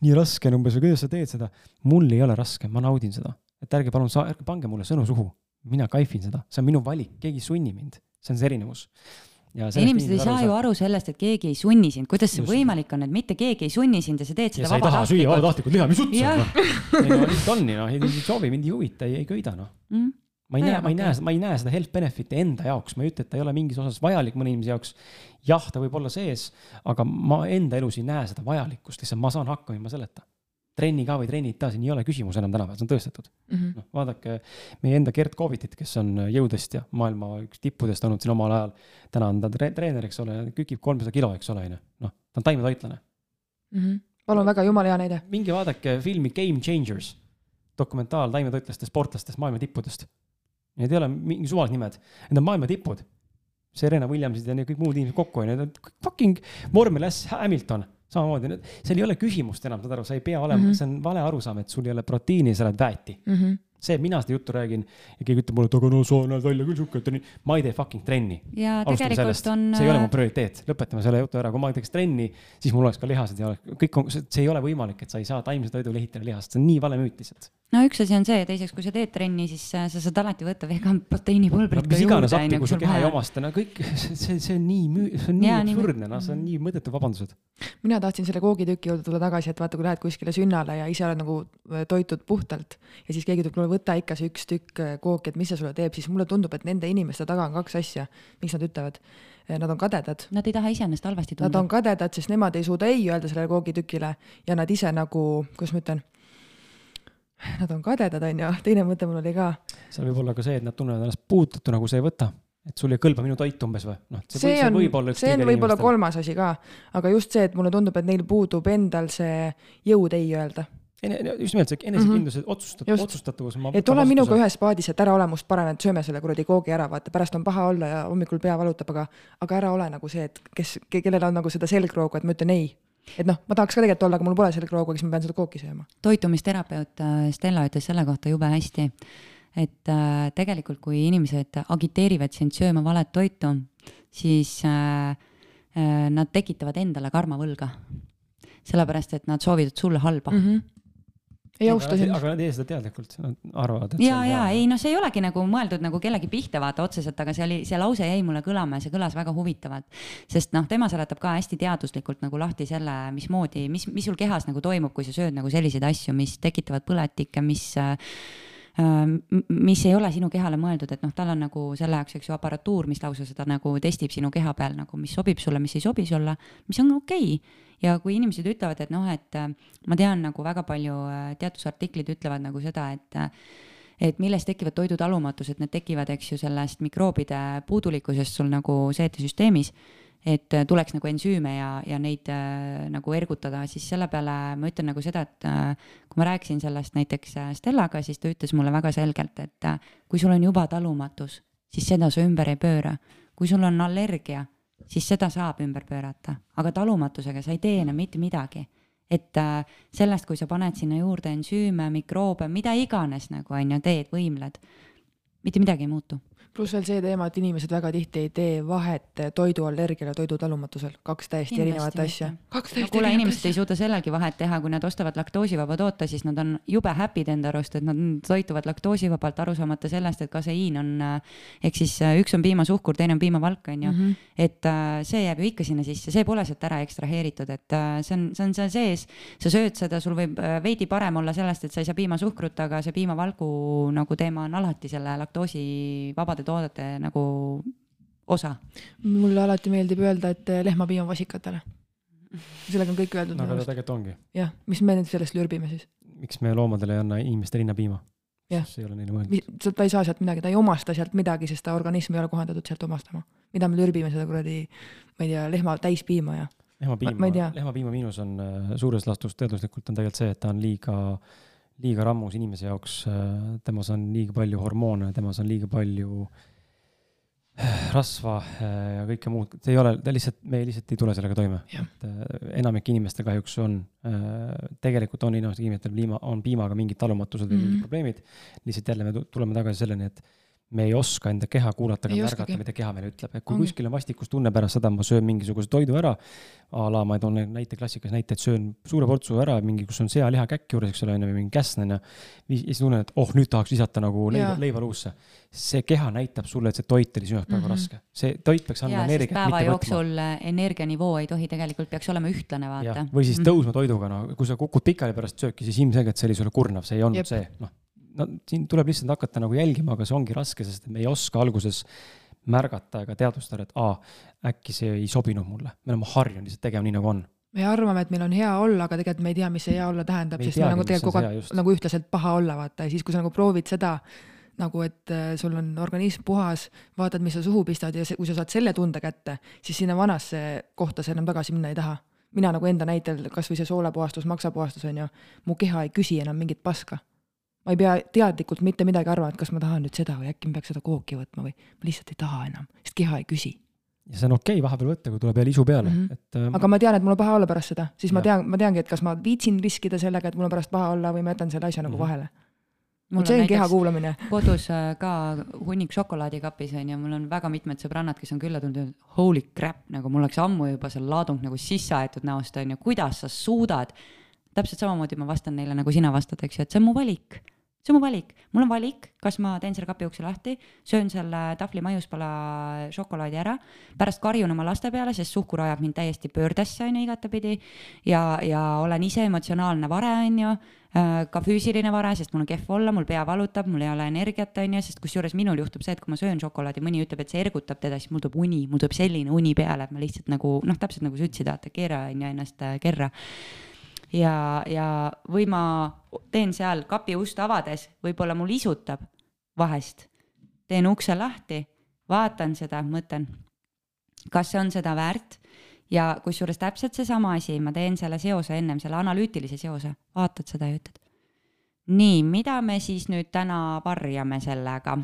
nii raske on umbes või kuidas sa teed seda. mul ei ole raske, ma naudin seda et ärge palun, ärge pange mulle sõnu suhu. mina kaifin seda, see on minu valik, keegi ei sunni mind, see on see erinevus. Inimesed ei saa ju aru sellest, et keegi ei sunni sind, kuidas see Just. võimalik on, et mitte keegi ei sunni sind ja sa teed seda vabatahtlikult. süüa vabatahtlikult? liha, mis jutt see on, noh. ei no lihtsalt on nii, noh, ei soovi, mind ei huvita, ei, ei köida, noh. Mm.. ma ei näe, ma ei näe, ma ei näe seda health benefit'i enda jaoks, ma ei ütle, et ta ei ole mingis osas vajalik mõne inimese jaoks. jah, ta võib olla sees, aga ma enda elus ei näe seda vajalikkust, lihtsalt ma saan hakkama ilma selleta trenni ka või trennid ta, siin ei ole küsimus enam tänapäeval, see on tõestatud mm. -hmm. noh, vaadake meie enda Gerd Kovitit, kes on jõutõstja, maailma üks tippudest olnud siin omal ajal. täna on ta tre treener, eks ole, kükib kolmsada kilo, eks ole, on ju, noh, ta on taimetoitlane mm. -hmm. palun väga, jumala hea näide. minge vaadake filmi Game Changers, dokumentaal taimetoitlastest, sportlastest, maailma tippudest. Need ei ole mingi suvalised nimed, need on maailma tipud. Serena Williamsid ja kõik muud inimesed kokku, on ju, fucking vormel S Hamilton samamoodi, seal ei ole küsimust enam, saad aru, sa ei pea olema mm, -hmm. see on vale arusaam, et sul ei ole proteiini, sa oled väeti mm. -hmm see, et mina seda juttu räägin ja keegi ütleb mulle, et aga no sa näed välja küll sihuke, et nii, ma ei tee fucking trenni. on. see ei ole mu prioriteet, lõpetame selle jutu ära, kui ma teeks trenni, siis mul oleks ka lihased ja oleks, kõik on, see ei ole võimalik, et sa ei saa taimse toidu lehitada lihast, see on nii vale müüt lihtsalt no üks asi on see, teiseks, kui sa teed trenni, siis äh, sa saad alati võtta vegan proteiinipulbrit no,. mis iganes appi, kui su keha ei omasta, no kõik, see, see on nii müü-, see on nii absurdne, noh, see on nii mõttetud vabandused. mina tahtsin selle koogitüki juurde tulla tagasi, et vaata, kui lähed kuskile sünnale ja ise oled nagu äh, toitud puhtalt ja siis keegi ütleb, kuule võta ikka see üks tükk äh, kooki, et mis see sulle teeb, siis mulle tundub, et nende inimeste taga on kaks asja, miks nad ütlevad nad on kadedad. Nad ei taha iseennast halvasti tunda. Nad on kadedad, sest nemad ei suuda ei öelda sellele koogitükile ja nad ise nagu, kuidas ma ütlen nad on kadedad, on ju, teine mõte mul oli ka. seal võib olla ka see, et nad tunnevad ennast puudutatuna, kui sa ei võta et sul ei kõlba minu toit umbes või? noh, see, on, see on võib-olla kolmas asi ka, aga just see, et mulle tundub, et neil puudub endal see jõud ei öelda. just nimelt see enesekindlus mm -hmm., otsustat-, otsustatavus. et ole minuga ühes paadis, et ära ole must parem, et sööme selle kuradi koogi ära, vaata, pärast on paha olla ja hommikul pea valutab, aga, aga ära ole nagu see, et kes, kellel on nagu seda selgroogu, et ma ütlen ei et noh, ma tahaks ka tegelikult olla, aga mul pole selgroogu, siis ma pean seda kooki sööma. toitumisterapeut äh, Stella ütles selle kohta jube hästi, et äh, tegelikult, kui inimesed agiteerivad sind sööma valet toitu, siis äh, äh, nad tekitavad endale karmavõlga. sellepärast, et nad soovivad sulle halba mm. -hmm ei austa sind. aga nad ei tee seda teadlikult, nad arvavad. ja, ja ei noh, see ei olegi nagu mõeldud nagu kellegi pihta vaata otseselt, aga see oli, see lause jäi mulle kõlama ja see kõlas väga huvitavalt. sest noh, tema seletab ka hästi teaduslikult nagu lahti selle, mismoodi, mis, mis sul kehas nagu toimub, kui sa sööd nagu selliseid asju, mis tekitavad põletikke, mis äh, mis ei ole sinu kehale mõeldud, et noh, tal on nagu selle jaoks, eks ju, aparatuur, mis lausa seda nagu testib sinu keha peal nagu, mis sobib sulle, mis ei sobi sulle, mis on okei. Okay ja kui inimesed ütlevad, et noh, et äh, ma tean nagu väga palju äh, teadusartiklid ütlevad nagu seda, et äh, et millest tekivad toidutalumatused, need tekivad, eks ju, sellest mikroobide puudulikkusest sul nagu seetesüsteemis, et tuleks nagu ensüüme ja, ja neid äh, nagu ergutada, siis selle peale ma ütlen nagu seda, et äh, kui ma rääkisin sellest näiteks Stellaga, siis ta ütles mulle väga selgelt, et äh, kui sul on juba talumatus, siis seda sa ümber ei pööra. kui sul on allergia, siis seda saab ümber pöörata, aga talumatusega sa ei tee enam mitte midagi. et äh, sellest, kui sa paned sinna juurde ensüüme, mikroobe, mida iganes nagu on ju teed, võimled, mitte midagi ei muutu pluss veel see teema, et inimesed väga tihti ei tee vahet toiduallergial ja toidutalumatusel, kaks täiesti Kindlasti erinevat asja. mitte. no kuule, inimesed ei suuda sellalgi vahet teha, kui nad ostavad laktoosivaba toote, siis nad on jube happy'd enda arust, et nad toituvad laktoosivabalt, aru saamata sellest, et kaseiin on, ehk siis äh, üks on piimasuhkur, teine on piimavalk, on ju. Mhm. et äh, see jääb ju ikka sinna sisse, see pole sealt ära ekstraheeritud, et äh, see on, see on seal sees. sa sööd seda, sul võib veidi parem olla sellest, et sa ei saa piimasuhkrut, aga see piimavalgu nagu teema on alati selle laktoosivabade toodete nagu osa. mulle alati meeldib öelda, et eh, lehmapiim on vasikatele. sellega on kõik öeldud. no aga ta tegelikult ongi. jah, mis me nüüd sellest lürbime siis? miks me loomadele ei anna ole neile mõeldud. ta ei saa sealt midagi, ta ei omasta sealt midagi, sest ta organism ei ole kohandatud sealt omastama. mida me lürbime seda kuradi, ma ei tea, lehma täispiima ja. lehmapiima, lehmapiima miinus on äh, suures laastus teaduslikult on tegelikult see, et ta on liiga liiga rammus inimese jaoks, äh, temas on liiga palju hormoone, temas on liiga palju äh, rasva äh, ja kõike muud, see ei ole, ta lihtsalt, me lihtsalt ei tule sellega toime. et enamik inimestel kahjuks on, tegelikult on inimestel, inimestel piima, on piimaga mingid talumatused või mm -hmm. mingid probleemid. lihtsalt jälle me tuleme tagasi selleni, et me ei oska enda keha kuulata ega märgata, mida keha meile ütleb, et kui on. kuskil on vastikustunne pärast seda, ma söön mingisuguse toidu ära. a la ma toon näite, klassikalise näite, et söön suure portsu ära, mingi, kus on sealiha käkk juures, eks ole, on ju, või mingi käsn on ju. ja siis tunnen, et oh, nüüd tahaks lisata nagu leiva, leiva luusse. see keha näitab sulle, et see toit oli sinu jaoks praegu mm -hmm. raske. see toit peaks andma energiat. päeva jooksul energianivoo ei tohi tegelikult, peaks olema ühtlane, vaata. või siis mm -hmm. tõusma toiduga, no kui sa kukud pikali pärast sööki, siis ilmselgelt see oli sulle kurnav, see ei olnud Jep. see, noh no siin tuleb lihtsalt hakata nagu jälgima, aga see ongi raske, sest me ei oska alguses märgata ega teadvustada, et aa, äkki see ei sobinud mulle, me oleme harjunud lihtsalt tegema nii, nagu on. Me arvame, et meil on hea olla, aga tegelikult me ei tea, mis see hea olla tähendab, sest meil nagu tegelikult kogu aeg nagu ühtlaselt paha olla, vaata, ja siis, kui sa nagu proovid seda nagu, et äh, sul on organism puhas, vaatad, mis sa suhu pistad ja see, kui sa saad selle tunde kätte, siis sinna vanasse kohta sa enam tagasi minna ei taha. mina nagu enda näitel, kasvõi see soolepuhastus, maksapuhastus on ju, mu keha ei küsi enam mingit paska ma ei pea teadlikult mitte midagi arvama, et kas ma tahan nüüd seda või äkki ma peaks seda kooki võtma või ma lihtsalt ei taha enam, sest keha ei küsi. ja see on okei okay vahepeal võtta, kui tuleb jälle isu peale mm, -hmm. et äh.... aga ma tean, et mul on paha olla pärast seda, siis ja. ma tean, ma teangi, et kas ma viitsin riskida sellega, et mul on pärast paha olla või ma jätan selle asja mm -hmm. nagu mhm. vahele. vot see on keha kuulamine. kodus äh, ka hunnik šokolaadikapis on ju, mul on väga mitmed sõbrannad, kes on külla tulnud ja holy crap, nagu mul oleks ammu juba see laadung nagu sisse aetud näost on ju, kuidas sa suudad täpselt samamoodi ma vastan neile, nagu sina vastad, eks ju, et see on mu valik see on mu valik, mul on valik, kas ma teen selle kapi ukse lahti, söön selle tahvli maiuspala šokolaadi ära, pärast karjun oma laste peale, sest suhkur ajab mind täiesti pöördesse, on ju, igatepidi. ja, ja olen ise emotsionaalne vare, on ju, äh, ka füüsiline vare, sest mul on kehv olla, mul pea valutab, mul ei ole energiat, on ju, sest kusjuures minul juhtub see, et kui ma söön šokolaadi, mõni ütleb, et see ergutab teda, siis mul tuleb uni, mul tuleb selline uni peale, et ma lihtsalt nagu noh, täpselt nagu sa ütlesid, vaata, keera on ju ennast äh, kerra ja, ja või ma teen seal kapi ust avades, võib-olla mul isutab vahest. teen ukse lahti, vaatan seda, mõtlen, kas see on seda väärt ja kusjuures täpselt seesama asi, ma teen selle seose ennem, selle analüütilise seose, vaatad seda ja ütled. nii, mida me siis nüüd täna varjame sellega?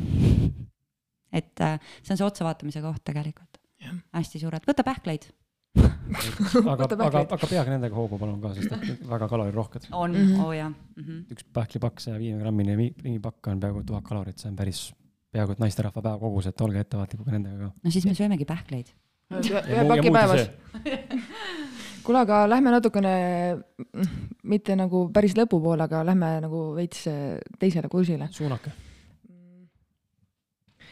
et äh, see on see otsavaatamise koht tegelikult. hästi suured, võta pähkleid aga, aga, aga peage nendega hoogu palun ka, sest et väga kalorirohked. on mm, -hmm. oo oh, jah mm. -hmm. üks pähklipakk, saja viiekümne grammine ringipakk on peaaegu tuhat kalorit, see on päris, peaaegu et naisterahva päevakogus, et olge ettevaatlikud ka nendega ka. no siis me söömegi pähkleid. ühe paki päevas. kuule, aga lähme natukene, mitte nagu päris lõpupoole, aga lähme nagu veits teisele kursile. suunake.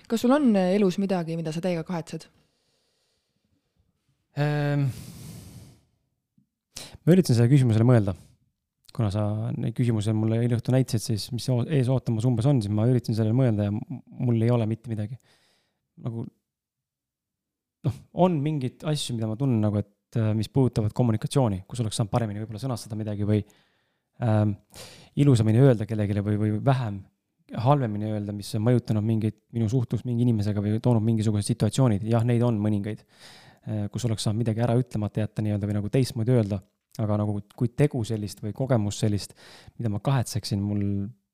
kas sul on elus midagi, mida sa täiega kahetsed? Ehm, ma üritasin sellele küsimusele mõelda, kuna sa neid küsimusi mulle eile õhtul näitasid, siis mis ees ootamas umbes on, siis ma üritasin sellele mõelda ja mul ei ole mitte midagi. nagu noh, on mingeid asju, mida ma tunnen nagu, et äh, mis puudutavad kommunikatsiooni, kus oleks saanud paremini võib-olla sõnastada midagi või ähm, ilusamini öelda kellelegi või, või vähem halvemini öelda, mis on mõjutanud mingit minu suhtlust mingi inimesega või toonud mingisugused situatsioonid, jah, neid on mõningaid kus oleks saanud midagi ära ütlemata jätta nii-öelda või nagu teistmoodi öelda, aga nagu kui tegu sellist või kogemust sellist, mida ma kahetseksin, mul,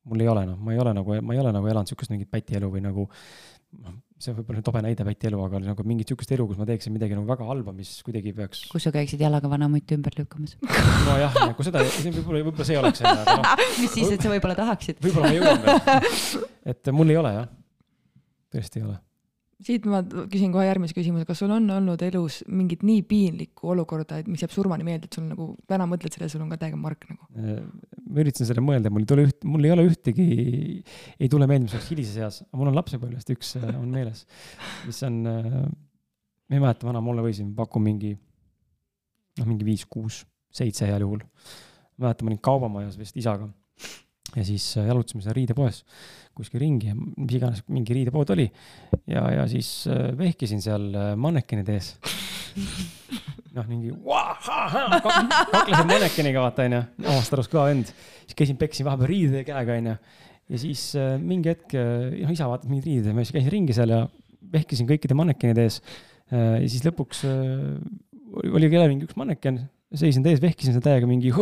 mul ei ole noh, ma ei ole nagu, ma ei ole nagu elanud niisugust mingit pätielu või nagu noh, see võib olla tobe näide pätielu, aga nagu mingit niisugust elu, kus ma teeksin midagi nagu väga halba, mis kuidagi peaks. kus sa käiksid jalaga vanamutti ümber lükkamas? nojah, nagu seda, võib-olla, võib-olla see oleks see, noh. mis siis, et sa võib-olla tahaksid? võib-olla ma jõuan veel. et mul ei ole jah tõesti ei ole siit ma küsin kohe järgmise küsimuse, kas sul on olnud elus mingit nii piinlikku olukorda, et mis jääb surmani meelde, et sul nagu täna mõtled sellele, sul on ka täiega mark nagu? ma üritasin selle mõelda, mul ei tule üht, mul ei ole ühtegi, ei tule meelde, mis oleks hilises eas, mul on lapsepõlvest üks äh, on meeles, mis on, äh, ma ei mäleta, vana mulle võisin, pakun mingi, noh, mingi viis, kuus, seitse heal juhul. mäletan, ma olin kaubamajas vist isaga ja siis äh, jalutasime seal riidepoes kuskil ringi mis iganes mingi riidepood oli. ja, ja siis äh, vehkisin seal äh, mannekenide ees. noh, mingi kaklesin mannekeniga, vaata onju, omast arust kõva vend. siis käisin, peksin vahepeal riide käega onju. ja siis mingi hetk, noh isa vaatas mingeid riideid ja ma siis käisin ringi seal ja vehkisin kõikide mannekenide ees. ja siis lõpuks oli kellel mingi üks manneken, seisin ta ees, vehkisin seda täiega mingi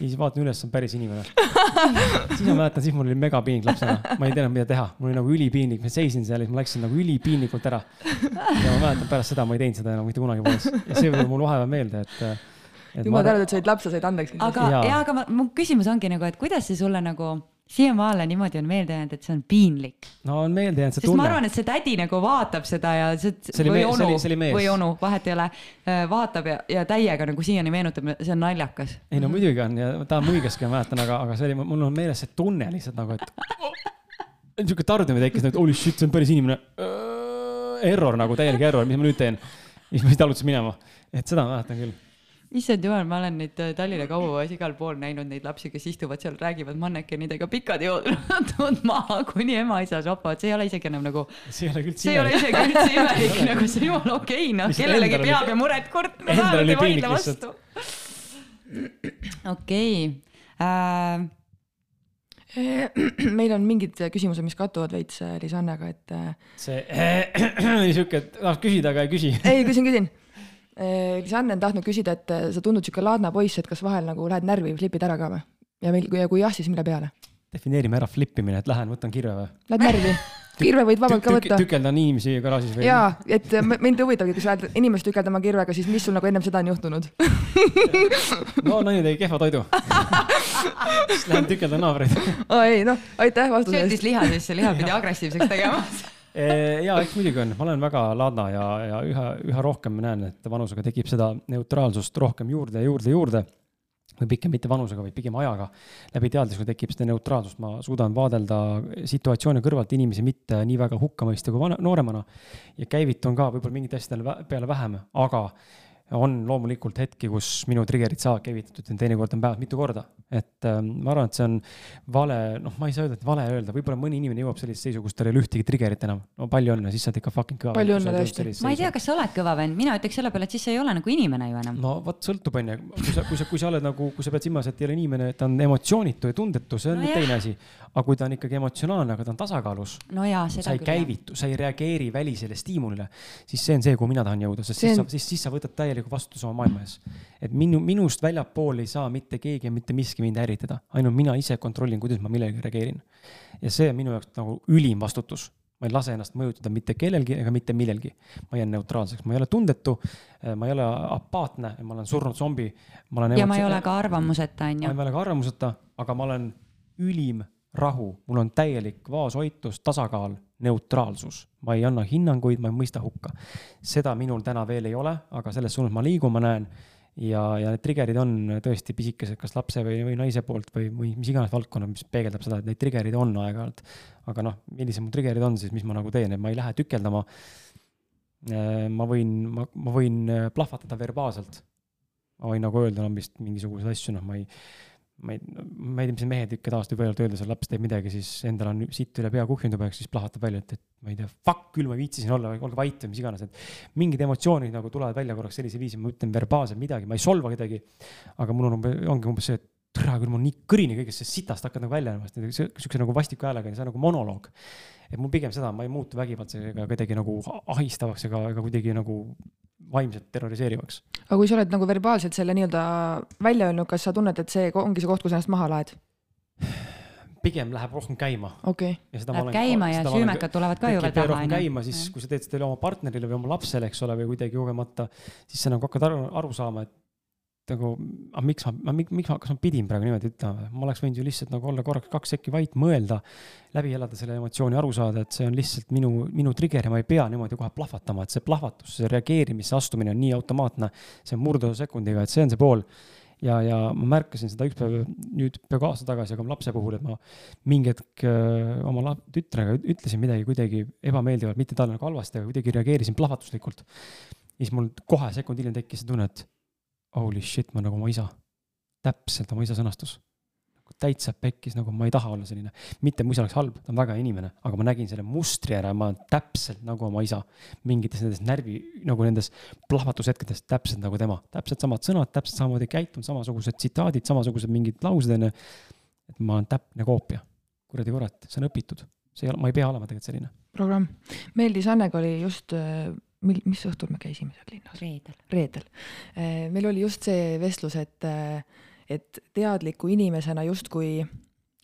ja siis vaatan üles, on päris inimene. Siis ma mäletan, siis mul oli megapiinlik lapsena, ma ei teadnud, mida teha, mul oli nagu ülipiinlik, ma seisin seal ja siis ma läksin nagu ülipiinlikult ära. ja ma mäletan pärast seda, ma ei teinud seda enam mitte kunagi poes. Ja see tuleb mul vahepeal meelde, et jumal tänatud, et sa olid laps, sa said andeks. aga, jaa, aga ma, mu küsimus ongi nagu, et kuidas see sulle nagu siiamaale niimoodi on meelde jäänud, et see on piinlik. no on meelde jäänud see tunne. ma arvan, et see tädi nagu vaatab seda ja see, see või onu, või onu, vahet ei ole, äh, vaatab ja, ja täiega nagu siiani meenutab, see on naljakas. ei no muidugi on ja ta muigaski, ma mäletan, aga, aga see oli, mul on meeles see tunne lihtsalt nagu, et niisugune tardumine tekkis, et holy shit, see on päris inimene. Error nagu, täielik error, mis ma nüüd teen? siis ma siit alustasin minema, et seda ma mäletan küll issand jumal, ma olen neid äh, Tallinna kaubapoes igal pool näinud neid lapsi, kes istuvad seal, räägivad mannekenidega pikad jood maha, kuni ema-isa šopavad, see ei ole isegi enam nagu. see ei ole üldse see ei ole isegi üldse imelik nagu see on jumala okei okay,, noh, kellelegi peab ja muret kurtma saavad ja vaidle vastu. okei äh, meil on mingid küsimused, mis kattuvad veits äh, Lisannega, et. see sihuke, tahaks küsida, aga ei küsi. ei, küsin, küsin Lisanne on tahtnud küsida, et äh, sa tundud sihuke laadna poiss, et kas vahel nagu lähed närvi, flipid ära ka või? ja meil, ja kui jah, siis mille peale? defineerime ära flip imine, et lähen võtan kirve või? Lähed närvi? kirve võid vabalt ka võtta. tükeldan inimesi garaažis või? jaa, et mind huvitabki, kui sa lähed inimest tükeldama kirvega, siis mis sul nagu ennem seda on juhtunud no naine tegi kehva toidu siis lähen tükeldan naabreid aa ei noh, aitäh vastuse eest. söötis liha sisse, liha pidi agressiivseks tegema ja eks muidugi on, ma olen väga ladna ja, ja üha, üha rohkem näen, et vanusega tekib seda neutraalsust rohkem juurde ja juurde ja juurde. või pigem mitte vanusega, vaid pigem ajaga. läbi teadlikkusega tekib seda neutraalsust, ma suudan vaadelda situatsiooni kõrvalt inimesi mitte nii väga hukka mõista kui vana, nooremana. ja käivitun ka võib-olla mingite asjadele peale vähem, aga on loomulikult hetki, kus minu trigger'id saavad käivitatud ja teinekord on päevas mitu korda. et äh, ma arvan, et see on vale, noh, ma ei saa öelda, et vale öelda, võib-olla mõni inimene jõuab sellisesse seisu, kus tal ei ole ühtegi trigger'it enam. no palju õnne, siis sa oled ikka fucking kõva. palju õnne tõesti. ma ei tea, kas sa oled kõva vend, mina ütleks selle peale, et siis sa ei ole nagu inimene ju enam. no vot, sõltub onju, kui sa, kui sa, kui sa oled nagu, kui sa pead silmas, et ei ole inimene, ta on emotsioonitu ja tundetu, see on no teine asi. aga kui ta on ikkagi emotsionaalne, aga ta on tasakaalus. no sa ei küll. käivitu, sa ei reageeri välisele stiimulile, siis see on see, kuhu mina tahan jõuda, sest siis sa, siis, siis sa võtad täieliku vastutuse oma maailma ees. et minu, minust väljapool ei saa mitte keegi ja mitte miski mind häiritada, ainult mina ise kontrollin, kuidas ma millelegi reageerin. ja see on minu jaoks nagu ülim vastutus ma ei lase ennast mõjutada mitte kellelgi ega mitte millelgi. ma jään neutraalseks, ma ei ole tundetu, ma ei ole apaatne, ma olen surnud zombi. ja ma ei ole ka arvamuseta, on ju. ma ei ole ka arvamuseta, aga ma olen ülim rahu, mul on täielik vaoshoitus, tasakaal, neutraalsus. ma ei anna hinnanguid, ma ei mõista hukka. seda minul täna veel ei ole, aga selles suunas ma liigun, ma näen. ja, ja need trigger'id on tõesti pisikesed, kas lapse või, või naise poolt või, või mis iganes valdkonna, mis peegeldab seda, et neid trigger'id on aeg-ajalt. aga noh, millised mu trigger'id on siis, mis ma nagu teen, et ma ei lähe tükeldama. Äh, ma võin, ma, ma võin plahvatada verbaalselt. ma võin nagu öelda lambist mingisuguseid asju, noh, ma ei ma ei, ma ei tea, mis need mehed ikka tavaliselt võivad öelda, seal laps teeb midagi, siis endal on sitt üle pea kuhjunud juba, siis plahvatab välja, et, et ma ei tea, fuck küll, ma ei viitsi siin olla, olge vait või mis iganes, et mingid emotsioonid nagu tulevad välja korraks sellisel viisil, ma ütlen verbaalselt midagi, ma ei solva kedagi. aga mul on ongi umbes see, et tere küll, mul nii kõrini kõigest sellest sitast hakkad nagu välja nägema, siukse nagu vastiku häälega, see on nagu monoloog. et mul pigem seda, ma ei muutu vägivaldseks ega kuidagi nagu ahistavaks ega, ega kuidagi nagu vaimselt terroriseerivaks. aga kui sa oled nagu verbaalselt selle nii-öelda välja öelnud, kas sa tunned, et see ongi see koht, kus ennast maha laed? pigem läheb rohkem käima okay.. Läheb olen, käima ja süümekad tulevad ka ju veel taha. käima, siis kui sa teed seda oma partnerile või oma lapsele, eks ole, või kuidagi kogemata, siis sa nagu hakkad aru, aru saama, et nagu, aga miks ma, miks ma, kas ma pidin praegu niimoodi ütlema, ma oleks võinud ju lihtsalt nagu olla korraks kaks sekki vait, mõelda, läbi elada selle emotsiooni, aru saada, et see on lihtsalt minu, minu trigger ja ma ei pea niimoodi kohe plahvatama, et see plahvatus, see reageerimise astumine on nii automaatne, see on murdesekundiga, et see on see pool ja, ja ma märkasin seda üks päev nüüd peaaegu aasta tagasi, aga lapse puhul, et ma mingi hetk äh, oma tütrega ütlesin midagi kuidagi ebameeldivalt, mitte talle nagu halvasti, aga kuidagi reageerisin plahvatuslikult. ja siis mul kohe sekund hiljem tekkis see tunne, et holy shit, ma nagu oma isa. täpselt oma isa sõnastus täitsa pekkis, nagu ma ei taha olla selline. mitte mu isa oleks halb, ta on väga hea inimene, aga ma nägin selle mustri ära, ma olen täpselt nagu oma isa. mingites nendes närvi, nagu nendes plahvatushetkedes, täpselt nagu tema, täpselt samad sõnad, täpselt samamoodi käitunud, samasugused tsitaadid, samasugused mingid laused, onju. et ma olen täpne koopia. kuradi kurat, see on õpitud, see ei ole, ma ei pea olema tegelikult selline. programm. Meeldis Annega oli just äh, mil, mis õhtul me käisime seal linnas? reedel. reedel. Äh, meil oli just see vestlus, et äh, et teadliku inimesena justkui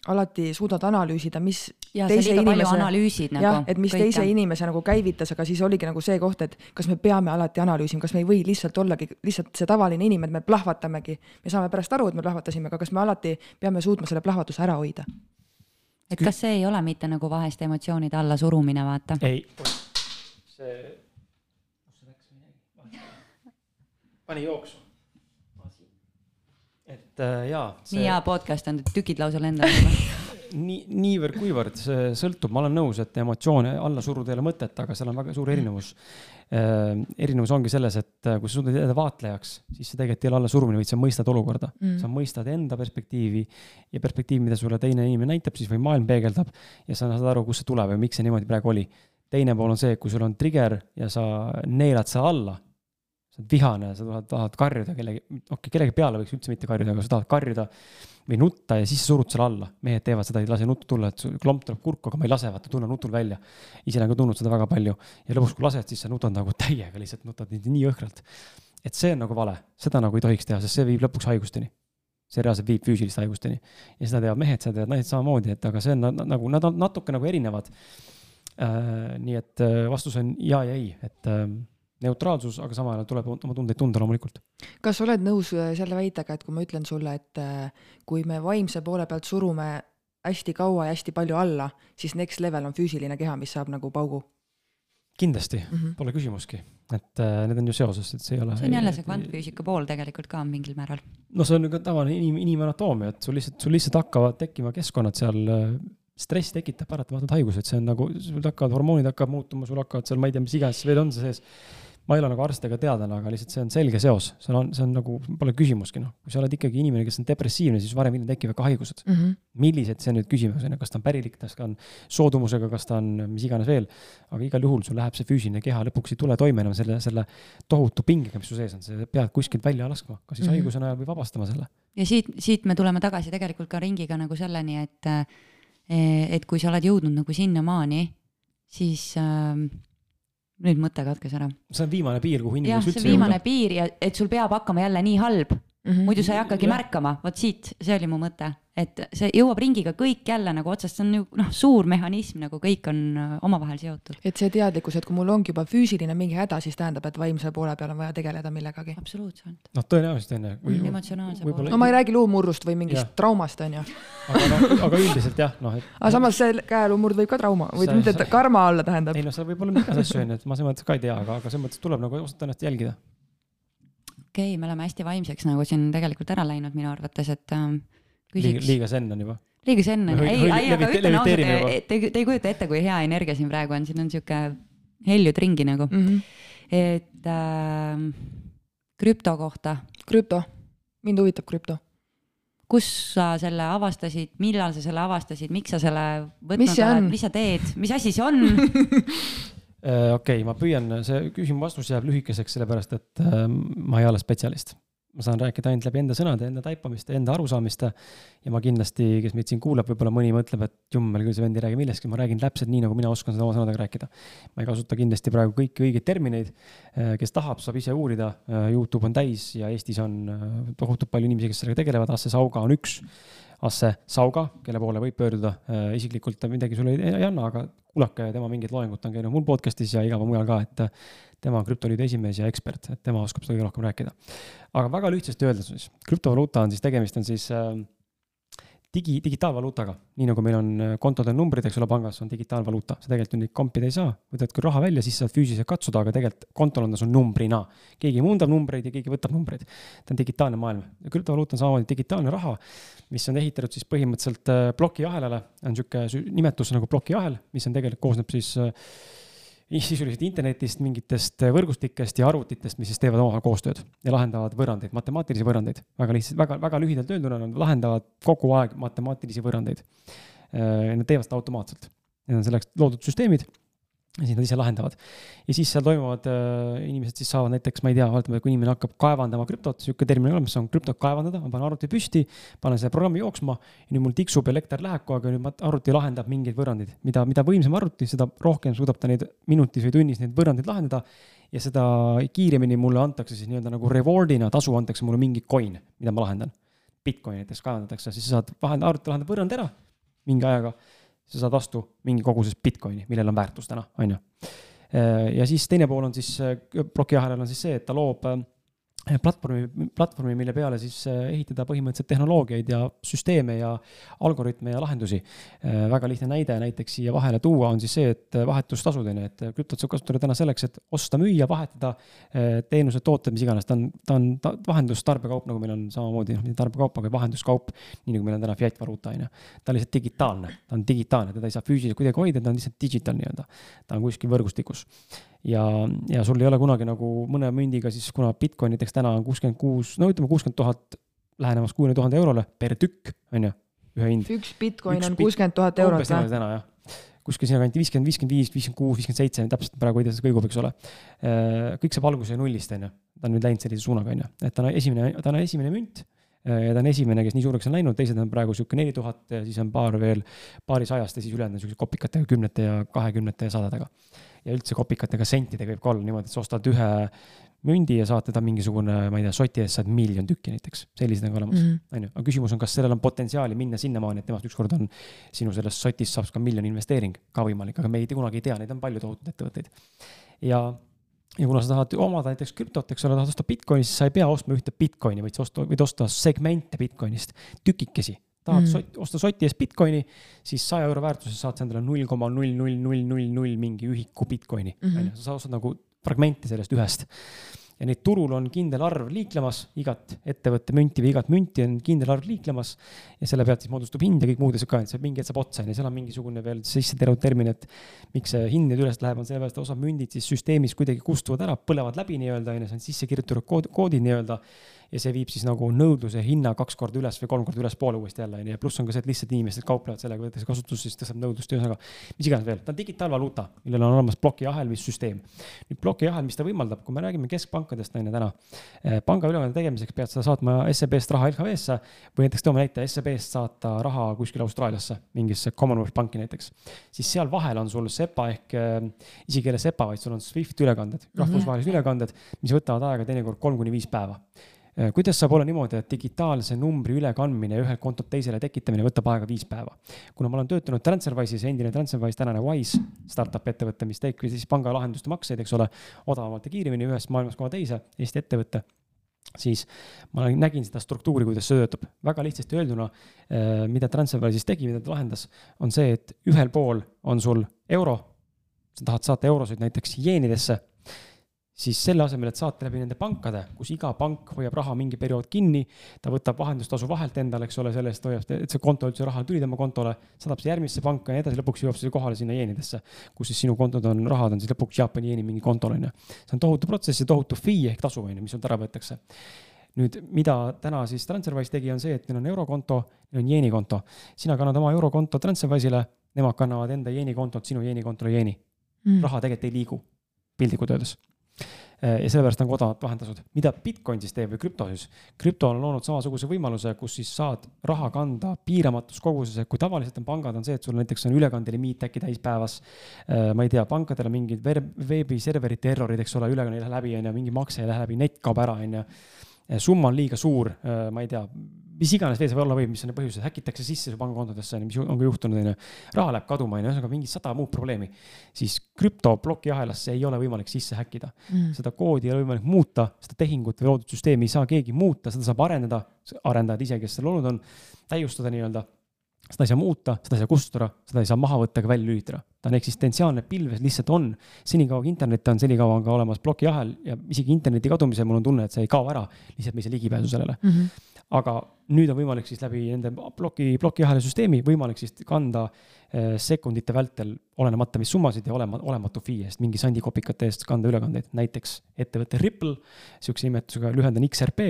alati suudad analüüsida, mis ja, teise inimese, nagu, jah, et mis kõike. teise inimese nagu käivitas, aga siis oligi nagu see koht, et kas me peame alati analüüsima, kas me ei või lihtsalt ollagi lihtsalt see tavaline inimene, me plahvatamegi, me saame pärast aru, et me plahvatasime, aga kas me alati peame suutma selle plahvatuse ära hoida? et kas see ei ole mitte nagu vahest emotsioonide allasurumine, vaata? ei, see, kus see läks, pani jooksu et äh, jaa see.... nii hea podcast on, tükid lausa lendavad nii, niivõrd-kuivõrd see sõltub, ma olen nõus, et emotsioone alla suruda ei ole mõtet, aga seal on väga suur erinevus äh,. erinevus ongi selles, et äh, kui sa suudad jääda vaatlejaks, siis see tegelikult ei ole allasurumine, vaid sa mõistad olukorda mm.. sa mõistad enda perspektiivi ja perspektiivi, mida sulle teine inimene näitab siis või maailm peegeldab ja sa saad aru, kust see tuleb ja miks see niimoodi praegu oli. teine pool on see, kui sul on trigger ja sa neelad selle alla sa oled vihane, sa tahad, tahad karjuda kellegi, okei okay,, kellegi peale võiks üldse mitte karjuda, aga sa tahad karjuda või nutta ja siis surud selle alla. mehed teevad seda, ei lase nuttu tulla, et klomp tuleb kurku, aga ma ei lase, vaata, tunnen nutul välja. ise olen ka tundnud seda väga palju ja lõpuks, kui lased, siis sa nutad nagu täiega lihtsalt, nutad nii, jõhkralt. et see on nagu vale, seda nagu ei tohiks teha, sest see viib lõpuks haigusteni. see reaalselt viib füüsiliste haigusteni. ja seda teevad mehed, seda teevad naised samamoodi, et aga see on nagu, nad on natuke nagu erinevad äh,. nii et äh, vastus on ja ja ei, et äh, neutraalsus, aga samal ajal tuleb oma tundeid tunda loomulikult. kas sa oled nõus äh, selle väitega, et kui ma ütlen sulle, et äh, kui me vaimse poole pealt surume hästi kaua ja hästi palju alla, siis next level on füüsiline keha, mis saab nagu paugu? kindlasti mm, -hmm. pole küsimustki, et äh, need on ju seoses, et see ei ole. see on jälle see kvantfüüsika pool tegelikult ka mingil määral. no see on ju ka tavaline inim-, inimanatoomia, et sul lihtsalt, sul lihtsalt hakkavad tekkima keskkonnad seal äh, stress tekitab paratamatult haigused, see on nagu, sul hakkavad hormoonid hakkavad muutuma, sul hakkavad seal, ma ei tea, mis iganes veel on see sees ma ei ole nagu arst ega teadlane, aga lihtsalt see on selge seos, see on, see on nagu, pole küsimuski, noh, kui sa oled ikkagi inimene, kes on depressiivne, siis varem või hiljem tekivad ka haigused mm. -hmm. millised, see on nüüd küsimus, on ju, kas ta on pärilik, kas ta on soodumusega, kas ta on mis iganes veel. aga igal juhul sul läheb see füüsiline keha lõpuks ei tule toime enam selle, selle tohutu pingega, mis su sees on, sa pead kuskilt välja laskma, kas siis mm -hmm. haiguse najal või vabastama selle. ja siit, siit me tuleme tagasi tegelikult ka ringiga nagu selleni, et, et kui sa oled jõudnud nagu sinnamaani, siis äh, nüüd mõte katkes ära. see on viimane piir, kuhu inimene üldse jõuda. viimane piir ja et sul peab hakkama jälle nii halb mm, -hmm. muidu sa ei hakkagi ja. märkama, vot siit, see oli mu mõte et see jõuab ringiga kõik jälle nagu otsast, see on ju noh, suur mehhanism nagu kõik on äh, omavahel seotud. et see teadlikkus, et kui mul ongi juba füüsiline mingi häda, siis tähendab, et vaimse poole peal on vaja tegeleda millegagi. absoluutselt. noh, tõenäoliselt on ju. emotsionaalse poole. no ma ei räägi luumurrust või mingist ja. traumast, on ju. aga noh, aga üldiselt jah, noh et. aga samas see käeluumurd võib ka trauma või mitte sa... karma olla tähendab. ei noh, seal võib olla mitmeid asju on ju, et ma selles mõttes ka ei tea, aga, aga selles mõttes tuleb nagu osata ennast jälgida okei okay,, me oleme hästi vaimseks nagu siin tegelikult ära läinud minu arvates, et ähm, liiga, liiga zen on juba. liiga zen on, ei, ei, aga ütlen ausalt, te, te ei kujuta ette, kui hea energia siin praegu on, siin on sihuke heljud ringi nagu. Mm. -hmm. et äh, krüpto kohta. krüpto, mind huvitab krüpto. kus sa selle avastasid, millal sa selle avastasid, miks sa selle võtnud oled, mis sa teed, mis asi see on okei okay,, ma püüan, see küsimuse vastus jääb lühikeseks, sellepärast et äh, ma ei ole spetsialist ma saan rääkida ainult läbi enda sõnade, enda taipamiste, enda arusaamiste. ja ma kindlasti, kes meid siin kuulab, võib-olla mõni mõtleb, et jummel küll see vend ei räägi millestki, ma räägin täpselt nii, nagu mina oskan seda oma sõnadega rääkida. ma ei kasuta kindlasti praegu kõiki õigeid termineid. Äh, kes tahab, saab ise uurida. Äh, Youtube on täis ja Eestis on äh, tohutult palju inimesi, kes sellega tegelevad, Asse Sauga on üks Asse Sauga, kelle poole võib pöörduda, isiklikult ta midagi sulle ei, ei anna, aga kuulake tema mingit loengut, ta on käinud mul podcast'is ja igal mujal ka, et tema on krüptoliidu esimees ja ekspert, et tema oskab seda kõige rohkem rääkida. aga väga lihtsasti öeldes siis, krüptovaluuta on siis, tegemist on siis äh, digi, digitaalvaluutaga, nii nagu meil on äh, kontodel numbrid, eks ole, pangas on digitaalvaluuta, sa tegelikult neid kompida ei saa, võtad küll raha välja, siis saad füüsiliselt katsuda, aga tegelikult kontol on ta sul numbrina. keegi muundab numbreid ja keegi võtab numbreid. ta on digitaalne maailm. Ja krüptovaluuta on samamoodi digitaalne raha, mis on ehitatud siis põhimõtteliselt äh, plokiahelale, on sihuke nimetus nagu plokiahel, mis on tegelikult, koosneb siis äh, sisuliselt internetist, mingitest võrgustikest ja arvutitest, mis siis teevad omavahel koostööd ja lahendavad võrrandeid, matemaatilisi võrrandeid. väga lihtsalt, väga, väga lühidalt öelduna, nad lahendavad kogu aeg matemaatilisi võrrandeid. Äh, nad teevad seda automaatselt. Need on selleks loodud süsteemid ja siis nad ise lahendavad. ja siis seal toimuvad äh,, inimesed siis saavad näiteks, ma ei tea, vaatame, kui inimene hakkab kaevandama krüptot, sihuke termin olemas on krüptot kaevandada, ma panen arvuti püsti, panen selle programmi jooksma ja nüüd mul tiksub, elekter aeg ja nüüd arvuti lahendab mingeid võrrandeid. mida, mida võimsam arvuti, seda rohkem suudab ta neid minutis või tunnis neid võrrandeid lahendada. ja seda kiiremini mulle antakse siis nii-öelda nagu reward'ina, tasu antakse mulle mingi coin, mida ma lahendan. Bitcoini näiteks kaevandatakse, siis sa saad vahend, arvuti lahendab võrrand ära mingi ajaga sa saad vastu mingi koguses Bitcoini, millel on väärtus täna, on ju. ja siis teine pool on siis, plokiahelal on siis see, et ta loob platvormi, platvormi, mille peale siis äh, ehitada põhimõtteliselt tehnoloogiaid ja süsteeme ja algoritme ja lahendusi. Äh, väga lihtne näide näiteks siia vahele tuua on siis see, et vahetustasud on ju, et krüptot saab kasutada täna selleks, et osta, müüa, vahetada äh, teenused, tooted, mis iganes, ta on, ta on ta, vahendustarbekaup, nagu meil on samamoodi, noh, mitte tarbekaup, aga vahenduskaup, nii nagu meil on täna fiat valuuta on ju. ta on lihtsalt digitaalne, ta on digitaalne, teda ei saa füüsiliselt kuidagi hoida, ta on lihtsalt digital nii-öelda. ta on kuskil võrgustikus ja, ja sul ei ole kunagi nagu mõne mündiga siis, kuna Bitcoin näiteks täna on kuuskümmend kuus, no ütleme kuuskümmend tuhat, lähenemas kuuekümne tuhande eurole per tükk, on ju, ühe hind. üks Bitcoin üks on kuuskümmend tuhat eurot või? täna jah kuskil sinnakanti viiskümmend, viiskümmend viis, viiskümmend kuus, viiskümmend seitse, täpselt praegu kuidas kõigub, eks ole. Äh, kõik saab alguse nullist, on ju, ta on nüüd läinud sellise suunaga, on ju, et ta on esimene, ta on esimene münt äh, ja ta on esimene, kes nii suureks on läinud, teised on praegu sihuke neli tuhat ja siis on paar veel paari sajast ja siis ülejäänud on siuksed kopikatega, kümnete ja kahekümnete ja sadadega ja üldse kopikatega sentidega võib ka olla niimoodi, et sa ostad ühe mündi ja saad teda mingisugune, ma ei tea, soti eest saad miljon tükki näiteks, sellised on ka olemas, mhm. on ju. aga küsimus on, kas sellel on potentsiaali minna sinnamaani, et temast ükskord on sinu sellest sotist saab ka miljoni investeering ka võimalik, aga me ei, kunagi ei tea, neid on palju tohutuid ettevõtteid. ja, ja kuna sa tahad omada näiteks krüptot, eks ole, tahad osta Bitcoini, siis sa ei pea ostma ühte Bitcoini, vaid sa osta, võid osta segmente Bitcoinist, tükikesi tahad mm. sot, osta soti eest Bitcoini, siis saja euro väärtuses saad sa endale null koma null null null null null mingi ühiku Bitcoini, mhm. on ju, sa ostad nagu fragmenti sellest ühest ja neid turul on kindel arv liiklemas, igat ettevõtte münti või igat münti on kindel arv liiklemas. ja selle pealt siis moodustub hind ja kõik muud asjad ka, et see mingi hetk saab otsa, on ju, seal on mingisugune veel sisse terve termin, et. miks see hind nüüd üles läheb, on sellepärast, et osad mündid siis süsteemis kuidagi kustuvad ära, põlevad läbi nii-öelda, on ju, see on sisse kirjutatud kood, koodid nii-öelda ja see viib siis nagu nõudluse hinna kaks korda üles või kolm korda ülespoole uuesti jälle, on ju, ja pluss on ka see, et lihtsalt inimesed kauplevad sellega, võetakse kasutusse, siis tõstab nõudlust, ühesõnaga. mis iganes veel, ta on digitaalvaluuta, millel on olemas plokiahel, mis süsteem. nüüd plokiahel, mis ta võimaldab, kui me räägime keskpankadest, on ju täna. Eh, panga ülekande tegemiseks pead sa saatma SEB-st raha LHV-sse või näiteks toome näite, SEB-st saata raha kuskile Austraaliasse, mingisse Commonwealth Banki näiteks. siis seal vahel on sul SEPA ehk äh, isegi ei ole SEPA, vaid sul on SWIFT ülekanded, mhm. rahvusvahelised mm -hmm. ülekanded, mis võtavad aega teinekord kolm kuni viis päeva kuidas saab olla niimoodi, et digitaalse numbri ülekandmine ühelt kontolt teisele tekitamine võtab aega viis päeva? kuna ma olen töötanud Transferwise'is, endine Transferwise, tänane Wise startup ettevõte, mis teebki siis pangalahenduste makseid, eks ole, odavamalt ja kiiremini ühest maailmast koha teise, Eesti ettevõte siis ma nägin seda struktuuri, kuidas see töötab. väga lihtsasti öelduna, äh, mida Transferwise'is tegi, mida ta lahendas, on see, et ühel pool on sul euro, sa tahad saata eurosid näiteks jeenidesse siis selle asemel, et saata läbi nende pankade, kus iga pank hoiab raha mingi periood kinni, ta võtab vahendustasu vahelt endale, eks ole, selle eest hoiab, et see konto üldse raha tuli tema kontole, saadab see järgmisse panka ja nii edasi, lõpuks jõuab see kohale sinna jeenidesse, kus siis sinu kontod on, rahad on siis lõpuks Jaapani jeeni mingi kontol, on ju. see on tohutu protsess ja tohutu fee ehk tasu, on ju, mis sult ära võetakse nüüd, mida täna siis Transferwise tegi, on see, et neil on eurokonto, neil on jeeni konto. sina kannad oma eurokonto Transferwise'ile, nemad kannavad enda jeeni kontot sinu jeeni kontole jeeni mm.. raha tegelikult ei liigu, piltlikult öeldes ja sellepärast on ka odavad vahendused. mida Bitcoin siis teeb või krüpto siis? krüpto on loonud samasuguse võimaluse, kus siis saad raha kanda piiramatus koguses, kui tavaliselt on pangad, on see, et sul näiteks on ülekandeliimiit äkki täis päevas. Äh, ma ei tea, pankadel on mingid veebiserverite errorid, eks ole, ülekanne ei lähe läbi, on ju, mingi makse ei lähe läbi, net kaob ära, on ju. summa on liiga suur, äh, ma ei tea mis iganes veel see olla võib, mis on need põhjused, häkitakse sisse su pangakontodesse, mis on ka juhtunud, on ju. raha läheb kaduma, on ju, ühesõnaga mingi sada muud probleemi. siis krüptoploki ahelasse ei ole võimalik sisse häkkida mm.. seda koodi ei ole võimalik muuta, seda tehingut või loodud süsteemi ei saa keegi muuta, seda saab arendada, arendajad ise, kes seal olnud on, täiustada nii-öelda seda ei saa muuta, seda ei saa kustutada, seda ei saa maha võtta ega välja lülitada. ta on eksistentsiaalne pilves, lihtsalt on. senikaua kui internet on, senikaua on ka olemas plokiahel ja isegi interneti kadumisel mul on tunne, et see ei kao ära, lihtsalt me ei saa ligipääsu sellele mm. -hmm. Aga nüüd on võimalik siis läbi nende ploki, plokiahela süsteemi võimalik siis kanda eh, sekundite vältel, olenemata mis summasid ja olema, olematu fee eest, mingi sandikopikate eest kanda ülekandeid. näiteks ettevõte Ripple, sihukese nimetusega lühend on XRP,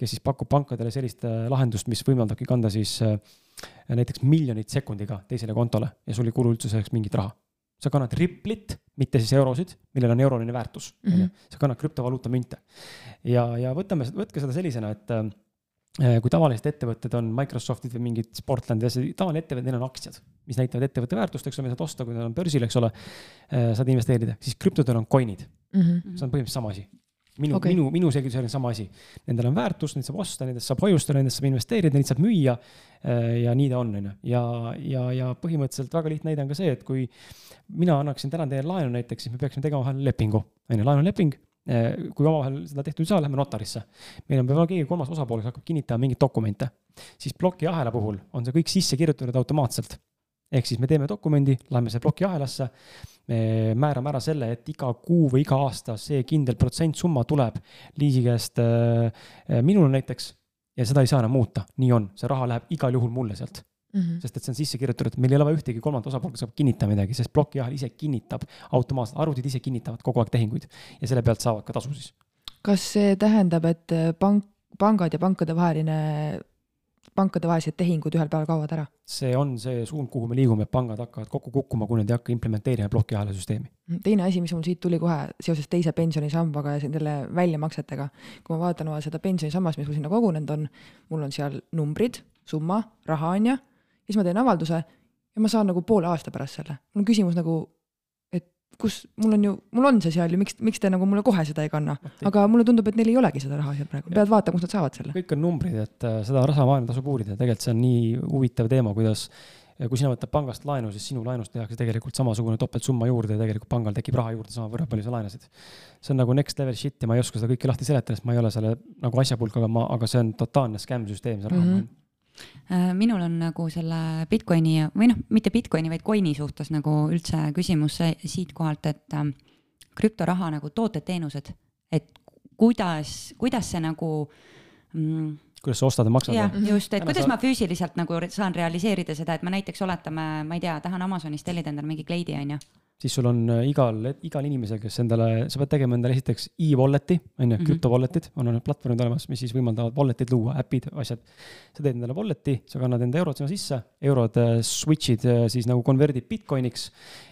kes siis pakub pankadele sellist eh, lahendust, mis võimaldabki kanda siis äh, näiteks miljonit sekundiga teisele kontole ja sul ei kulu üldse selleks mingit raha. sa kannad Ripplit, mitte siis eurosid, millel on euroline väärtus mm, -hmm. sa kannad krüptovaluuta münte. ja, ja võtame, võtke seda sellisena, et kui tavalised ettevõtted on Microsoftid või mingid Sportlandi asjad, tavaline ettevõte, neil on aktsiad, mis näitavad ettevõtte väärtust, eks ole, saad osta, kui nad on börsil, eks ole äh,, saad investeerida, siis krüptodel on coin'id mm. -hmm. see on põhimõtteliselt sama asi minu okay., minu, minu selgitus oli sama asi. Nendel on väärtus, neid saab osta, nendest saab hoiustada, nendest saab investeerida, neid saab müüa. Äh, ja nii ta on, on ju, ja, ja, ja põhimõtteliselt väga lihtne näide on ka see, et kui mina annaksin täna teile laenu näiteks, siis me peaksime tegema vahel lepingu, on ju, laenuleping äh, kui omavahel seda tehtud ei saa, lähme notarisse. meil on võib-olla keegi kolmas osapool, kes hakkab kinnitama mingeid dokumente. siis plokiahela puhul on see kõik sisse kirjutatud automaatselt. ehk siis me teeme dokumendi, läheme selle plokiahelasse, me määrame ära selle, et iga kuu või iga aasta see kindel protsent-summa tuleb liisi käest äh, äh, minule näiteks ja seda ei saa enam muuta, nii on, see raha läheb igal juhul mulle sealt mm. -hmm. sest et see on sisse kirjutatud, meil ei ole vaja ühtegi kolmandat osapoolt, kes saab kinnitada midagi, sest plokiahel ise kinnitab automaatselt, arvutid ise kinnitavad kogu aeg tehinguid ja selle pealt saavad ka tasu siis. kas see tähendab, et pank, pangad ja pankade vaheline pankadevahelised tehingud ühel päeval kaovad ära. see on see suund, kuhu me liigume, et pangad hakkavad kokku kukkuma, kui nad ei hakka implementeerima plokiahela süsteemi. teine asi, mis mul siit tuli kohe seoses teise pensionisambaga ja selle väljamaksetega, kui ma vaatan seda pensionisammast, mis mul sinna kogunenud on, mul on seal numbrid, summa, raha on ju, siis ma teen avalduse ja ma saan nagu poole aasta pärast selle. mul on küsimus nagu, kus mul on ju, mul on see seal ju, miks, miks te nagu mulle kohe seda ei kanna, aga mulle tundub, et neil ei olegi seda raha seal praegu, pead vaatama, kust nad saavad selle. kõik on numbrid, et äh, seda rasamaailma tasub uurida, tegelikult see on nii huvitav teema, kuidas kui sina võtad pangast laenu, siis sinu laenust tehakse tegelikult samasugune topeltsumma juurde ja tegelikult pangal tekib raha juurde sama võrra, palju sa laenasid. see on nagu next level shit ja ma ei oska seda kõike lahti seletada, sest ma ei ole selle nagu asjapulk, aga ma, aga see on totaalne skämm süsteem, see raha mm. -hmm minul on nagu selle Bitcoini või noh, mitte Bitcoini, vaid coin'i suhtes nagu üldse küsimus siitkohalt, et äh, krüptoraha nagu tooted-teenused, et kuidas, kuidas see nagu mm, kuidas sa ostad ja maksad? jah, just, et kuidas sa... ma füüsiliselt nagu saan realiseerida seda, et ma näiteks oletame, ma ei tea, tahan Amazonist tellida endale mingi kleidi, onju siis sul on äh, igal, igal inimesel, kes endale, sa pead tegema endale esiteks e-wallet'i, on ju, mhm. krüptovallet'id, on need platvormid olemas, mis siis võimaldavad wallet'id luua, äpid, asjad. sa teed endale wallet'i, sa kannad enda eurod sinna sisse, eurod äh, switch'id äh, siis nagu convert'id Bitcoiniks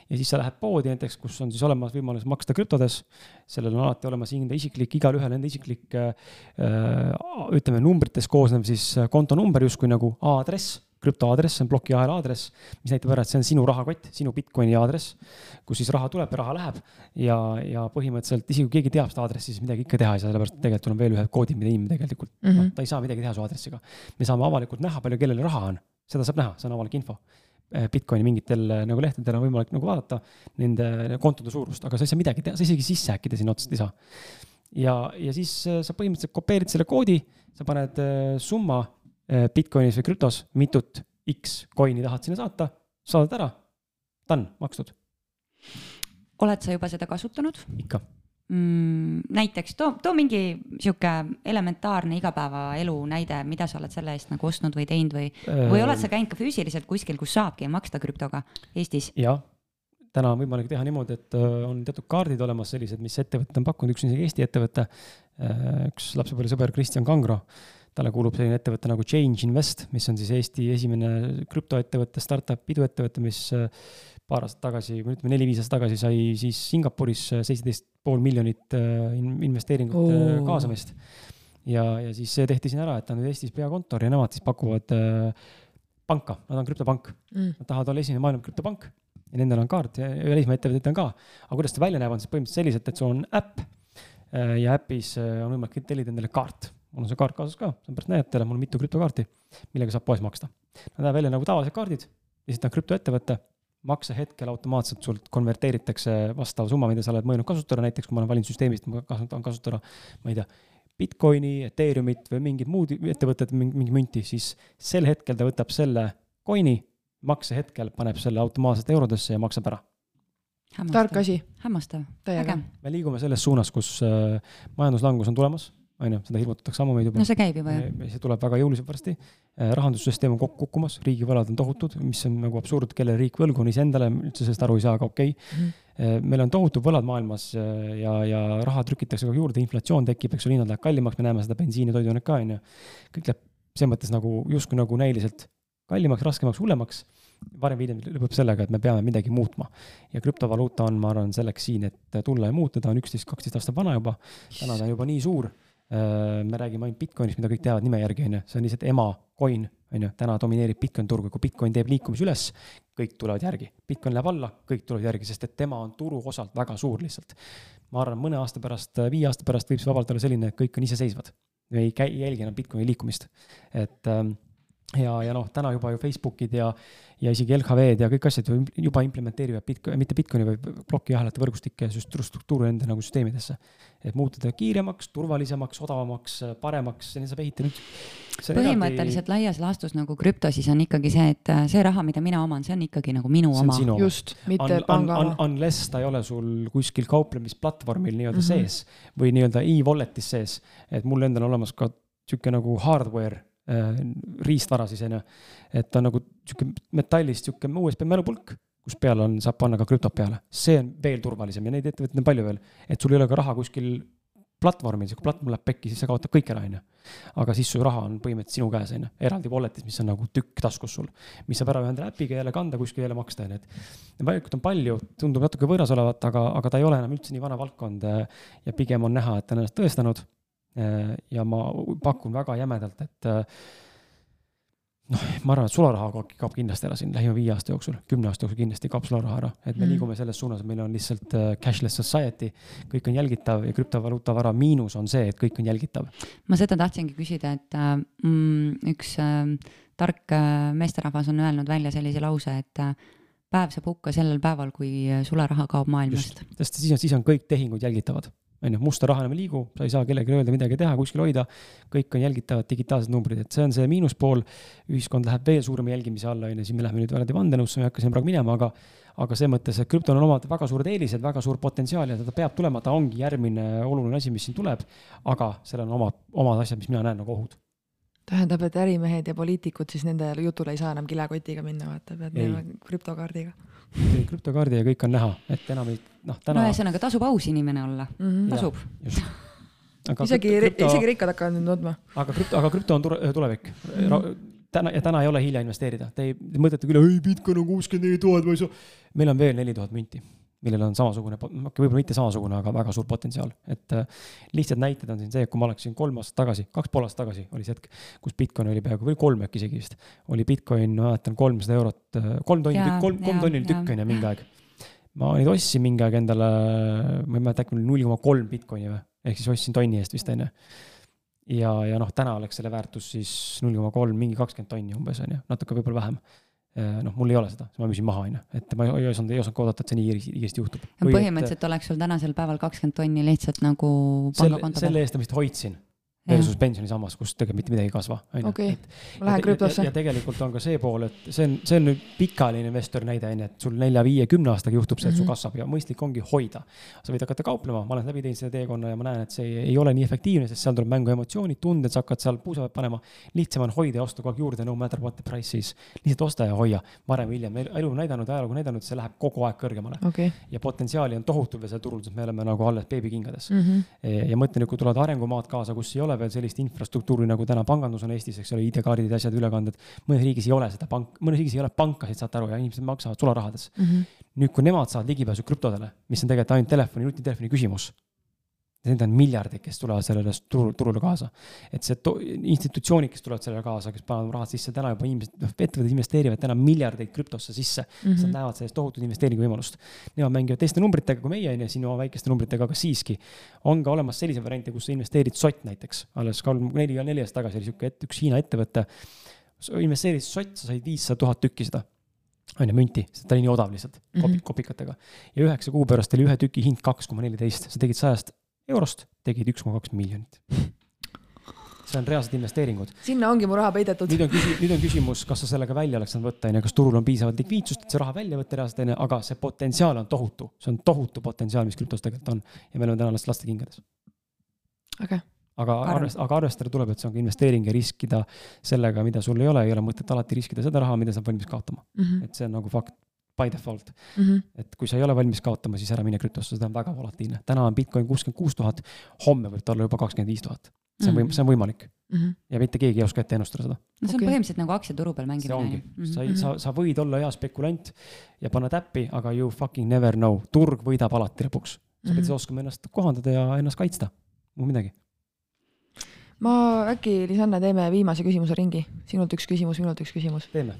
ja siis sa lähed poodi näiteks, kus on siis olemas võimalus maksta krüptodes. sellel on alati olemas enda isiklik, igalühel enda isiklik ütleme numbritest koosnev siis kontonumber justkui nagu aadress krüptoaadress, see on plokiahela aadress, mis näitab ära, et see on sinu rahakott, sinu Bitcoini aadress, kus siis raha tuleb ja raha läheb. ja, ja põhimõtteliselt isegi kui keegi teab seda aadressi, siis midagi ikka teha ei saa, sellepärast et tegelikult on veel ühed koodid, mida inimene tegelikult mm, -hmm. noh, ta ei saa midagi teha su aadressiga. me saame avalikult näha, palju kellel raha on, seda saab näha, see on avalik info. Eh, Bitcoini mingitel eh, nagu lehtedel on võimalik nagu vaadata nende kontode suurust, aga sa ei saa midagi teha, sa isegi sisse häkkida sinna otseselt ei saa. ja, ja siis eh, sa põhimõtteliselt kopeerid selle koodi, sa paned summa Bitcoinis või krüptos, mitut X coin'i tahad sinna saata, saadad ära, done, makstud. oled sa juba seda kasutanud? ikka mm,. näiteks too, too mingi sihuke elementaarne igapäevaelu näide, mida sa oled selle eest nagu ostnud või teinud või, või oled sa käinud ka füüsiliselt kuskil, kus saabki maksta krüptoga Eestis? jah, täna on võimalik teha niimoodi, et äh, on teatud kaardid olemas sellised, mis ettevõte on pakkunud, üks on isegi Eesti ettevõte. Äh, üks lapsepõlvesõber Kristjan Kangro talle kuulub selline ettevõte nagu Change Invest, mis on siis Eesti esimene krüptoettevõte, startup iduettevõte, mis äh, paar aastat tagasi, või ütleme neli-viis aastat tagasi sai siis Singapuris äh, seitseteist pool miljonit äh, investeeringut oh. kaasamist. ja, ja siis see tehti siin ära, et ta on nüüd Eestis peakontor ja nemad siis pakuvad panka, nad on krüptopank mm.. Nad tahavad olla esimene maailma krüptopank ja nendel on kaart ja välismaa ettevõtetel on ka. aga kuidas ta välja näeb, on siis põhimõtteliselt selliselt, et sul on äpp ja äpis on võimalik tellida endale kaart mul on see kaart kaasas ka, sellepärast näitajale, mul on mitu krüptokaarti, millega saab poes maksta. Nad näevad välja nagu tavalised kaardid ja siis ta on krüptoettevõte, maksehetkel automaatselt sult konverteeritakse vastav summa, mida sa oled mõelnud kasutada, näiteks kui ma olen valinud süsteemist, ma tahan kasutada, ma ei tea, Bitcoini, Ethereumit või mingit muud ettevõtet, mingi münti, siis sel hetkel ta võtab selle coin'i, maksehetkel paneb selle automaatselt eurodesse ja maksab ära. tark asi. hämmastav, äge. me liigume selles suunas, kus äh, majanduslangus on tulemas on ju, seda hirmutatakse meid juba. no see käib juba jah. see tuleb väga jõuliselt varsti. Äh, rahandussüsteem on kokku kukkumas, riigivõlad on tohutud, mis on nagu absurd, kellele riik võlgu on, iseendale üldse sellest aru ei saa, aga okei okay. mm. -hmm. meil on tohutud võlad maailmas äh, ja, ja raha trükitakse kogu juurde, inflatsioon tekib, eks ole, hinnad lähevad kallimaks, me näeme seda bensiini, toiduainet ka, on ju. kõik läheb selles mõttes nagu justkui nagu näiliselt kallimaks, raskemaks, hullemaks varem või hiljem lõpeb sellega, et me peame midagi muutma. ja krüptovaluuta on, ma arvan, selleks siin, et tulla ja muuta, ta on üksteist, kaksteist aastat vana juba. täna ta on juba nii suur Äh, me räägime ainult Bitcoinist, mida kõik teavad nime järgi, on ju, see on lihtsalt ema coin, on ju, täna domineerib Bitcoin turgu, kui Bitcoin teeb liikumise üles, kõik tulevad järgi. Bitcoin läheb alla, kõik tulevad järgi, sest et tema on turuosalt väga suur lihtsalt. ma arvan, mõne aasta pärast, viie aasta pärast võib see vabalt olla selline, et kõik on iseseisvad. ei käi, jälgi enam Bitcoini liikumist. et ähm, ja, ja noh, täna juba ju Facebookid ja, ja isegi LHV-d ja kõik asjad ju juba implementeerivad Bitcoin, mitte Bitcoini, vaid plokiahelate võrgustikke ja struktuuri enda nagu süsteemidesse. et muutuda kiiremaks, turvalisemaks, odavamaks, paremaks, nii saab ehitada nüüd. põhimõtteliselt eraldi... laias laastus nagu krüpto siis on ikkagi see, et äh, see raha, mida mina oman, see on ikkagi nagu minu oma. just, mitte panga oma. Unless ta ei ole sul kuskil kauplemisplatvormil nii-öelda mm -hmm. sees või nii-öelda e-wallet'is sees, et mul endal on olemas ka sihuke nagu hardware riistvara siis on ju. et ta on nagu sihuke metallist sihuke USB mälupulk, kus peale on, saab panna ka krüptot peale. see on veel turvalisem ja neid ettevõtteid on palju veel, et sul ei ole ka raha kuskil platvormil, kui platvorm läheb pekki, siis sa kaotad kõik ära, on ju. aga siis su raha on põhimõtteliselt sinu käes, on ju, eraldi wallet'is, mis on nagu tükk taskus sul. mis saab ära ühendada äpiga jälle kanda, kuskil jälle maksta, on ju, et. valikut on palju, tundub natuke võõras olevat, aga, aga ta ei ole enam üldse nii vana valdkond. ja pigem on näha, et ta on ennast tõestanud Äh, ja ma pakun väga jämedalt, et äh, noh, ma arvan, et sularaha kaob kindlasti ära siin lähima viie aasta jooksul, kümne aasta jooksul kindlasti kaob sularaha ära, et me mm. liigume selles suunas, meil on lihtsalt äh, cashless society, kõik on jälgitav ja krüptovaluutavara miinus on see, et kõik on jälgitav. ma seda tahtsingi küsida, et mm, üks äh, tark äh, meesterahvas on öelnud välja sellise lause, et äh, päev saab hukka sellel päeval, kui sularaha kaob maailmast. sest siis on, siis on kõik tehingud jälgitavad on ju, musta raha enam ei liigu, sa ei saa kellelegi öelda midagi teha, kuskil hoida. kõik on jälgitavad digitaalsed numbrid, et see on see miinuspool. ühiskond läheb veel suurema jälgimise alla, on ju, siin me läheme nüüd eraldi vandenõusse, ma ei hakka siin praegu minema, aga. aga selles mõttes, et krüptol on omad väga suured eelised, väga suur potentsiaal ja ta peab tulema, ta ongi järgmine oluline asi, mis siin tuleb. aga sellel on omad, omad asjad, mis mina näen nagu ohud tähendab, et ärimehed ja poliitikud siis nende jutule ei saa enam kilekotiga minna, vaata, pead minema krüptokaardiga krüptokaardi ja kõik on näha, et enam ei, noh, täna. no ühesõnaga tasub aus inimene olla mm, -hmm. tasub. isegi krüpto..., isegi rikkad hakkavad nüüd nutma. aga krüpto, aga krüpto on tulevik mm. -hmm. täna ja täna ei ole hilja investeerida, te ei, te mõtlete küll, ei Bitcoin on kuuskümmend neli tuhat, ma ei saa. meil on veel neli tuhat münti millel on samasugune, võib-olla mitte samasugune, aga väga suur potentsiaal. et äh, lihtsad näited on siin see, et kui ma oleksin kolm aastat tagasi, kaks pool aastat tagasi oli see hetk, kus Bitcoin oli peaaegu, või kolm äkki isegi vist, oli Bitcoin, ma mäletan, kolmsada eurot, äh, kolm tonni, kolm, kolm tonni oli tükk, on ju, mingi aeg. ma neid ostsin mingi aeg endale, ma ei mäleta, äkki null koma kolm Bitcoini või, ehk siis ostsin tonni eest vist, on ju. Ja, ja noh, täna oleks selle väärtus siis null koma kolm, mingi kakskümmend tonni umbes on ju, natuke võib-olla vähem. Äh, noh, mul ei ole seda, siis ma müüsin maha, on ju, et ma ei osanud, ei osanud oodata, et see nii kiiresti juhtub. põhimõtteliselt et, oleks sul tänasel päeval kakskümmend tonni lihtsalt nagu pangakonto peal. selle eest ma vist hoidsin versus pensionisammas, kus tegelikult mitte midagi ei kasva. okei, lähen krüptosse. ja tegelikult on ka see pool, et see on, see on nüüd pikaajaline investori näide on ju, et sul nelja-viie-kümne aastaga juhtub see, et sul mhm. kasvab ja mõistlik ongi hoida. sa võid hakata kauplema, ma olen läbi teinud selle teekonna ja ma näen, et see ei, ole nii efektiivne, sest seal tuleb mängu emotsioonid, tunded, sa hakkad seal puusa panema. lihtsam on hoida ja osta kogu aeg juurde, no matter what the price is. lihtsalt osta ja hoia, varem või hiljem, elu on näidanud, ajalugu näidanud, see läheb kogu aeg kõrgemale okay.. ja potentsiaali on tohutult veel seal turul, sest me oleme nagu alles beebikingades mm. -hmm. ja mõtlen, kui tulevad arengumaad kaasa, kus ei ole veel sellist infrastruktuuri infrastruktuuri, nagu täna pangandus on Eestis, eks ole, ID-kaardid ja asjad, ülekanded. mõnes riigis ei ole seda pank, mõnes riigis ei ole pankasid, saate aru, ja inimesed maksavad sularahades mm. -hmm. nüüd, kui nemad saavad ligipääsu krüptodele, mis on tegelikult ainult telefoni, nutitelefoni küsimus. Need on miljardid, kes tulevad sellele turul, turule kaasa. et see institutsioonid, kes tulevad sellele kaasa, kes panevad rahad sisse, täna juba inimesed, noh, ettevõtted investeerivad täna miljardeid krüptosse sisse mm. -hmm. Nad näevad sellest tohutut investeeringuvõimalust. Nemad mängivad teiste numbritega kui meie, on ju, sinu väikeste numbritega, aga siiski on ka olemas selliseid variante, kus sa investeerid sott näiteks. alles kolm, neli, neli aastat tagasi oli sihuke, et üks Hiina ettevõte investeerisid sott, sa said viissada tuhat tükki seda on ju, münti, sest ta oli nii odav lihtsalt mm, -hmm. kopikatega. ja üheksa kuu pärast oli ühe tüki hind kaks koma neliteist, sa tegid sajast eurost, tegid üks koma kaks miljonit. see on reaalsed investeeringud. sinna ongi mu raha peidetud. nüüd on küsimus, nüüd on küsimus, kas sa sellega välja oleks saanud võtta, on ju, kas turul on piisavalt likviidsust, et see raha välja võtta reaalselt, on ju, aga see potentsiaal on tohutu, see on tohutu potentsiaal, mis krüptos tegelikult on ja me oleme täna alles lastekingades. äge okay aga arvest-, aga arvestada tuleb, et see on ka investeering ja riskida sellega, mida sul ei ole, ei ole mõtet alati riskida seda raha, mida sa oled valmis kaotama mm. -hmm. et see on nagu fakt by default mm. -hmm. et kui sa ei ole valmis kaotama, siis ära mine krüptosse, seda on väga volatiilne. täna on Bitcoin kuuskümmend kuus tuhat, homme võib ta olla juba kakskümmend viis tuhat. see on võim-, see on võimalik mm. -hmm. ja mitte keegi ei oska ette ennustada seda. no see on okay. põhimõtteliselt nagu aktsiaturu peal mängimine. see ongi mm, -hmm. sa, sa, sa võid olla hea spekulant ja panna täppi, aga you fucking never know, turg võidab alati lõpuks. sa mm -hmm. pead siis oskama ennast kohandada ja ennast kaitsta, muud midagi ma äkki, Lisanne, teeme viimase küsimuse ringi, sinult üks küsimus, minult üks küsimus. teeme.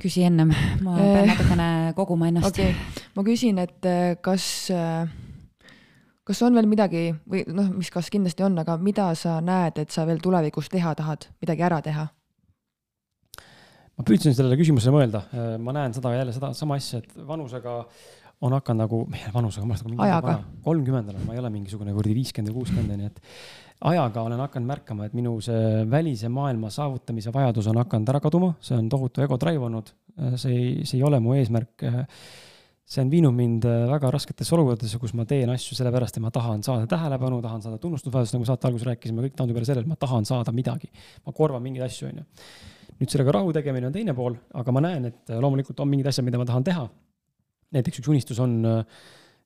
Küsi ennem, ma pean eh, natukene koguma ennast. Okay.. ma küsin, et eh, kas, eh, kas on veel midagi või noh, mis kas kindlasti on, aga mida sa näed, et sa veel tulevikus teha tahad, midagi ära teha? ma püüdsin sellele küsimusele mõelda, ma näen seda jälle seda sama asja, et vanusega on hakanud nagu, vanusega, ma olen ajaga, kolmkümmend olen, ma ei ole mingisugune kuradi viiskümmend või kuuskümmend, onju, et ajaga olen hakanud märkama, et minu see välise maailma saavutamise vajadus on hakanud ära kaduma, see on tohutu ego drive olnud. see ei, see ei ole mu eesmärk. see on viinud mind väga rasketesse olukordadesse, kus ma teen asju sellepärast, et ma tahan saada tähelepanu, tahan saada tunnustusväärtust, nagu saate alguses rääkisime, kõik taandub peale sellele, et ma tahan saada midagi. ma korvan mingeid asju, onju. nüüd sellega rahu tegemine on teine pool, aga ma näen, et loomulikult on mingid asjad, mida ma tahan teha. näiteks üks unistus on Äh,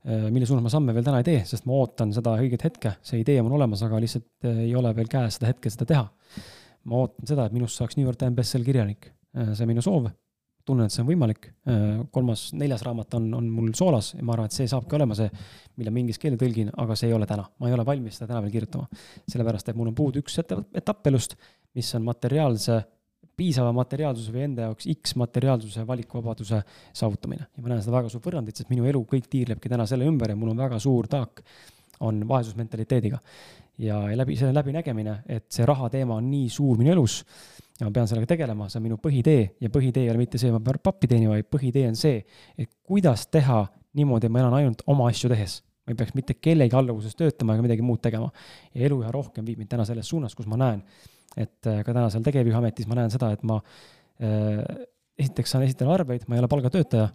mille suunas ma samme veel täna ei tee, sest ma ootan seda õiget hetke, see idee on olemas, aga lihtsalt äh, ei ole veel käes seda hetke seda teha. ma ootan seda, et minust saaks Times bestseller kirjanik, äh, see on minu soov. tunnen, et see on võimalik. kolmas, neljas raamat on, on mul soolas ja ma arvan, et see saabki olema see, mille ma inglise keelde tõlgin, aga see ei ole täna, ma ei ole valmis seda täna veel kirjutama. sellepärast, et mul on puudu üks etapp elust, mis on materiaalse piisava materiaalsuse või enda jaoks X materiaalsuse valikuvabaduse saavutamine. ja ma näen seda väga suurt võrrandit, sest minu elu kõik tiirlebki täna selle ümber ja mul on väga suur taak, on vaesusmentaliteediga. ja, ja läbi selle läbinägemine, et see raha teema on nii suur minu elus ja ma pean sellega tegelema, see on minu põhitee ja põhitee ei ole mitte see, et ma pean pappi teenima, vaid põhitee on see, et kuidas teha niimoodi, et ma elan ainult oma asju tehes ma ei peaks mitte kellegi alluvuses töötama ega midagi muud tegema. ja elu üha rohkem viib mind täna selles suunas, kus ma näen, et äh, ka täna seal tegevjuhiametis ma näen seda, et ma äh, esiteks saan esitada arveid, ma ei ole palgatöötaja.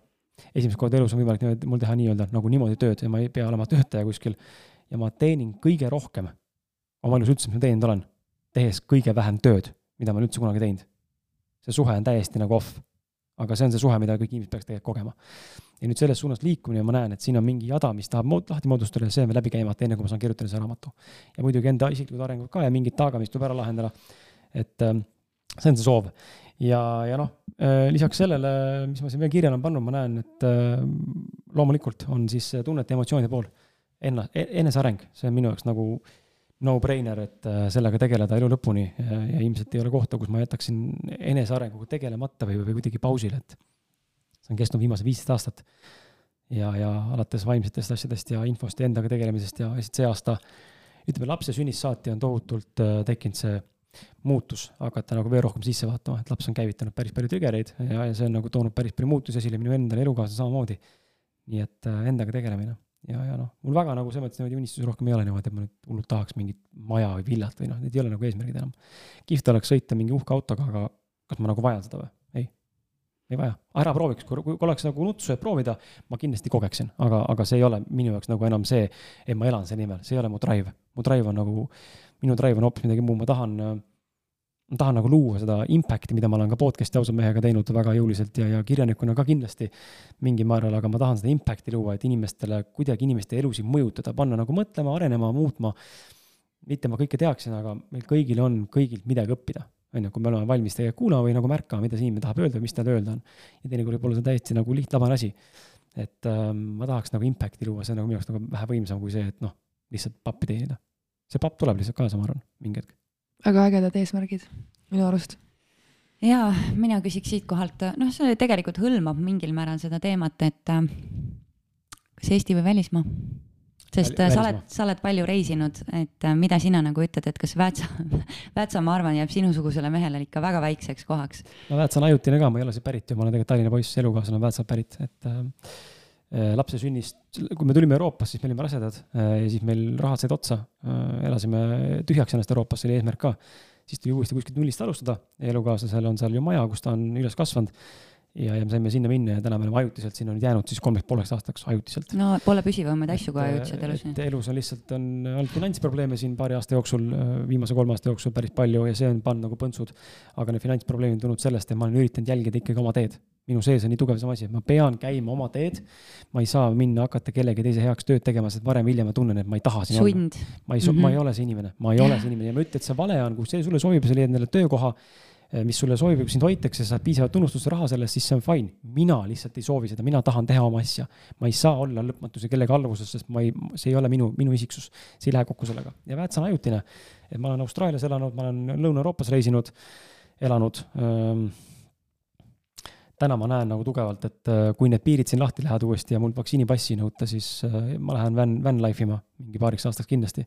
esimest korda elus on võimalik niimoodi, mul teha nii-öelda nagu niimoodi tööd ja ma ei pea olema töötaja kuskil. ja ma teenin kõige rohkem oma elus üldse, mis ma teeninud olen, tehes kõige vähem tööd, mida ma olen üldse kunagi teinud. see suhe on täiesti nagu off aga see on see suhe, mida kõik inimesed peaks tegelikult kogema. ja nüüd selles suunas liikumine, ma näen, et siin on mingi jada, mis tahab mood, lahti moodustada ja see on veel läbi käimata, enne kui ma saan kirjutada selle raamatu. ja muidugi enda isiklikud arengud ka ja mingid taaga, mis tuleb ära lahendada. et äh, see on see soov. ja, ja noh äh,, lisaks sellele, mis ma siin veel kirja olen pannud, ma näen, et äh, loomulikult on siis tunnete ja emotsioonide pool. Enna-, e-, eneseareng, see on minu jaoks nagu äh, no-brainer, et äh, sellega tegeleda elu lõpuni ja, ja ilmselt ei ole kohta, kus ma jätaksin enesearenguga tegelemata või, või kuidagi pausile, et see on kestnud viimased viisteist aastat. ja, ja alates vaimsetest asjadest ja infost ja endaga tegelemisest ja lihtsalt see aasta, ütleme lapse sünnist saati on tohutult äh, tekkinud see muutus, hakata nagu veel rohkem sisse vaatama, et laps on käivitanud päris palju triggereid ja, ja see on nagu toonud päris palju muutusi esile minu endale, elukaaslasele samamoodi. nii et äh, endaga tegelemine ja, ja noh, mul väga nagu selles mõttes niimoodi unistusi rohkem ei ole niimoodi, et ma nüüd hullult tahaks mingit maja või villat või noh, need ei ole nagu eesmärgid enam. kihvt oleks sõita mingi uhke autoga, aga kas ma nagu vajan seda või? ei, ei vaja. ära prooviks, kui, kui oleks nagu nutsu, et proovida, ma kindlasti kogeksin, aga, aga see ei ole minu jaoks nagu enam see, et ma elan selle nimel, see ei ole mu drive. mu drive on nagu, minu drive on hoopis midagi muud, ma tahan äh, ma tahan nagu luua seda impact'i, mida ma olen ka podcast'i ausa mehega teinud väga jõuliselt ja, ja kirjanikuna ka kindlasti mingil määral, aga ma tahan seda impact'i luua, et inimestele, kuidagi inimeste elusid mõjutada, panna nagu mõtlema, arenema, muutma. mitte ma kõike teaksin, aga meil kõigil on kõigilt midagi õppida. on ju, kui me oleme valmis tegelikult kuulama või nagu märkama, mida see inimene tahab öelda mis tal öelda on. ja teinekord võib olla see täiesti nagu lihtlabane asi. et äh, ma tahaks nagu impact'i luua, see on nagu minu jaoks nagu vähe võimsam kui see, et noh, lihtsalt pappi teenida. see papp tuleb lihtsalt kaasa, ma arvan, mingi hetk. Väga ägedad eesmärgid minu arust ja mina küsiks siitkohalt, noh, see tegelikult hõlmab mingil määral seda teemat, et äh, kas Eesti või välismaa? sest Väl, sa oled, sa oled palju reisinud, et äh, mida sina nagu ütled, et kas Väätsa, Väätsa, ma arvan, jääb sinusugusele mehele ikka väga väikseks kohaks? no Väätsa on ajutine ka, ma ei ole siit pärit ju, ma olen tegelikult Tallinna poiss, elukaaslane on Väätsalt pärit, et äh, äh, lapse sünnist, kui me tulime Euroopasse, siis me olime rasedad äh, ja siis meil rahad said otsa äh,. elasime tühjaks ennast Euroopas, see oli eesmärk ka. siis tuli uuesti kuskilt nullist alustada, elukaaslasel on seal ju maja, kus ta on üles kasvanud ja, ja me saime sinna minna ja täna me oleme ajutiselt sinna nüüd jäänud siis kolmeks pooleks aastaks ajutiselt. no pole püsivamaid asju ka ajutiselt elus. elus on lihtsalt on olnud finantsprobleeme siin paari aasta jooksul, viimase kolme aasta jooksul päris palju ja see on pannud nagu põntsud. aga need finantsprobleemid on tulnud sellest, et ma olen üritanud jälgida ikkagi oma teed. minu sees on nii tugev see asi, et ma pean käima oma teed. ma ei saa minna hakata kellegi teise heaks tööd tegema, sest varem-hiljem ma tunnen, et ma ei taha siin Sund. olla. ma ei mm, -hmm. ma ei ole see inimene, ma ei ole see inimene ja ma ütlen, et see vale on, kui see sulle sobib sa leiad endale töökoha mis sulle sobib, sind hoitakse, saad piisavalt tunnustust raha selle eest, siis see on fine. mina lihtsalt ei soovi seda, mina tahan teha oma asja. ma ei saa olla lõpmatuse kellegi alluvuses, sest ma ei, see ei ole minu, minu isiksus. see ei lähe kokku sellega ja Vääts on ajutine. et ma olen Austraalias elanud, ma olen Lõuna-Euroopas reisinud, elanud ähm, täna ma näen nagu tugevalt, et äh, kui need piirid siin lahti lähevad uuesti ja mul vaktsiinipassi ei nõuta, siis äh, ma lähen van, van life ima mingi paariks aastaks kindlasti.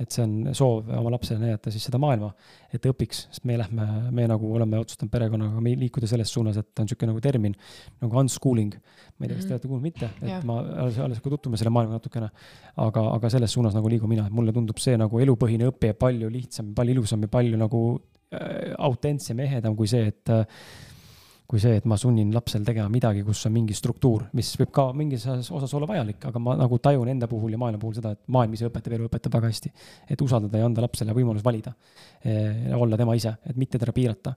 et see on soov oma lapsele näidata siis seda maailma, et ta õpiks, sest me lähme, me nagu oleme otsustanud perekonnaga liikuda selles suunas, et on niisugune nagu termin nagu unschooling. ma ei tea, kas te mhm. olete kuulnud, mitte, et ja. ma alles, alles ka tutvume selle maailmaga natukene. aga, aga selles suunas nagu liigun mina, et mulle tundub see nagu elupõhine õpe palju lihtsam, palju ilusam ja palju nagu äh, autentsem ja ehedam kui see, et äh, kui see, et ma sunnin lapsel tegema midagi, kus on mingi struktuur, mis võib ka mingis osas olla vajalik, aga ma nagu tajun enda puhul ja maailma puhul seda, et maailm ise õpetab, elu õpetab väga hästi. et usaldada ja anda lapsele võimalus valida, olla tema ise, et mitte teda piirata.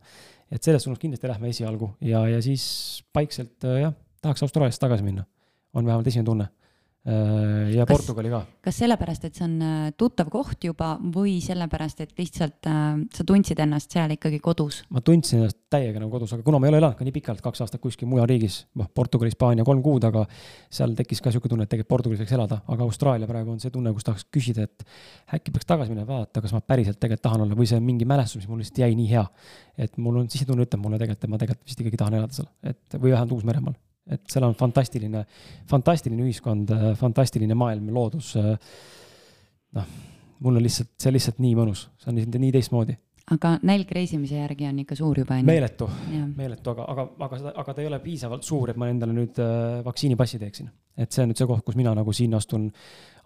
et selles suunas kindlasti lähme esialgu ja, ja siis paikselt jah, tahaks Austraaliasse tagasi minna. on vähemalt esimene tunne ja kas, Portugali ka. kas sellepärast, et see on äh, tuttav koht juba või sellepärast, et lihtsalt äh, sa tundsid ennast seal ikkagi kodus? ma tundsin ennast täiega nagu kodus, aga kuna ma ei ole elanud ka nii pikalt, kaks aastat kuskil mujal riigis, noh, Portugal, Hispaania kolm kuud, aga seal tekkis ka niisugune tunne, et tegelikult Portugalis võiks elada, aga Austraalia praegu on see tunne, kus tahaks küsida, et äkki peaks tagasi minema, vaadata, kas ma päriselt tegelikult tahan olla või see on mingi mälestus, mis mul lihtsalt jäi nii hea. et mul on sisetunne ütleb mulle tegelikult, et ma tegelikult vist ikkagi tahan elada seal, et või vähemalt Uus-Meremaal et seal on fantastiline, fantastiline ühiskond, fantastiline maailm, loodus. noh, mul on lihtsalt, see on lihtsalt nii mõnus, see on nii teistmoodi aga nälg reisimise järgi on ikka suur juba onju. meeletu, meeletu, aga, aga, aga seda, aga ta ei ole piisavalt suur, et ma endale nüüd äh, vaktsiinipassi teeksin. et see on nüüd see koht, kus mina nagu siin astun,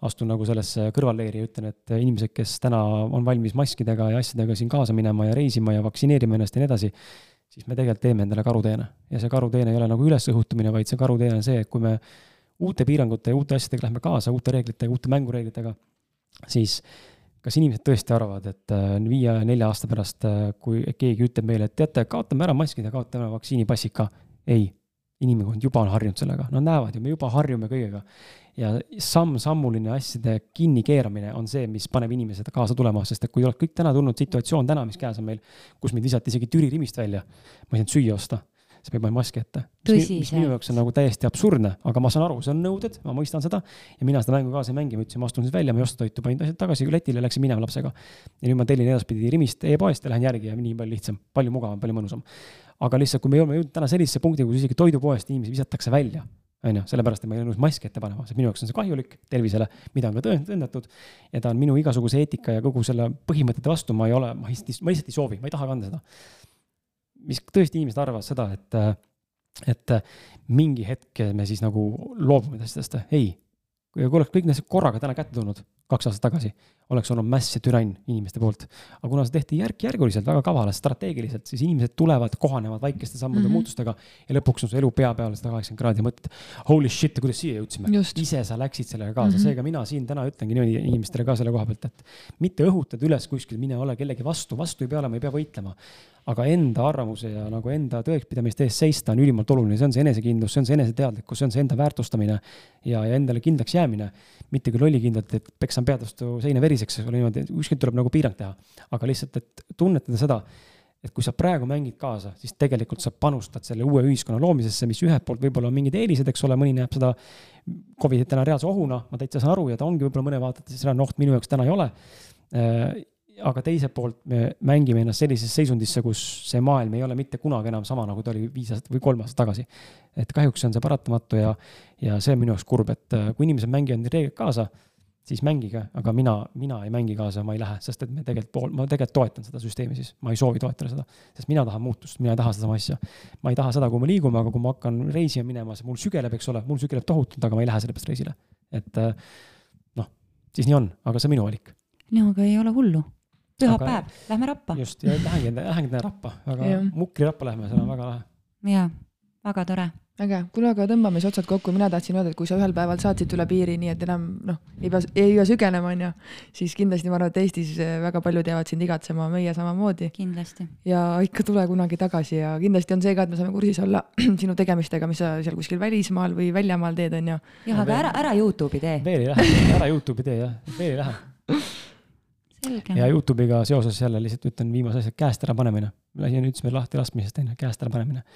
astun nagu sellesse kõrvalleeri ja ütlen, et inimesed, kes täna on valmis maskidega ja asjadega siin kaasa minema ja reisima ja vaktsineerima ennast ja nii edasi siis me tegelikult teeme endale karuteene. ja see karuteene ei ole nagu ülesõhutamine, vaid see karuteene on see, et kui me uute piirangute ja uute asjadega lähme kaasa, uute reeglitega, uute mängureeglitega, siis kas inimesed tõesti arvavad, et äh, viie-nelja aasta pärast, äh, kui keegi ütleb meile, et teate, kaotame ära maskid ja kaotame ära vaktsiinipassid ka. ei, inimkond juba on harjunud sellega, nad näevad ju, me juba harjume kõigega ja samm-sammuline asjade kinnikeeramine on see, mis paneb inimesed kaasa tulema, sest et kui oleks kõik täna tulnud situatsioon täna, mis käes on meil, kus meid visati isegi Türi Rimist välja, ma ei saanud süüa osta siis me panime maski ette. mis minu jaoks on nagu täiesti absurdne, aga ma saan aru, see on nõuded, ma mõistan seda. ja mina seda mängu kaasa ei mängi, ma ütlesin, ma astun siis välja, ma ei osta toitu, panin asjad tagasi letile, läksin minema lapsega. ja nüüd ma tellin edaspidi Rimist e-poest ja lähen järgi ja nii palju lihtsam, palju mugavam, palju mõnusam. aga lihtsalt, kui me jõuame jõudnud täna sellisesse punkti, kus isegi toidupoest inimesi visatakse välja on ju, sellepärast, et ma ei ole nõus maski ette panema, sest minu jaoks on see kahjulik tervisele, mida on ka tõendatud. ja ta on minu igasuguse eetika ja kogu selle põhimõtete vastu, ma ei ole, ma lihtsalt, ma lihtsalt ei soovi, ma ei taha kanda seda. mis tõesti inimesed arvavad seda, et, et mingi hetk me siis nagu loobume asjadest, ei. kui oleks kõik need asjad korraga täna kätte tulnud, kaks aastat tagasi, oleks olnud mäss ja türann inimeste poolt. aga kuna see tehti järk-järguliselt, väga kavalalt, strateegiliselt, siis inimesed tulevad, kohanevad väikeste sammude mm -hmm. muutustega ja lõpuks on su elu pea peal sada kaheksakümmend kraadi ja mõtled, holy shit, kuidas siia jõudsime. ise sa läksid sellega kaasa mm, -hmm. seega mina siin täna ütlengi niimoodi inimestele ka selle koha pealt, et mitte õhutada üles kuskil, mine ole kellegi vastu, vastu ei pea olema, ei pea võitlema aga enda arvamuse ja nagu enda tõekspidamiste eest seista on ülimalt oluline, see on see enesekindlus, see on see eneseteadlikkus, see on see enda väärtustamine ja, ja endale kindlaks jäämine. mitte küll lollikindlalt, et peksan pead vastu seina veriseks, niimoodi, kuskilt tuleb nagu piirang teha, aga lihtsalt, et tunnetada seda, et kui sa praegu mängid kaasa, siis tegelikult sa panustad selle uue ühiskonna loomisesse, mis ühelt poolt võib-olla on mingid eelised, eks ole, mõni näeb seda Covidit täna reaalse ohuna, ma täitsa saan aru ja ta ongi võib-olla mõne vaatete reaalne oht, minu jaoks täna ei ole. Äh, aga teiselt poolt me mängime ennast sellisesse seisundisse, kus see maailm ei ole mitte kunagi enam sama, nagu ta oli viis aastat või kolm aastat tagasi. et kahjuks on see paratamatu ja, ja see on minu jaoks kurb, et äh, kui inimesed mängivad neid reegleid kaasa siis mängige, aga mina, mina ei mängi kaasa, ma ei lähe, sest et me tegelikult pool, ma tegelikult toetan seda süsteemi siis, ma ei soovi toetada seda. sest mina tahan muutust, mina ei taha sedasama asja. ma ei taha seda, kuhu me liigume, aga kui ma hakkan reisima minema, siis mul sügeleb, eks ole, mul sügeleb tohutult, aga ma ei lähe sellepärast reisile. et äh, noh, siis nii on, aga see on minu valik. no aga ei ole hullu. pühapäev, lähme rappa. just, ja lähengi, lähengi rappa, aga Mukri rappa lähme, seal on väga lahe. jaa, väga tore äge, kuule, aga tõmbame siis otsad kokku, mina tahtsin öelda, et kui sa ühel päeval saatsid üle piiri, nii et enam noh, ei pea, ei pea sügenema, onju, siis kindlasti ma arvan, et Eestis eh, väga paljud jäävad sind igatsema, meie samamoodi. kindlasti. ja ikka tule kunagi tagasi ja kindlasti on see ka, et me saame kursis olla sinu tegemistega, mis sa seal kuskil välismaal või väljamaal teed, onju. jah, aga ära, ära Youtube'i tee. veel ei lähe, ära Youtube'i tee jah, veel ei lähe. Selge. ja Youtube'iga seoses jälle lihtsalt ütlen viimase asja, käest ära panemine. asi on üldse lahti laskmisest, onju, käest ära panemine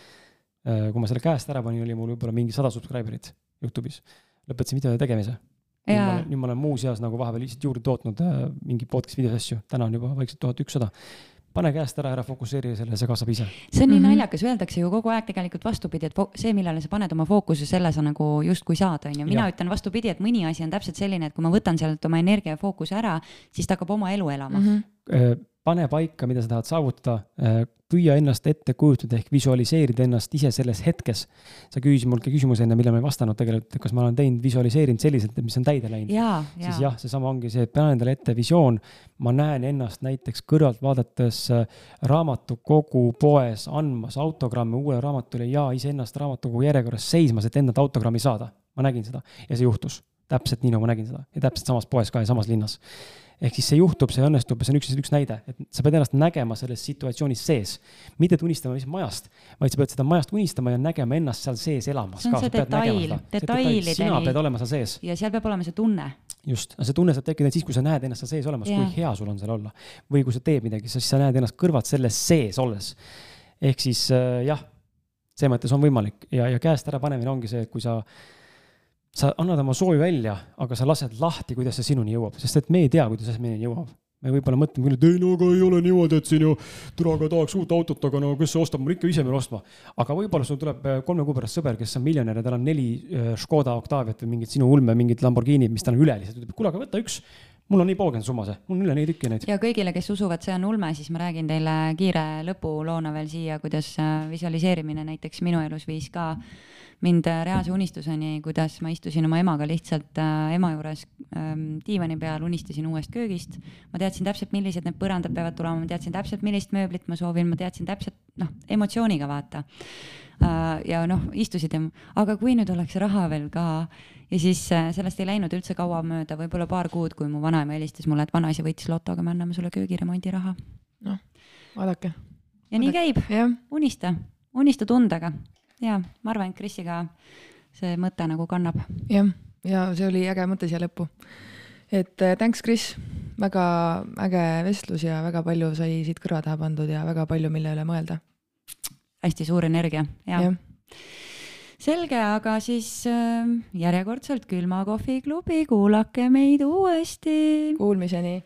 kui ma selle käest ära panin, oli mul võib-olla mingi sada subscriber'it Youtube'is. lõpetasin videode tegemise. nüüd ma olen, olen muuseas nagu vahepeal lihtsalt juurde tootnud äh, mingi podcast videos asju, täna on juba vaikselt tuhat ükssada pane käest ära, ära fokusseeri sellele, see kasvab ise. see on nii mm -hmm. naljakas, öeldakse ju kogu aeg tegelikult vastupidi, et see, millele sa paned oma fookuse, selle sa nagu justkui saad, on ju. mina ja. ütlen vastupidi, et mõni asi on täpselt selline, et kui ma võtan sealt oma energia ja fookuse ära, siis ta hakkab oma elu elama mm. -hmm pane paika, mida sa tahad saavutada, äh, püüa ennast ette kujutada ehk visualiseerida ennast ise selles hetkes. sa küsisid mult ka küsimuse enne, millele ma ei vastanud tegelikult, et kas ma olen teinud, visualiseerinud selliselt, et mis on täide läinud. siis jah, seesama ongi see, et panen endale ette visioon. ma näen ennast näiteks kõrvalt vaadates äh, raamatukogu poes andmas autogramme uuele raamatule ja iseennast raamatukogu järjekorras seismas, et endalt autogrammi saada. ma nägin seda ja see juhtus täpselt nii, nagu ma nägin seda ja täpselt samas poes ka ja samas linnas ehk siis see juhtub, see õnnestub ja see on üks, üks näide, et sa pead ennast nägema selles situatsioonis sees. mitte unistama lihtsalt majast, vaid sa pead seda majast unistama ja nägema ennast seal sees elamas. see on ka. see detail, detailideni. sina pead olema seal sees. ja seal peab olema see tunne. just, see tunne saab tekkida siis, kui sa näed ennast seal sees olemas, kui hea sul on seal olla. või kui sa teed midagi, siis sa näed ennast kõrvalt selles sees olles. ehk siis äh, jah, see mõttes on võimalik ja, ja käest ära panemine ongi see, et kui sa sa annad oma soovi välja, aga sa lased lahti, kuidas see sinuni jõuab, sest et me ei tea, kuidas see meieni jõuab. me võib-olla mõtleme küll, et ei no aga ei ole niimoodi, et siin ju türa, aga tahaks uut autot, aga no kes see ostab, mul ikka ise pean ostma. aga võib-olla sul tuleb äh, kolme kuu pärast sõber, kes on miljonär ja tal on neli äh, Škoda Octaviat või mingit sinu ulme, mingit Lamborghinid, mis tal on üle lihtsalt, ütleb, kuule, aga võta üks mul on nii poogen summa see, mul on üle neli tükki neid. ja kõigile, kes usuvad, see on ulme, siis ma räägin teile kiire lõpuloona veel siia, kuidas äh, visualiseerimine näiteks minu elus viis ka mm mind äh, reaalse unistuseni, kuidas ma istusin oma emaga lihtsalt äh, ema juures ähm, diivani peal, unistasin uuest köögist. ma teadsin täpselt, millised need põrandad peavad tulema, ma teadsin täpselt, millist mööblit ma soovin, ma teadsin täpselt noh, emotsiooniga vaata äh,. ja noh, istusid ja, aga kui nüüd oleks raha veel ka ja siis äh, sellest ei läinud üldse kaua mööda, võib-olla paar kuud, kui mu vanaema helistas mulle, et vanaisa võitis lotoga, me anname sulle köögiremondi raha. noh, vaadake. ja nii käib, unista, unista tundega ja ma arvan, et Krisiga see mõte nagu kannab. jah, ja see oli äge mõte siia lõppu. et äh, thanks, Kris, väga äge vestlus ja väga palju sai siit kõrva taha pandud ja väga palju, mille üle mõelda. hästi suur energia, jaa ja. selge, aga siis äh, järjekordselt Külma kohviklubi, kuulake meid uuesti. Kuulmiseni